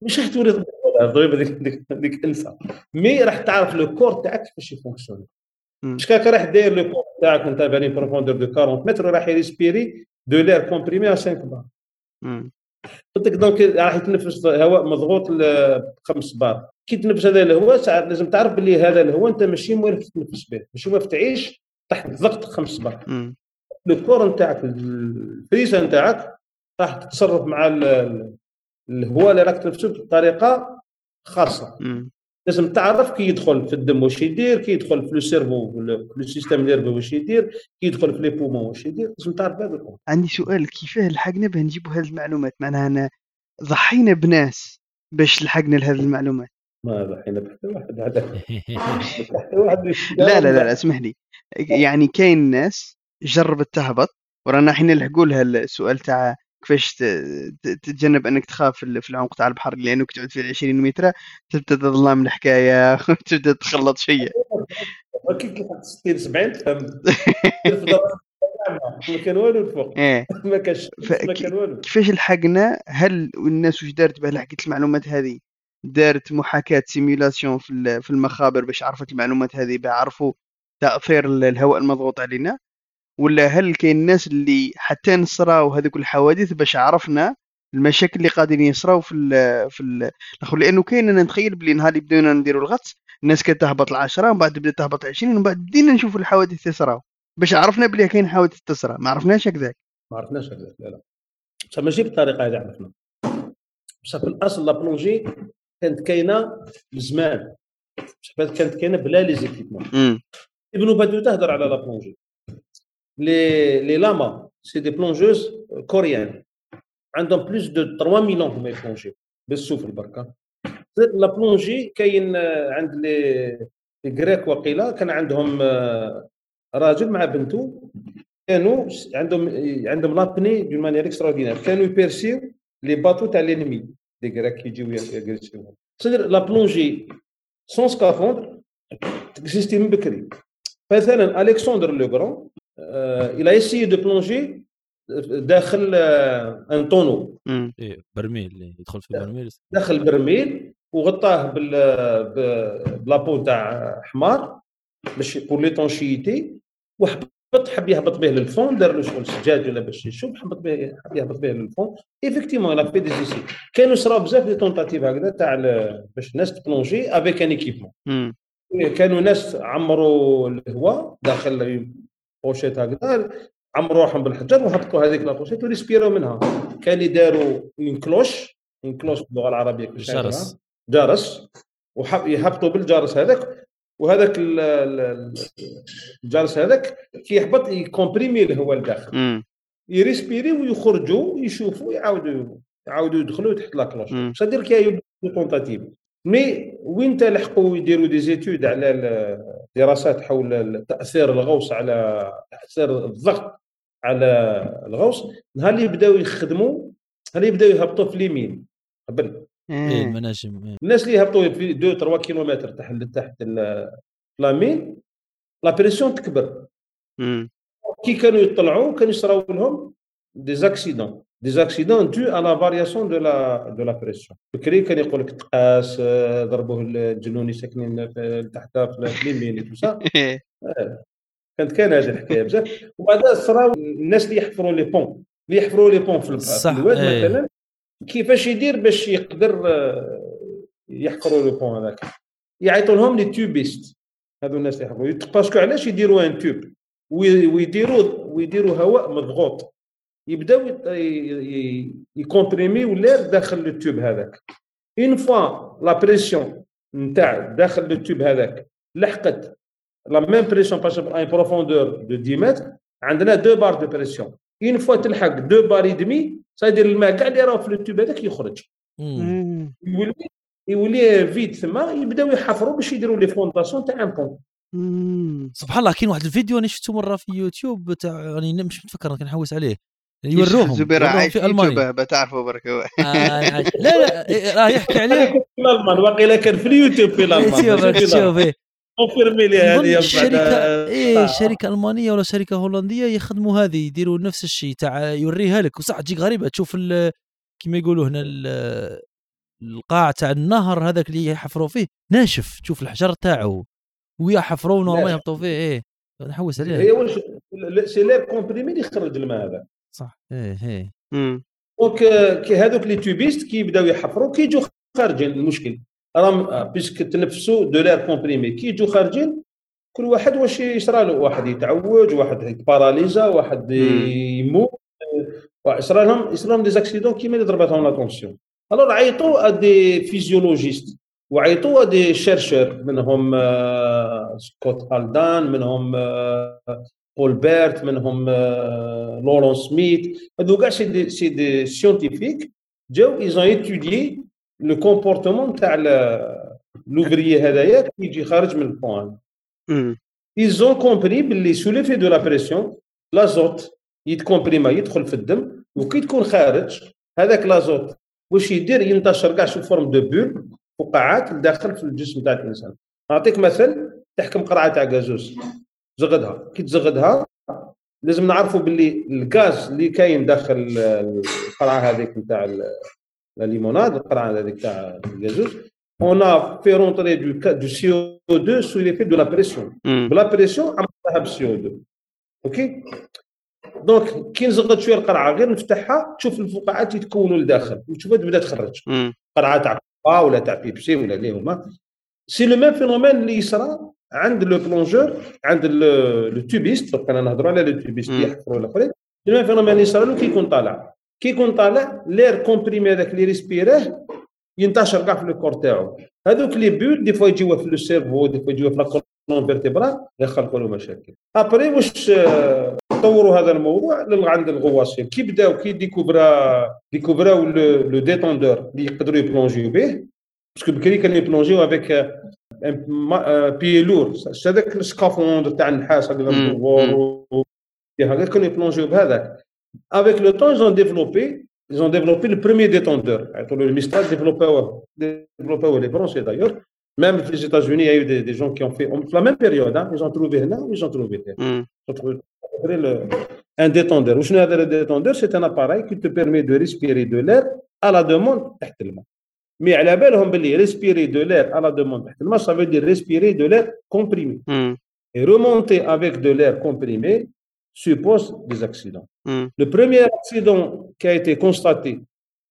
مش راح تولي الضريبه ديك ديك انسى مي راح تعرف لو كور تاعك كيفاش يفونكسيوني مش كاك راح داير لو كور تاعك انت باني بروفوندور دو 40 متر وراح يريسبيري دو لير كومبريمي ا 5 بار. قلت لك دونك راح يتنفس هواء مضغوط بخمس بار. كي تنفس هذا الهواء لازم تعرف باللي هذا الهواء انت ماشي موالف تتنفس به. ماشي موالف تعيش تحت ضغط خمس بار. لو كور نتاعك الفريسه نتاعك راح تتصرف مع الهواء اللي راك تنفسه بطريقة خاصة. لازم تعرف كي يدخل في الدم واش يدير كي يدخل في ال cerveau في ال système nerveux واش يدير كي يدخل في les poumons واش يدير لازم تعرف هذا الأمور عندي سؤال كيفاه لحقنا باه نجيبوا هذه المعلومات؟ معناها أنا ضحينا بناس باش لحقنا لهذه المعلومات. ما ضحينا بحتى واحد هذا لا لا لا اسمح لي يعني كاين ناس جربت تهبط ورانا حين نلحقوا لها السؤال تاع كيفاش تتجنب أنك تخاف في العمق تاع البحر لأنك تقعد في 20 متر تبدأ تظلم الحكاية وتبدأ تخلط كي تلحق 60 70 تفهم ما كان والو الفوق إيه. ما كانش ما كان والو. كيفاش لحقنا؟ هل الناس واش دارت باه لحقت المعلومات هذه؟ دارت محاكاة simulation في المخابر باش عرفت المعلومات هذه باه عرفوا تأثير الهواء المضغوط علينا؟ ولا هل كاين الناس اللي حتى نصراو هذوك الحوادث باش عرفنا المشاكل اللي قاعدين يصراو في ال في الآخر؟ لأنه كاين أنا نتخيل بلي نهار اللي بدينا نديروا الغطس الناس كانت تهبط العشرة ومن بعد بدات تهبط 20 ومن بعد بدينا نشوفوا الحوادث تصراو باش عرفنا بلي كاين حوادث تصرى ما عرفناش هكذاك. ما عرفناش هكذاك لا لا. بصح ماشي بالطريقة هذه عرفنا. بصح في الأصل لا بلونجي كانت كاينة زمان. بصح كانت كاينة بلا les équipements ابن باتوتا هضر على la plongée. Les, les amas, c'est des plongeuses coréennes. عندهم plus de 3000 ans هما يبلونجيو بالسفل بركا la plongée كاين عند les les Grecs وقيلا كان عندهم راجل مع بنته كانوا عندهم عندهم l'apnée d'une manière extraordinaire كانوا يبيرسيو les bateaux تاع l'ennemi les Grecs يجيو يغرسيوهم c'est-à-dire la plongée sans scaphandre تكزيستي من بكري مثلا Alexandre le Grand a essayé de plonger داخل un إيه برميل يدخل في برميل داخل برميل وغطاه بال ب la peau تاع حمار باش pour l'étanchéité وحبط حب يهبط به لل fond دار له شغل زجاج ولا باش يشوف حبط به حب يهبط به لل fond effectivement la في des essais كانوا صراو بزاف des tentatives هكذا تاع باش الناس تبلونجي avec un équipement كانوا ناس عمروا الهواء داخل pochette هكذا عمروا روحهم بالحجر وهبطوا هذيك la pochette وريسبيروا منها. كان اللي داروا une cloche une cloche باللغة العربية جرس. جرس. ويهبطوا بالجرس هذاك وهذاك الجرس هذاك كي يهبط يكومبريمي الهواء لداخل يريسبيري ويخرجوا يشوفوا يعاودوا يعاودوا يدخلوا تحت la cloche c'est-à-dire que tentatives mais وين تلحقوا يديروا des études على دراسات حول تأثير الغوص على تأثير الضغط على الغوص؟ نهار اللي بداوا يخدموا؟ نهار اللي بداوا يهبطوا في les mines؟ قبل. إيه المناجم إيه. الناس اللي يهبطوا في 2 3 كيلومتر تحت تحت la mine la pression تكبر. كي كانوا يطلعوا كانوا يصراو لهم des accidents des accidents dus à la variation de la de la pression. بكري كان يقول لك تقاس ضربوه الجنون اللي ساكنين تحت في les mines وسا كانت كان هذه الحكاية بزاف وبعد صراو الناس اللي يحفروا les ponts اللي يحفروا les ponts في الواد إيه. مثلا كيفاش يدير باش يقدر يحفروا les ponts هذاك يعيطوا لهم les tubistes هذو الناس اللي يحفروا parce que علاش يديروا un tube ويديروا ويديروا هواء مضغوط يبداو يكومبريمي ولا داخل ال tube هذاك. une fois la pression نتاع داخل ال tube هذاك لحقت la même pression باش une profondeur de 10 متر عندنا deux bars de pression. une fois تلحق deux bars demi c'est-à-dire الماء كاع اللي راه في ال tube هذاك يخرج. يولي يولي vide ثما يبداو يحفروا باش يديروا les fondations تاع un pont سبحان الله كاين واحد الفيديو أنا شفته مرة في يوتيوب تاع راني مش متفكر كنحوس عليه. يوروهم زبير عايش في ألمانيا. بتعرفوا برك آه لا لا راه يحكي عليه. في الألمان واقيلا كان في اليوتيوب في الألمان. شوف كونفيرمي لي هذه الشركة إيه شركة ألمانية ولا شركة هولندية يخدموا هذه يديروا نفس الشيء تاع يوريها لك. وصح تجيك غريبة تشوف كما يقولوا هنا القاع تاع النهر هذاك اللي يحفروا فيه. ناشف تشوف الحجر تاعو. ويحفروا normal يهبطوا فيه إيه. نحوس عليه. هي واش c'est l'air comprimé اللي يخرج الماء هذا. صح. إيه إيه. donc كي هذوك les tubistes كي يبداو يحفروا كي يجوا خارجين المشكل. راهم puisque تنفسوا de l'air comprimé كي يجوا خارجين كل واحد واش يصرى له؟ واحد يتعوج واحد يتباراليزا واحد يموت. يصرى لهم يصرى لهم des accidents كيما اللي ضربتهم la tension alors عيطوا des physiologistes وعيطوا des chercheurs منهم سكوت هالدان منهم بول بيرت منهم لورون سميث هذو كاع c'est des c'est des scientifiques جاو ils ont étudié le comportement تاع l'ouvrier هذايا كي يجي خارج من ال pont ils ont compris باللي sous l'effet de la pression l'azote يتكومبريما يدخل في الدم وكي تكون خارج هذاك l'azote واش يدير ينتشر كاع sous forme de bulles فقاعات لداخل في الجسم تاع الانسان نعطيك مثل تحكم قرعه تاع غازوس زغدها. كي تزغدها لازم نعرفوا باللي الغاز اللي كاين داخل القرعة هذيك نتاع ال limonade القرعة هذيك تاع الغازوس on a fait rentrer du, du CO2 sous l'effet de la pression. Mm. De la pression, عملتها CO2. OK donc كي نزغد شوية القرعة غير نفتحها تشوف الفقاعات يتكونوا لداخل. وتشوفها تبدا تخرج. قرعة تاع كوكا ولا تاع بيبسي ولا اللي هما. c'est le même phénomène اللي يصرى عند le plongeur عند le tubiste donc أنا نهضروا على le tubiste اللي يحفروا الأخرين. même phénomène يصرى له؟ كي يكون طالع. كي يكون طالع l'air comprimé هذاك اللي ريسبيراه ينتشر كاع في ال corps تاعو. هذوك les bulles des fois يجيو في le cerveau des fois يجيو في la vertébrale يخلقوا له مشاكل. après واش طوروا هذا الموضوع عند الغواصين. كي بداو كي ديكوبرا ديكوبراو les détendeurs اللي يقدروا يبلونجيو به. parce que بكري كانوا يبلونجيو avec بيي لور هذاك السكافوند تاع النحاس هكذا كانوا يبلونجيو بهذاك افيك لو طون جون ديفلوبي ils ont développé le premier détendeur. Le Mistral développé, développé les Français d'ailleurs. Même les États-Unis, il y a eu des, des, gens qui ont fait, la même période, hein, ils ont trouvé là, ils ont trouvé là. Mm. Ils ont trouvé le, un détendeur. Le détendeur, c'est un appareil qui te permet de respirer de l'air à la demande Mais à la belle, on respirer de l'air à la demande ça veut dire respirer de l'air comprimé. Mm. Et remonter avec de l'air comprimé suppose des accidents. Mm. Le premier accident qui a été constaté,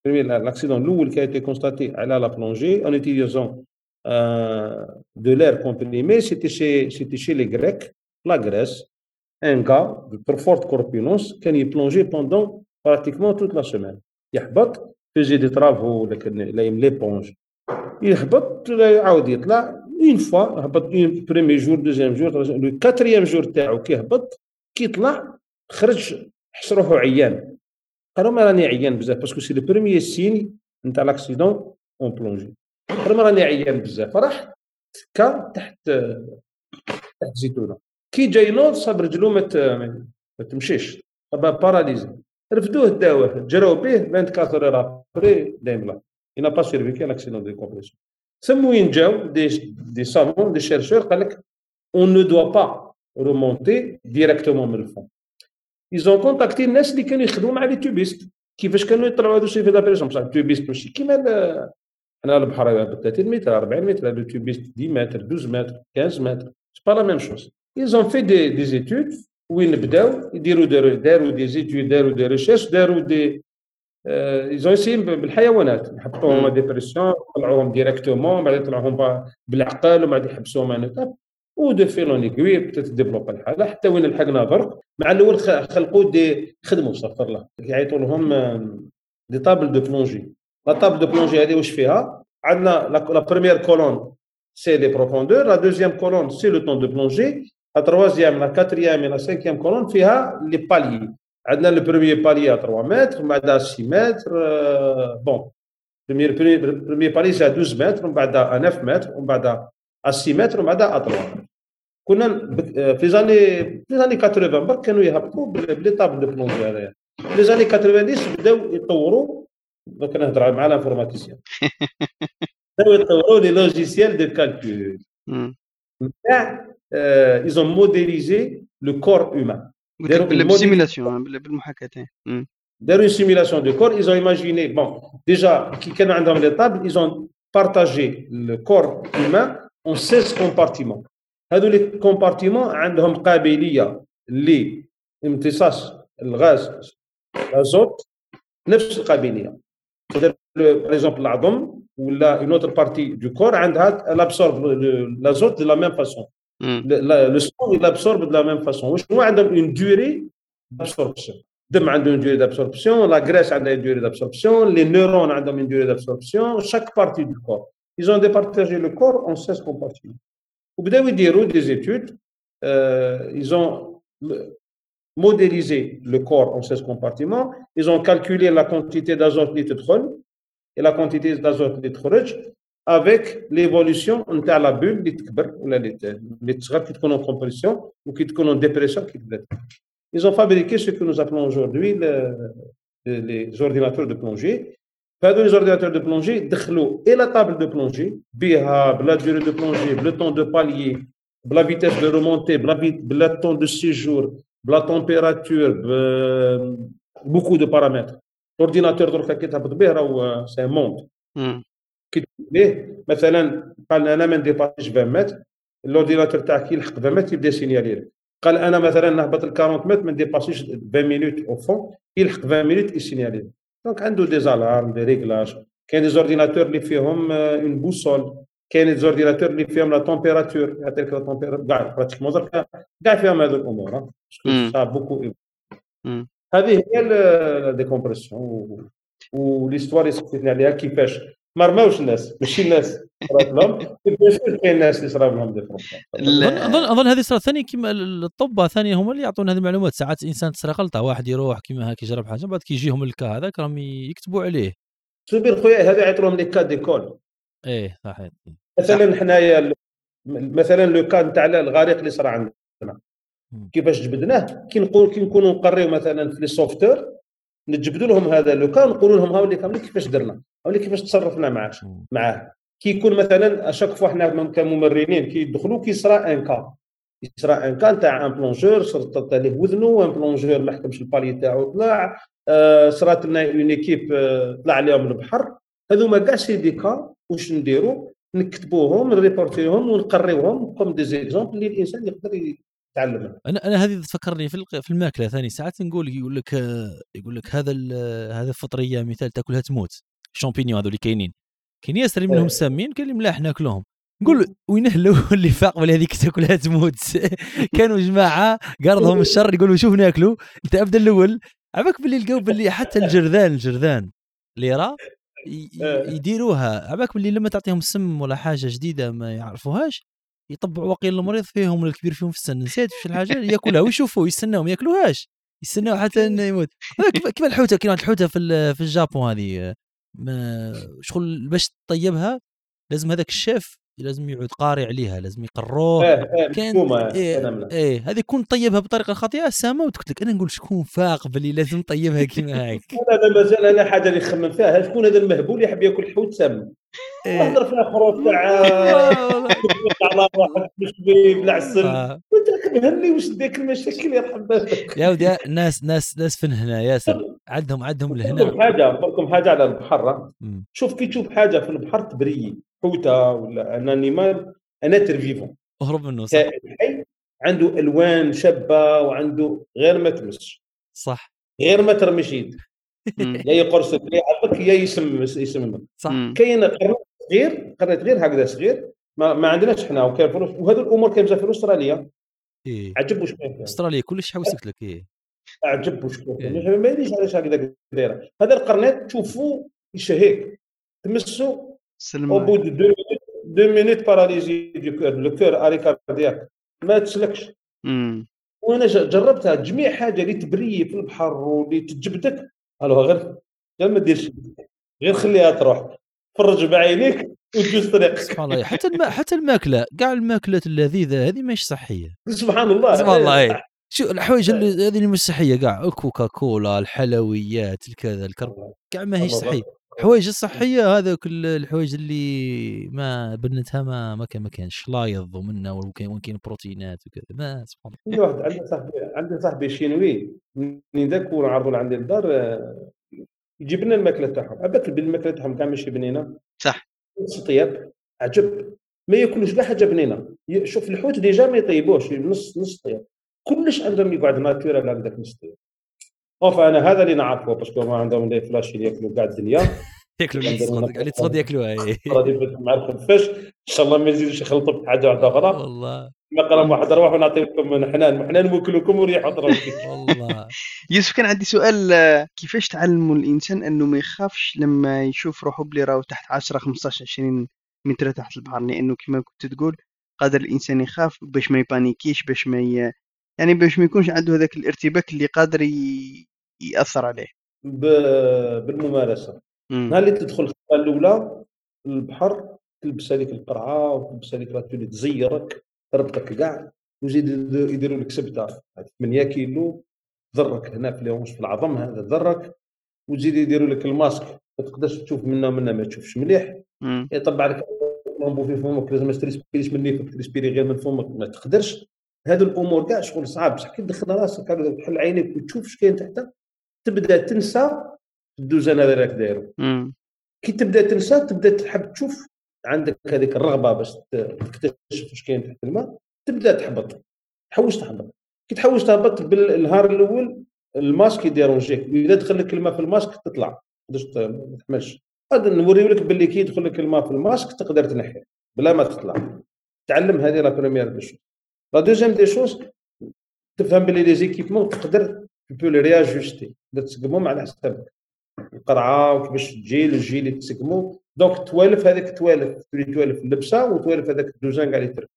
l'accident lourd qui a été constaté à la plongée en utilisant euh, de l'air comprimé, c'était chez, chez les Grecs, la Grèce, un gars de très forte corpulence qui a plongé pendant pratiquement toute la semaine. Il faisait des travaux, l'éponge. Il يطلع une fois هبط premier jour deuxième jour le quatrième jour تاعو كي هبط كي طلع خرج حس روحو عيان قالوا ما راني عيان بزاف parce que c'est le premier signe نتاع l'accident en plongée قالوا ما راني عيان بزاف فراح تكا تحت تحت زيتونه كي جاي نوض صاب رجلو ما تمشيش paralysé رفدوه داوه جراو به 24 heures après دايملا il n'a pas survécu à l' accident de décompression. ثم وين جاو des des savants des chercheurs قال لك on ne doit pas remonter directement من ال fond. Ils ont contacté الناس اللي كانوا يخدموا مع les tubistes كيفاش كانوا يطلعوا هذا الشيء في la pression بصح ال tubiste ماشي كيما حنا البحر ب 30 متر 40 متر le tubiste 10 متر 12 متر 15 متر c'est pas la même chose. Ils ont fait des, des études وين بداو؟ يديروا داروا des études داروا des recherches داروا des ils ont essayé بالحيوانات. يحطوهم dépression يطلعوهم directement بعد يطلعوهم بالعقل ومن بعد يحبسوهم ان و de fil en aiguille بدات ت développe الحالة. حتى وين لحقنا برك. مع الأول خلقوا des خدموا استغفر الله يعيطوا لهم des tables de plongée la table de plongée هذه واش فيها؟ عندنا la première colonne c'est les profondeurs la deuxième colonne c'est le temps de plongée la troisième la quatrième la cinquième colonne فيها les paliers عندنا le premier palier 3 متر ومن بعد 6 متر bon. premier palier c'est 12 متر ومن بعد 9 متر ومن بعد 6 متر ومن بعد 3 كنا في années في années 80 برك كانوا يهبطوا ب les tables de plongée هذايا les années 80 بداو يطوروا. donc نهضر مع ال informaticiens. بداو يطوروا les logiciels de calcul. تاع ils ont modélisé le corps humain بال simulation بالمحاكاه داروا une simulation de corps ils ont imaginé bon déjà كي كانوا عندهم les tables ils ont partagé le corps humain en 16 compartiments. هذو les compartiments عندهم قابليه لامتصاص الغاز الازوت نفس القابليه par exemple العظم ولا une autre partie du corps عندها l'absorbe l'azote de la même façon le sang l'absorbe de la même façon وشنو عندهم une durée d'absorption الدم عنده une durée d'absorption la graisse عندها une durée d'absorption les neurones عندهم une durée d'absorption chaque partie du corps ils ont départagé le corps en 16 compartiments. وبداو يديروا des études euh, ils ont modélisé le corps en 16 compartiments. Ils ont calculé la quantité d'azote اللي تدخل et la quantité d'azote اللي تخرج avec l'évolution نتاع la bulle اللي تكبر ولا اللي تصغر كي تكون en compression وكي تكون en dépression كي تبدا ils ont fabriqué ce que nous appelons aujourd'hui le, les ordinateurs de plongée. فهذو les ordinateurs de plongée دخلوا et la table de plongée بها ب la durée de plongée ب le temps de palier ب la vitesse de remontée ب la ب le temps de séjour ب la température beaucoup de paramètres ال ordinateur درك كي تهبط به راهو سي موند كي به مثلا قال أنا ما نديباسيش 20 متر ال ordinateur تاعك يلحق 20 متر يبدأ ي signaler لك قال أنا مثلا نهبط ال 40 متر ما نديباسيش 20 minutes au fond يلحق 20 minutes ي signaler لك donc عنده des alarmes des réglages. كاين des ordinateurs اللي فيهم une boussole كاين des ordinateurs اللي فيهم la température يعطيك la température كاع pratiquement درك كاع فيهم هذو الأمور ça beaucoup هذه هي décompression و l'histoire اللي سقسيتني عليها كيفاش ما رماوش الناس ماشي الناس. لهم كاين الناس اللي لهم دي اظن اظن هذه صارت ثاني كيما الطب ثاني هما اللي يعطون هذه المعلومات. ساعات الانسان تصرا غلطه واحد يروح كيما هاك يجرب حاجة بعد كيجيهم ال cas هذاك راهم يكتبوا عليه. سبير خويا هذا يعطوا لهم les cas d'école إيه صحيح. مثلا حنايا مثلا le cas نتاع الغريق اللي صرا عندنا. كيفاش جبدناه؟ كي نقول كي نكونوا نقريو مثلا في les sauveteurs نجبدوا لهم هذا le cas نقولوا لهم هاولي كامل كيفاش درنا هاولي كيفاش تصرفنا معاه معاه. كي يكون مثلا à chaque fois حنا كممرنين كي يدخلوا كيصرى un cas يصرى un cas تاع un plongeur صرت عليه وذنه un plongeur ما حكمش ال palier تاعو طلع آه صرات لنا une équipe آه طلع عليهم البحر. هذوما كاع c'est des cas واش نديروا نكتبوهم نريبورتيهم ونقريوهم comme des exemples اللي الإنسان يقدر تعلم أنا أنا هذه تفكرني في في الماكلة ثاني ساعات نقول يقول لك يقول لك هذا هذا الفطرية مثال تاكلها تموت شامبينيون هذول اللي كاينين. كاين ياسر منهم إيه. سامين كاين اللي ملاح ناكلهم نقول وين اللي فاق ولا هذيك تاكلها تموت كانوا جماعة قارضهم الشر يقولوا شوف ناكلوا. أنت أبدا الأول عباك باللي لقاو باللي حتى الجرذان الجرذان. اللي راه إيه. يديروها. عباك باللي لما تعطيهم سم ولا حاجة جديدة ما يعرفوهاش يطبعوا وقيل المريض فيهم الكبير فيهم في السن نسيت في الحاجة ياكلها ويشوفوا يستناو ما ياكلوهاش يستناو حتى يموت. كيما الحوتة كيما الحوتة في في الجابون هذه؟ ما شغل باش تطيبها لازم هذاك الشيف لازم يعود قاري عليها لازم يقروه. إيه إيه كان إيه, إيه هذه كون طيبها بطريقة خاطئة. سامة وتقول لك أنا نقول شكون فاق باللي لازم طيبها كيما هيك أنا مازال أنا حاجة اللي نخمم فيها شكون هذا المهبول يحب ياكل حوت سام نهضر فيها خروج تاع على واحد مش بالعسل وانت مهني واش ديك المشاكل يرحم بالك يا ودي ناس ناس ناس فين هنا ياسر. عندهم عندهم لهنا. حاجة نقول حاجة على البحر. شوف كي تشوف حاجة في البحر تبري حوته ولا أن انيمال أن أتر فيفون أهرب منه صح. حي عنده ألوان شابة وعنده غير ما تمس. صح. غير ما ترمش يد. يا يقرصك يا يعضك يا يسمم يسممك صح. كاين قرنت صغير قرنت غير هكذا صغير ما, ما عندناش حنا وكاين فلوس وهذو الأمور كاين في أستراليا. إيه. عجب واش كاين أستراليا كلش حوسك لك إيه. عجب واش كاين إيه. ما يديش علاش هكذا دايرة. هذا القرنيط تشوفوه يشهيك. تمسو au bout de deux minutes paralysé du corps le corps arrêt cardiaque ما تسلكش. وأنا جربتها جميع حاجة اللي تبري في البحر واللي تجبدك. ألو غير غير ما ديرش. غير خليها تروح. فرج بعينيك وتجوز طريق. سبحان الله. حتى الم... حتى الماكلة كاع الماكلات اللذيذة هذه ماهيش صحية. سبحان الله. سبحان الله. إيه. شو الحوايج اللي هذه مش صحية؟ كاع الكوكا كولا الحلويات الكذا الكرب. كاع ما هيش صحية. الحوايج الصحية هذوك الحوايج اللي ما بنتها ما ما كان ما كانش لا يض منها وكاين كاين بروتينات وكذا. ما سبحان الله. واحد عنده صاحبي عنده صاحبي شينوي من ذاك ونعرضوا عندي الدار يجيب لنا الماكلة تاعهم. عباك الماكلة تاعهم كاع ماشي بنينة. صح. طياب عجب. ما ياكلوش كاع حاجة بنينة. شوف الحوت déjà ما يطيبوش نص نص طياب. كلش عندهم يقعد naturel هكذاك نص طياب. أوف أنا هذا اللي نعرفه parce que ما عندهم لي فلاش اللي يأكلوا كاع الدنيا. يأكلوا اللي تصاد ياكلوها غادي مع الخفاش إن شاء الله ما يزيدوش يخلطوا بحاجه واحدة أخرى. والله. ما قال واحد روح ونعطيكم حنان حنان موكلكم وريحوا والله. يوسف كان عندي سؤال كيفاش تعلموا الإنسان أنه ما يخافش لما يشوف روحه بلي راهو تحت 10 15 20 متر تحت البحر؟ لأنه كما كنت تقول قادر الإنسان يخاف باش ما يبانيكيش باش ما ي... يعني باش ما يكونش عنده هذاك الارتباك اللي قادر ي... يأثر عليه. بالممارسة. نهار اللي تدخل الخطة الأولى البحر تلبس هذيك القرعة وتلبس هذيك لاتولي تزيرك تربطك كاع ويزيد يديروا لك سبتة. 8 كيلو ضرك هنا في اليوم في العظم هذا ضرك وتزيد يديروا لك الماسك. ما تقدرش تشوف منه منه ما تشوفش مليح. يطبع لك l'embout في فمك لازم ما ت respirer ش من نيفك ت respirer غير من فمك. ما تقدرش. هذو الأمور كاع شغل صعاب بصح كي تدخل راسك تحل عينيك وتشوف اش كاين تحت تبدا تنسى الدوزان هذا راك دايرو. كي تبدا تنسى تبدا تحب تشوف عندك هذيك الرغبة باش تكتشف اش كاين تحت الماء تبدا تحبط. تحوس تهبط كي تحوس تهبط بالنهار الأول ال masque ي déranger ك وإذا دخل لك الماء في الماسك تطلع. ما تحملش. غادي نوريو لك باللي كي يدخل لك الماء في الماسك تقدر تنحي بلا ما تطلع. تعلم هذه la première des choses la deuxième des choses تفهم باللي les équipements تقدر les réajuster تقدر تسقمهم على حسابك القرعه وكيفاش تجي ال gilet تسقمو donc توالف هذاك توالف تولي توالف اللبسه وتوالف هذاك الدوزان كاع اللي تركب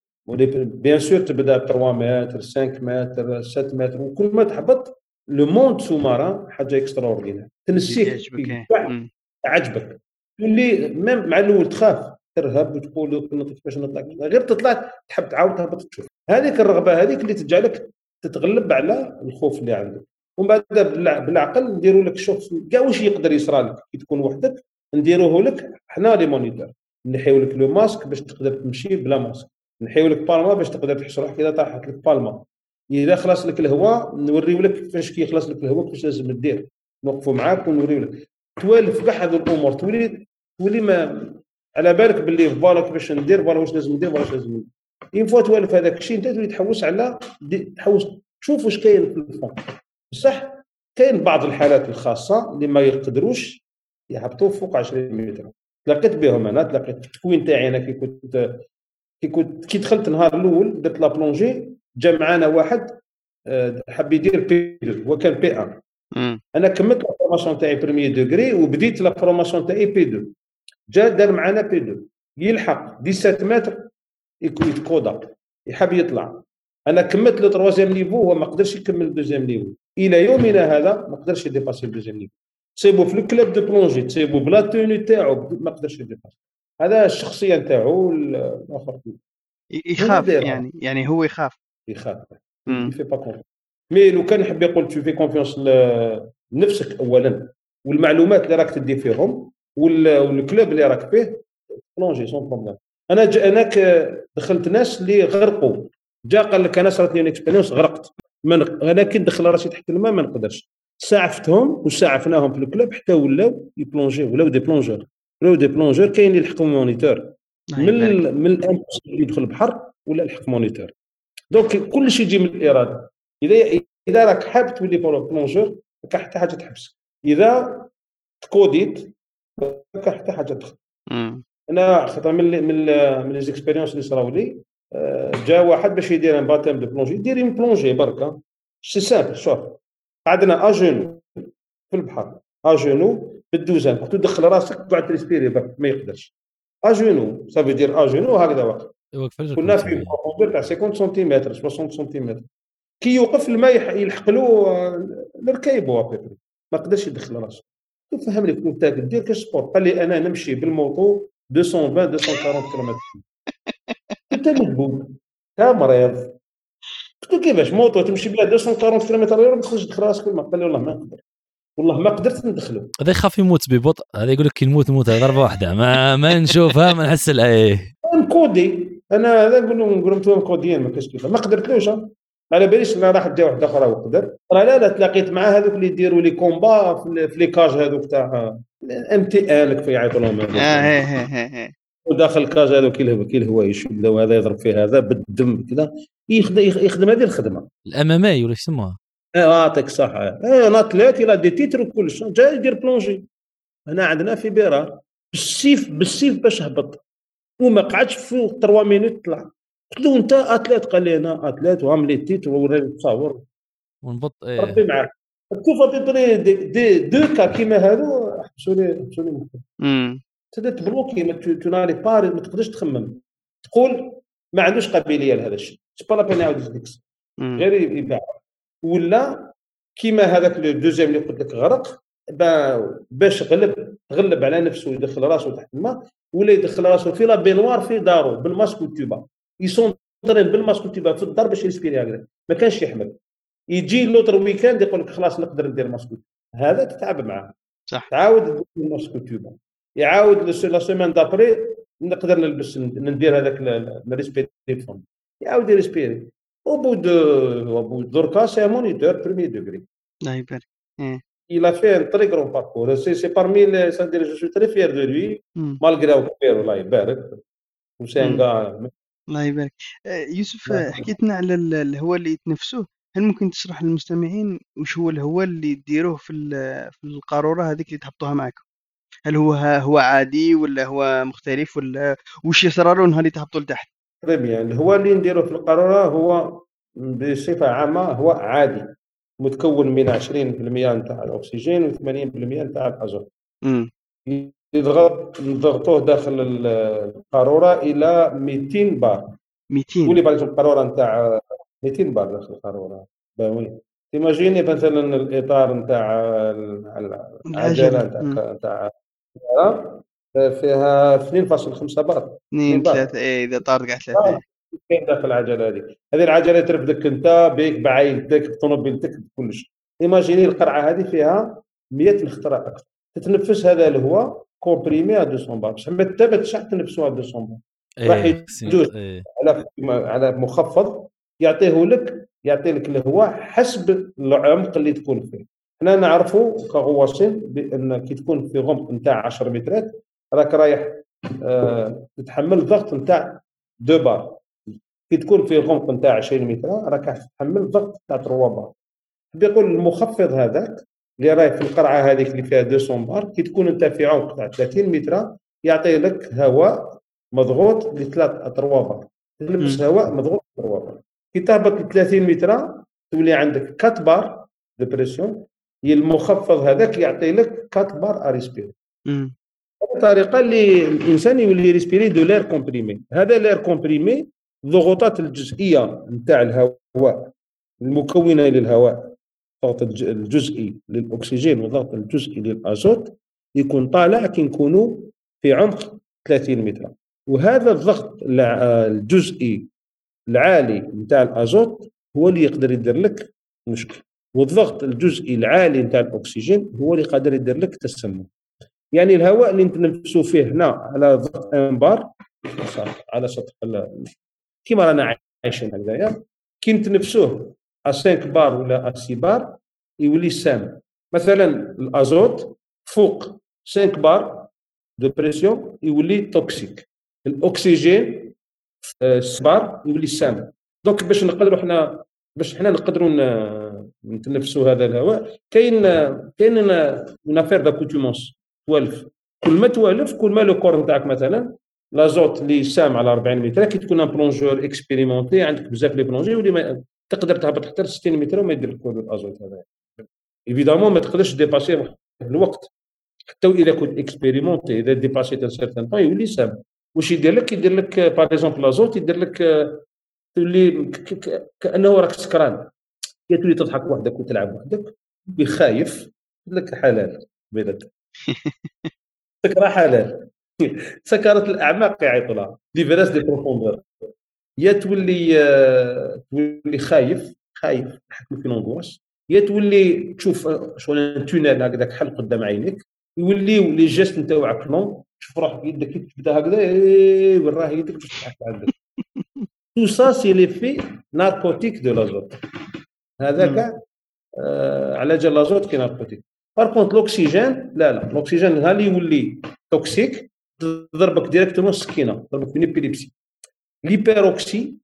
bien sûr تبدا ب 3 متر 5 متر 7 متر وكل ما تهبط le monde sous-marin حاجة extraordinaire تنسيك عجبك تولي même مع الأول تخاف ترهب وتقول كيفاش نطلع غير تطلع تحب تعاود تهبط تشوف هذيك الرغبه هذيك اللي تجعلك تتغلب على الخوف اللي عندك ومن بعد بالعقل نديروا لك شوف كاع واش يقدر يصرى لك كي تكون وحدك نديروه لك حنا les moniteurs. نحيو لك le masque باش تقدر تمشي بلا ماسك. نحيو لك palme باش تقدر تحس روحك اذا طاحت لك palme. إذا خلص لك الهواء نوريو لك كيفاش كيخلص لك الهواء كيفاش لازم دير. نوقفوا معاك ونوريو لك. توالف كاع هذو الأمور. تولي تولي ما على بالك باللي voilà كيفاش ندير voilà واش لازم ندير voilà واش لازم ندير. une fois توالف هذاك الشيء انت تولي تحوس على تحوس تشوف واش كاين في ال fond بصح كاين بعض الحالات الخاصة اللي ما يقدروش يهبطوا فوق 20 متر. تلاقيت بهم أنا تلاقيت التكوين تاعي أنا؟ كي كنت كي كنت كي دخلت النهار الأول درت la plongée جا معانا واحد آه، حب يدير P2 هو كان P1 أنا كملت la formation تاعي premier degré وبديت la formation تاعي P2 جا دار معانا P2 يلحق 17 متر يتكودا يحب يطلع. أنا كملت le troisième niveau هو ما قدرش يكمل deuxième niveau. إلى يومنا هذا ما قدرش ي dépasser deuxième niveau تصيبو في ال club de plongée تصيبو ب la tenue تاعو ما قدرش ي dépasser. هذا الشخصية نتاعو الآخر يخاف يعني يعني هو يخاف. يخاف. il fait pas confiance mais لو كان يحب يقول tu fais confiance لنفسك اولا والمعلومات اللي راك تدي فيهم وال club اللي راك فيه plonger sans problème انا اناك دخلت ناس اللي غرقوا جا قال لك أنا صارت لي expérience غرقت من أنا كي ندخل راسي تحت الماء ما نقدرش. ساعفتهم وساعفناهم في ال club حتى ولاو ي plonger ولاو des plongeurs. ولاو des plongeurs كاين اللي يلحقوا moniteur. من من ال impossible يدخل البحر ولا يلحق moniteur. donc كل شيء يجي من الإرادة. إذا إذا راك حاب تولي plongeur ما حتى حاجة تحبسك إذا تكوديت ما حتى حاجة تدخل أنا خاطر من من من les expériences اللي صراو لي جا واحد باش يدير un baptême de plongée. يدير une plongée برك c'est simple شوف قعدنا اجونو في البحر اجونو بالدوزان. كنت تدخل راسك قاعد ت respirer برك ما يقدرش. à genoux ça fait دير اجونو هكذا وقت كنا في profondeur تاع 50 سنتيمتر 60 سنتيمتر كي يوقف الماء يلحق له الركايبو à peu près ما قدرش يدخل راسه. فهمني كنت دير كاش sport قال لي أنا نمشي بال moto 220 240 كيلومتر انت انت مريض. قلت له كيفاش؟ moto تمشي بها 240 كيلومتر ما تخرج تدخل راسك قال لي والله ما نقدر والله ما قدرت ندخله. هذا يخاف يموت ببطء. هذا يقول لك كي نموت نموت ضربة واحدة. ما ما نشوفها ما نحس إيه. مكودي. أنا هذا نقول لهم نقول لهم مكوديين ما كاش كيف ما قدرتلوش على باليش أنا راح جا واحد أخرى وقدر. راه لا لا تلاقيت مع هذوك اللي يديروا لي كومبا في لي كاج هذوك تاع إم تي ان كيف يعيطوا لهم. آه وداخل الكاج هذوك كي الهواء يشد وهذا يضرب فيه هذا بالدم كذا يخدم, يخدم هذه الخدمه الامامي ولا يسموها آه يعطيك صح إيه ناتليت إلى دي تيتر وكلش جاي يدير بلونجي هنا عندنا في بيرا بالسيف بالسيف باش هبط وما قعدش في 3 مينوت طلع قلت له انت اتليت قال لي أنا اتليت وعم لي تيتر وراني تصاور ونبط إيه ربي معاك تشوف دي, دي دو كا كيما هذو حبسوا لي تبدا تبلوكي ما تناري باري ما تقدرش تخمم. تقول ما عندوش قابلية لهذا الشيء. سي با لا بين يعاود غير يباع ولا كيما هذاك le deuxième اللي قلت لك غرق باش غلب غلب على نفسه يدخل راسه تحت الماء ولا يدخل راسه في la baignoire في دارو بالماسك والتوبا يسون بالماسك والتوبا في الدار باش ي respirer هكذا ما كانش يحمل. يجي l'autre week-end يقول لك خلاص نقدر ندير ماسك. هذا تتعب معاه. صح. تعاود تدير masque وال tuba يعاود la semaine d'après نقدر نلبس ندير هذاك ال respirer fond يعاود ي respirer au bout de au bout دركا c'est moniteur premier degré الله يبارك il a fait un très grand parcours. C'est parmi les. Je suis très fier de lui, malgré كبير الله يبارك. و c'est un الله يبارك. يوسف حكيتنا على الهواء اللي يتنفسوه، هل ممكن تشرح للمستمعين وش هو الهواء اللي تديروه في في القارورة هذيك اللي تحطوها معكم؟ هل هو هو عادي ولا هو مختلف ولا وش يصراروا نهار اللي تهبطوا لتحت؟ très bien الهواء اللي نديروه في القارورة هو بصفة عامة هو عادي متكون من 20% نتاع الأكسجين و80% نتاع الازوت يضغط نضغطوه داخل القارورة إلى 200 بار. 200 قولي باغ القارورة نتاع 200 بار داخل القارورة. bah oui t'imagines مثلا الاطار نتاع العجله نتاع نتاع فيها 2.5 بار 2 3 اي اذا طار كاع 3 كاين داخل العجله هذه هذه العجله ترفدك انت بك بعائلتك بطوموبيلتك بكلش imaginez القرعه هذه فيها 100 مرة أكثر تتنفس هذا الهواء comprimé à 200 بار بصح ما تبتش تنفسوا à 200 بار راح يدوز. على على مخفض يعطيه لك يعطي لك الهواء حسب العمق اللي تكون فيه. حنا نعرفوا كغواصين بأن كي تكون في غمق نتاع 10 مترات راك رايح آه تتحمل ضغط نتاع deux bars. كي تكون في غمق نتاع 20 متر راك تحمل ضغط تاع 3 بار. يقول المخفض هذاك اللي راهي في القرعة هذيك اللي فيها 200 بار كي تكون أنت في عمق تاع 30 متر يعطي لك هواء مضغوط ل 3 3 بار. تلبس هواء مضغوط 3 بار. كي تهبط ل 30 متر تولي عندك 4 بار de pression المخفض هذاك يعطي لك 4 بار à respirer الطريقة اللي الإنسان يولي respirer de l'air comprimé هذا l'air comprimé الضغوطات الجزئية نتاع الهواء المكونة للهواء الضغط الجزئي للأكسجين والضغط الجزئي للأزوت يكون طالع كي نكونوا في عمق 30 متر. وهذا الضغط الجزئي العالي نتاع الأزوت هو اللي يقدر يدير لك مشكل والضغط الجزئي العالي نتاع الأكسجين هو اللي قادر يدير لك تسمم. يعني الهواء اللي نتنفسوا فيه هنا على ضغط un bar على سطح كيما رانا عايشين هكذايا كي نتنفسوه à 5 بار ولا à 6 بار يولي سام. مثلا الأزوت فوق 5 بار de pression يولي toxique الأكسجين 6 بار يولي سام donc باش نقدروا حنا باش حنا نقدروا نتنفسوا هذا الهواء كاين كاين une affaire d'accoutumance توالف كل ما توالف كل ما le corps نتاعك مثلا l'azote اللي سام على 40 متر كي تكون un plongeur expérimenté عندك بزاف les plongées ما تقدر تهبط حتى 60 متر وما يدير لك الازوت هذا évidemment ما تقدرش dépasser الوقت حتى اذا كنت expérimenté اذا dépasser ت un certain temps يولي سام واش يدير لك؟ يدير لك par exemple l'azote يدير لك تولي كأنه راك سكران. تولي تضحك وحدك وتلعب وحدك بخايف لك حلال بيدك سكرة حلال. سكرت الأعماق يعيطوا لها l'ivresse des profondeurs. يا تولي تولي خايف خايف تحكم في l'angoisse يا تولي تشوف شغل tunnel هكذاك حل قدام عينيك. يوليو les gestes نتاوعك lents تشوف روحك يدك كي تبدا هكذا إيه، وراه يدك؟ باش تضحك عندك؟ tout ça c'est l'effet narcotique de l'azote. هذاك آه على جال l'azote qui narcotique. par contre l'oxygène لا لا لوكسيجين نهار اللي يولي toxique تضربك directement السكينه تضربك في épilepsie l'hyperoxie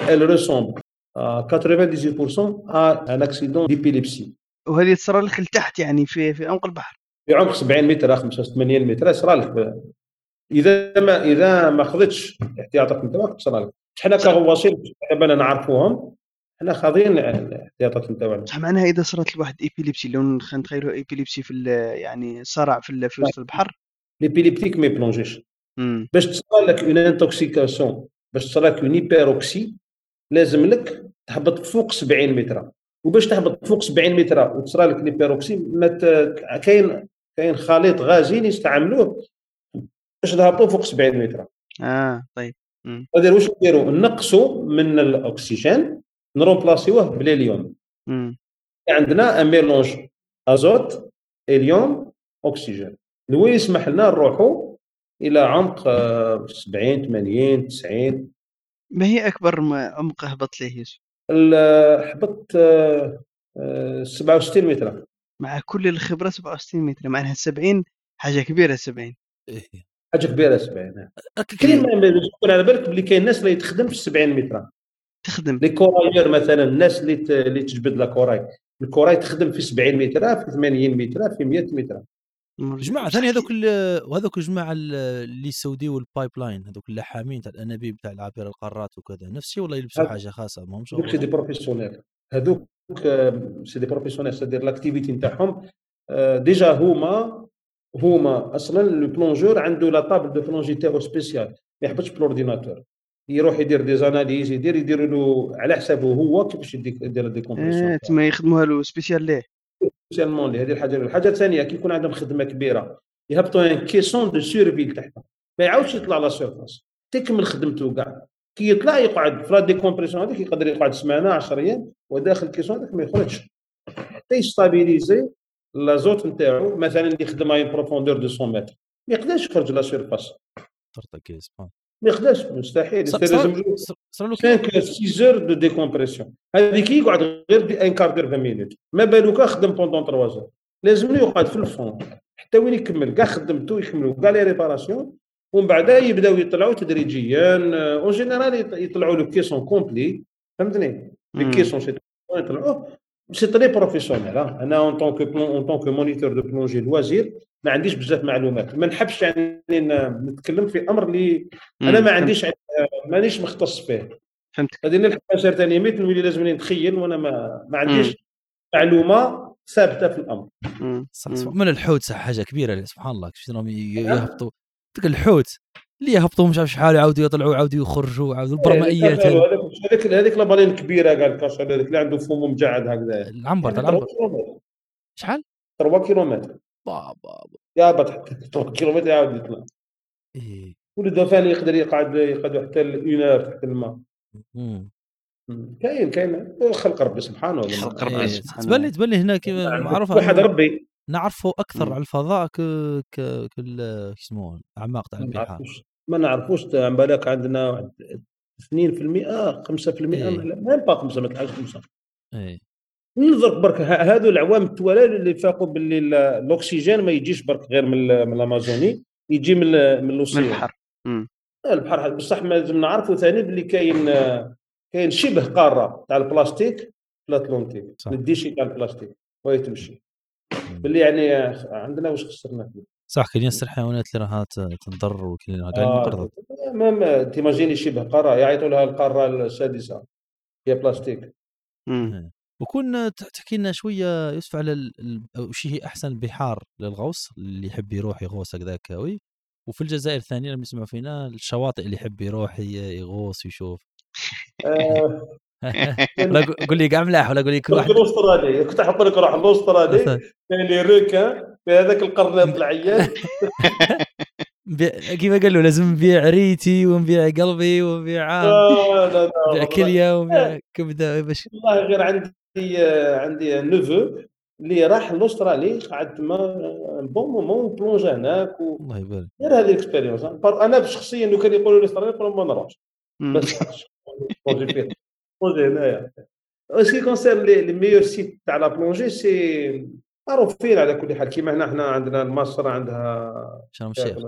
elle ressemble à 98% à un accident d'épilepsie وهذه تصرى لك لتحت يعني في في عمق البحر. في عمق 70 متر 85 متر صرا لك إذا ما إذا ما خذتش احتياطات نتاعك صرا لك حنا كغواصين حنا نعرفوهم حنا خاضين الاحتياطات نتاعنا بصح معناها إذا صرات لواحد épilepsie لو نتخيلوا épilepsie في يعني صرع في, في وسط البحر. l'épileptique ما ي plonger ش باش تصرى لك une intoxication باش تصرى لك une hyperoxie لازم لك تهبط فوق 70 متر. وباش تهبط فوق 70 متر وتصرى لك l'hyperoxie كاين كاين خليط غازي يستعملوه باش نهبطوا فوق 70 متر. آه طيب. هذا واش نديروا نقصوا من الأكسجين ن remplacer وه بالهيليوم عندنا un mélange ازوت هيليوم اكسجين اللي يسمح لنا نروحوا إلى عمق 70 80 90 ما هي أكبر عمق هبط له يوسف؟ هبطت 67 متر. مع كل الخبرة 67 متر معناها 70 حاجة كبيرة 70 إيه. حاجة كبيرة 70 كاين يكون على بالك بلي كاين الناس اللي تخدم في 70 متر. تخدم. les corailleurs مثلا الناس اللي اللي تجبد le corail. الكوراي تخدم في 70 متر في 80 متر في 100 متر. جماعة ثاني هذوك وهذوك الجماعة اللي يسوديو pipeline هذوك اللحامين تاع الأنابيب تاع العابر القارات وكذا نفس الشيء ولا يلبسوا حاجة خاصة ما همش هذوك سي دي بروفيسيونيل هذوك c'est des professionnels c'est-à-dire l'activité نتاعهم déjà هما هما أصلا le plongeur عنده la table de plongée تاعو spéciale ما يحبطش بال ordinateur يروح يدير des analyses يدير يدير له على حسابه هو كيفاش يدير décompression آه تما يخدموها له spécial ليه spécialement ليه هذه الحاجة الحاجة الثانية كي يكون عندهم خدمه كبيره يهبطوا un caisson de survie لتحت ما يعاودش يطلع la surface تكمل خدمته كاع كي يطلع يقعد في la décompression هذيك يقدر يقعد سمانة 10 أيام وداخل ال caisson هذاك ما يخرجش. حتى يستابيليزي l'azote نتاعو مثلا اللي يخدم à profondeur de 100 متر ما يقدرش يخرج la surface ما يقدرش مستحيل. لازم 5 6 heures de décompression هذيك يقعد غير un quart d'heure 20 minutes ما بالك خدم pendant 3 heures لازم يقعد في ال fond. حتى وين يكمل؟ كاع خدمته يكملوا كاع les réparations ومن بعد يبداو يطلعوا تدريجيا. en général يطلعوا le caisson complet فهمتني؟ les caissons يطلعوه c'est très professionnel أنا en tant que en tant que moniteur de plongée loisir ما عنديش بزاف معلومات. ما نحبش يعني نتكلم في أمر اللي أنا ما عنديش مانيش مختص فيه فهمتك هذه نلحق certaines limites نولي لازم نتخيل وأنا ما ما عنديش معلومة ثابتة في الأمر. صح من الحوت حاجة كبيرة سبحان الله. كيفاش راهم يهبطوا؟ ديك الحوت اللي يهبطوا مش عارف شحال يعاودوا يطلعوا يعاودوا يخرجوا يعاودوا البرمائيات هذيك هذيك la baleine الكبيرة قال ال cache هذاك اللي عنده فم مجعد هكذا. العنبر تاع العنبر. شحال؟ 3 كيلومتر. بابا يا بط 3 كيلومتر يعاود يطلع. إيه. وال dauphin يقدر يقعد يقعد حتى اون تحت الماء. كاين كاين. خلق ربي سبحانه خلق ربي سبحانه تبان لي تبان لي هنا معروف واحد ربي. نعرفوا أكثر على الفضاء ك ك اسمه الأعماق تاع البحار. ما نعرفوش عن بالك عندنا 2% 5% ما با 5 ما تلعبش 5 اي نظرك برك هادو العوام التوالى اللي فاقوا باللي الأكسجين ما يجيش برك غير من من الأمازوني يجي من من الاوسيان من البحر. البحر بصح لازم نعرفوا ثاني باللي كاين كاين شبه قارة تاع البلاستيك في ال Atlantique ما تديش تاع البلاستيك وهي تمشي. باللي يعني عندنا واش خسرنا فيه؟ صح كاين ياسر حيوانات اللي راها تنضر وكاين كاع المقرض. ما t'imagines شبه قاره يعيطوا لها القارة السادسة. هي بلاستيك. وكون تحكي لنا شوية يوسف على وش هي أحسن البحار للغوص؟ اللي يحب يروح يغوص هكذاك oui وفي الجزائر الثانية لما يسمعوا فينا الشواطئ اللي يحب يروح يغوص ويشوف ولا قول لي كاع ملاح ولا قول لي كل واحد الاسترالي كنت أحط لك روح الاسترالي كاين لي روكا في هذاك القرنيط العيان كيف قال له لازم نبيع ريتي ونبيع قلبي ونبيع نبيع كلية ونبيع كبده باش والله غير عندي عندي نوفو اللي راح لاسترالي قعد تما bon moment plongée هناك و... الله يبارك. غير هذه ال expérience أنا شخصيا لو كان يقولوا لي Australie نقول ما نروحش. بس projet هنايا est-ce que concerne les meilleurs sites تاع la plongée c'est معروفين على كل حال كيما هنا إحنا عندنا المصر عندها شرم الشيخ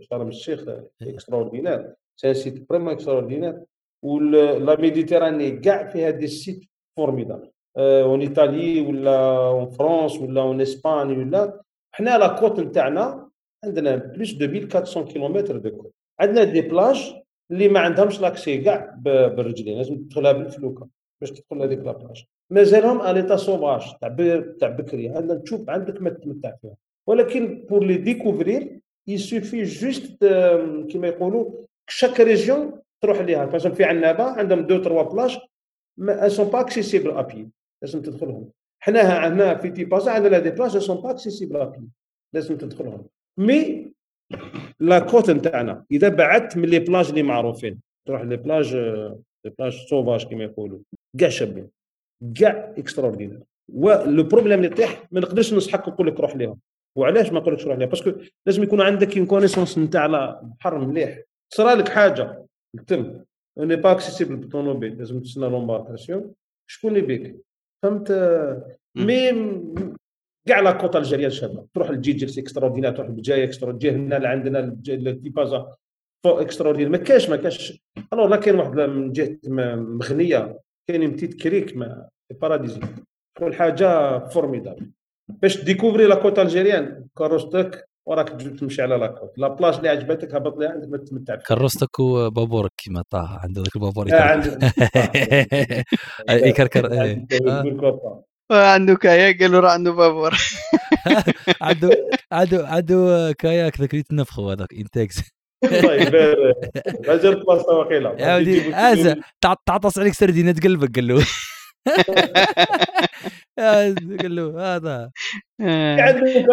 شرم الشيخ extraordinaire c'est site vraiment extraordinaire و la Méditerranée كاع فيها des sites formidables en Italie ولا en France ولا en Espagne ولا حنا la côte نتاعنا عندنا plus de 1400 كيلومتر de côte عندنا des plages اللي ما عندهمش l'accès كاع بالرجلين لازم تدخلها بالفلوكة باش تدخل هذيك la plage. مازالهم à l'état sauvage تاع تاع بكري عندنا تشوف عندك ما تتمتع فيها. ولكن pour les découvrir يسوفي juste كيما يقولوا chaque région تروح ليها. مثلا في عنابة عندهم deux trois plages ما sont pas accessibles à pied لازم تدخلهم. حنا هنا في تيبازا عندنا des plages sont pas accessibles à pied لازم تدخلهم. mais la côte نتاعنا. إذا بعدت من les plages اللي معروفين. تروح les plages les plages sauvages كما يقولوا. كاع شابين. كاع extraordinaire. و le problème اللي طيح ما نقدرش نصحك نقول لك روح ليهم. وعلاش ما نقولكش روح ليهم؟ parce que لازم يكون عندك une connaissance نتاع البحر مليح. صرا لك حاجة. تم. اوني با اكسيسيبل بالطوموبيل لازم تسنى لومباركاسيون شكون اللي بيك؟ فهمت؟ مي كاع لا كوطا الجزائريه شابه تروح للجيجيرس اكستراوردينير تروح لبجايه اكستراوردينير هنا اللي عندنا التيبازا فوق اكستراوردينير ما كاش ما كاش الوغ لا كاين واحد من جهة مغنية. كاين بتيت كريك ما باراديزي. كل حاجة فورميدابل. باش ديكوفري لا كوت الجيريان كروستك وراك تمشي على لاكوت لا بلاج اللي عجبتك هبط لها عندك ما تتمتع كروستك وبابورك كيما طه عنده ذاك البابور يكركر عنده كاياك قال له راه عنده بابور. عنده عنده عنده كاياك ذاك اللي تنفخوا هذاك انتاكس طيب أجل بلاصه وقيله يا ودي تعطس عليك سردينه قلبك قال له. قال له هذا. يعني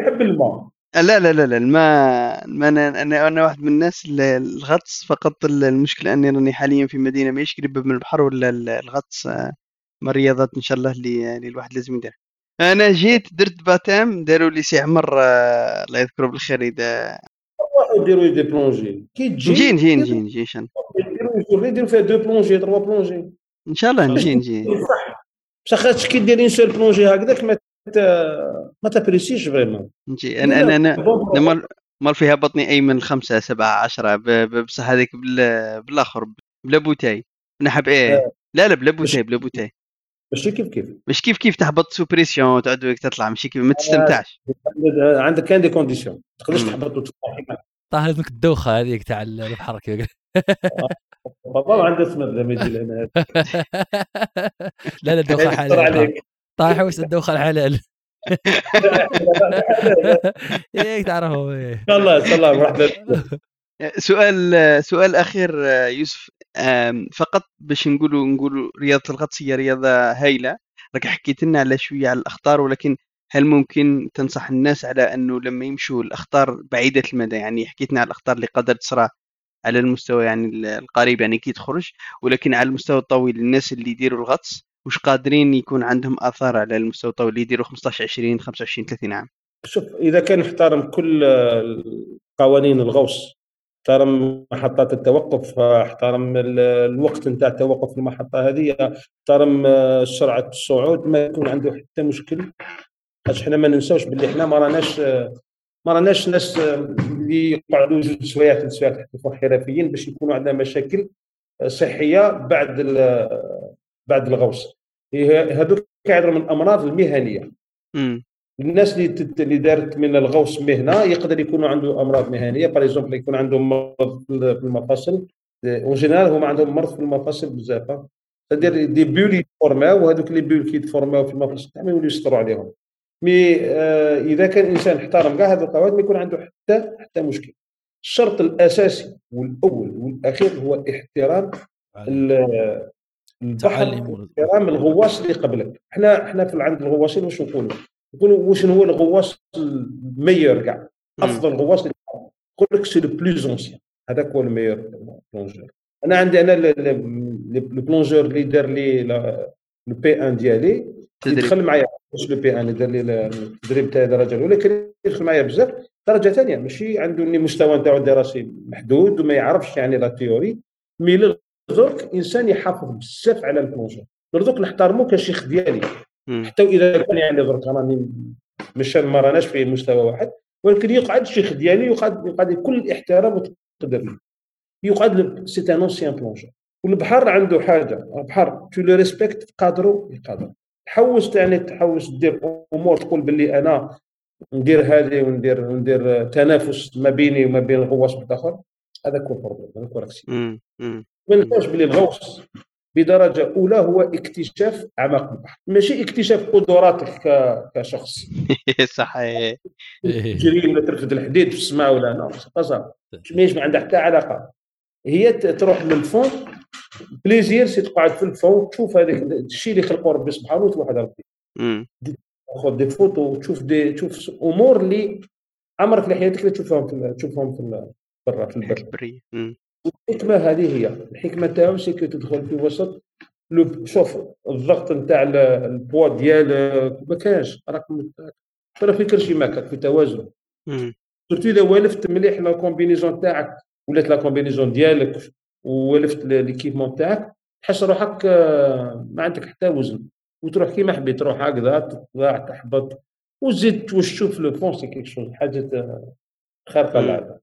يحب الماء. لا لا لا لا الماء أنا أنا أنا واحد من الناس الغطس فقط المشكلة أني راني حاليا في مدينة ماهيش قريبه من البحر ولا الغطس من الرياضات إن شاء الله اللي, اللي الواحد لازم يدير أنا جيت درت baptême داروا لي سي عمر الله يذكره بالخير إذا يديروا des plongées. كي تجي نجي نجي نجي نجي شن يديروا فيها deux plongées trois plongées. إن شاء الله نجي نجي بصح خاطش كي ديري سول بلونجي هكذاك ما ما تابريسيش فريمون نجي أنا أنا أنا, مال فيها بطني اي من خمسة سبعة عشرة بصح هذيك بالآخر بلا بوتاي. نحب إيه؟ لا لا بلا بوتاي بلا بوتاي. ماشي كيف كيف؟ مش كيف كيف تهبط سوبريسيون تعود تطلع ماشي كيف ما تستمتعش. عندك كان دي كونديسيون ما تقدرش تهبط وتطلع طاح لازمك الدوخة هذيك تاع البحر كذا بابا عنده اسمه لما يجي لهنا لا لا الدوخة حلال طايح وش الدوخة الحلال هيك تعرفوا الله الله مرحبا سؤال سؤال أخير يوسف. فقط باش نقولوا نقولوا رياضة الغطس هي رياضة هايلة. راك حكيت لنا على شوية على الأخطار ولكن هل ممكن تنصح الناس على أنه لما يمشوا الأخطار بعيدة المدى؟ يعني حكيتنا على الأخطار اللي قدرت تصرى على المستوى يعني القريب يعني كي تخرج ولكن على المستوى الطويل الناس اللي يديروا الغطس وش قادرين يكون عندهم آثار على المستوى الطويل اللي يديروا 15 20 25 30 عام؟ شوف إذا كان احترم كل قوانين الغوص احترم محطات التوقف احترم الوقت نتاع التوقف في المحطة هذه احترم سرعه الصعود ما يكون عنده حتى مشكل. خاطر حنا ما ننساوش باللي حنا ما راناش ما راناش ناس اللي يقعدوا جوج سوايع ثلاث سوايع تحت حرفيين باش يكونوا عندنا مشاكل صحية بعد بعد الغوص. هذوك كيهدروا من الأمراض المهنية. الناس اللي اللي دارت من الغوص مهنة يقدر يكونوا عنده أمراض مهنية. par exemple يكون عندهم مرض في المفاصل. en général هما عندهم مرض في المفاصل بزاف تدير des bulles يتفورماو وهذوك les bulles كيتفورماو في المفاصل تاعهم يوليو يسطروا عليهم. mais آه إذا كان الانسان احترم كاع هذه القواعد ما يكون عنده حتى حتى مشكل. الشرط الأساسي والأول والأخير هو احترام البحر احترام الغواص اللي قبلك. إحنا إحنا في عند الغواصين واش نقولوا؟ نقولوا واش هو الغواص الميور كاع؟ أفضل غواص يقول لك c'est le plus ancien هذاك هو الميور plongeur أنا عندي أنا le plongeur اللي دار لي le P1 ديالي يدخل معايا. مش le P1 اللي دار لي التدريب تاع الدرجة الأولى. كان يدخل معايا بزاف. درجة ثانية ماشي عنده المستوى نتاعو الدراسي محدود وما يعرفش يعني la théorie mais درك إنسان يحافظ بزاف على ال plongeur درك نحترمو كشيخ ديالي. حتى اذا كان يعني درك راني مش ما راناش في مستوى واحد ولكن يقعد الشيخ ديالي يقعد يقعد كل الاحترام والتقدير يقعد c'est un ancien plongeur والبحر عنده حاجة البحر tu le respectes تقادرو يقادرك تحوس يعني تحوس دير أمور تقول باللي أنا ندير هذه وندير وندير تنافس ما بيني وما بين الغواص الآخر هذاك هو ال problème هذاك هو راكسي ما ننساوش باللي الغوص بدرجة أولى هو اكتشاف أعماق البحر ماشي اكتشاف قدراتك كشخص. صحيح. تجري ولا ترفد الحديد في السماء ولا لا ما عندها حتى علاقة. هي تروح لل fond plaisir c'est تقعد في ال fond تشوف هذاك الشيء اللي خلقه ربي سبحانه وتوحد ربي تاخذ des photos وتشوف des تشوف أمور اللي عمرك في حياتك تشوفهم في تشوفهم في برا في البر. الحكمة هذه هي. الحكمة تاعو c'est تدخل في وسط l'eau شوف الضغط نتاع البوا ديالك ما كانش راك راه في كل شيء ماكك في توازن. surtout إذا والفت مليح la combinaison تاعك ولات la combinaison ديالك ولفت l'équipement تاعك تحس روحك ما عندك حتى وزن. وتروح كيما حبيت تروح هكذا تطلع تحبط. وزيد تشوف le fond c'est quelque chose حاجة خارقة للعادة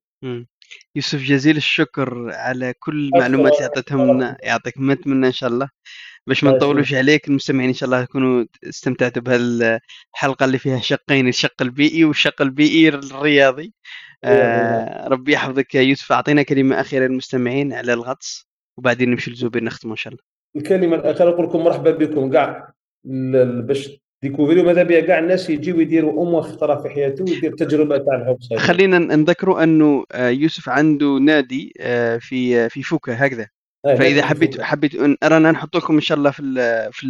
يوسف جزيل الشكر على كل المعلومات اللي أعطيتهم لنا يعطيك منا إن شاء الله. باش ما نطولوش عليك المستمعين إن شاء الله يكونوا استمتعتوا بهالحلقة اللي فيها شقين الشق البيئي والشق البيئي الرياضي. آه ربي يحفظك يا يوسف. أعطينا كلمة أخيرة للمستمعين على الغطس وبعدين نمشي لزوبير نختم إن شاء الله. الكلمة الأخيرة نقول لكم مرحبا بكم كاع باش ديكوفري ماذا بيا كاع الناس يجيو يديروا اموا خطره في حياته ويدير تجربة تاع الغوص خلينا نذكروا أنه آه، يوسف عنده نادي آه، في في فوكا هكذا. آه، فإذا حبيت حبيت رانا نحط لكم إن شاء الله في في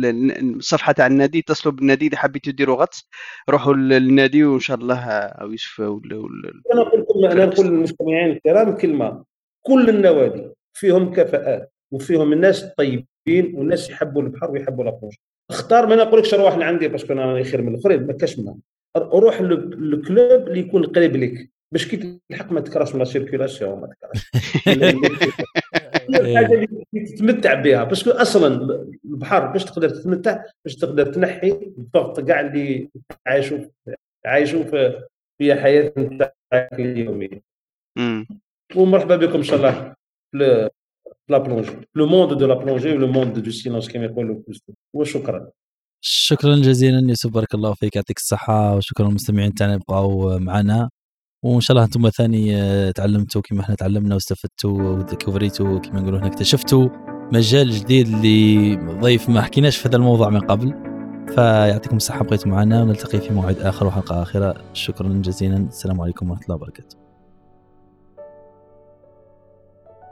الصفحة تاع النادي. اتصلوا بالنادي إذا حبيتوا ديروا غطس روحوا للنادي وإن شاء الله أو يوسف ولا أنا نقول لكم أنا نقول للمستمعين الكرام كلمة. كل النوادي فيهم كفاءات وفيهم الناس طيبين والناس يحبوا البحر ويحبوا la plongée اختار ما نقولكش روح لعندي parce que أنا خير من الأخرين ما كاش منها. روح لل club اللي يكون قريب لك باش كي تلحق ما تكرهش la circulation ما تكرهش. الحاجة اللي تتمتع بها parce que أصلا البحر باش تقدر تتمتع باش تقدر تنحي الضغط كاع اللي عايشوا عايشوا في في حياه نتاعك اليوميه ومرحبا بكم إن شاء الله. la plongée le monde du la plongée le monde du silence كما يقولوا وشكرا شكرا جزيلا يوسف بارك الله فيك يعطيك الصحة وشكرا للمستمعين تاعنا بقاو معنا. وإن شاء الله أنتم ثاني آه، تعلمتوا كما إحنا تعلمنا واستفدتوا وديكوفريتوا كما نقولوا هنا اكتشفتوا مجال جديد اللي ضيف ما حكيناش في هذا الموضوع من قبل. فيعطيكم الصحة بقيتوا معنا ونلتقي في موعد آخر وحلقة آخرة. شكرا جزيلا السلام عليكم ورحمة الله وبركاته.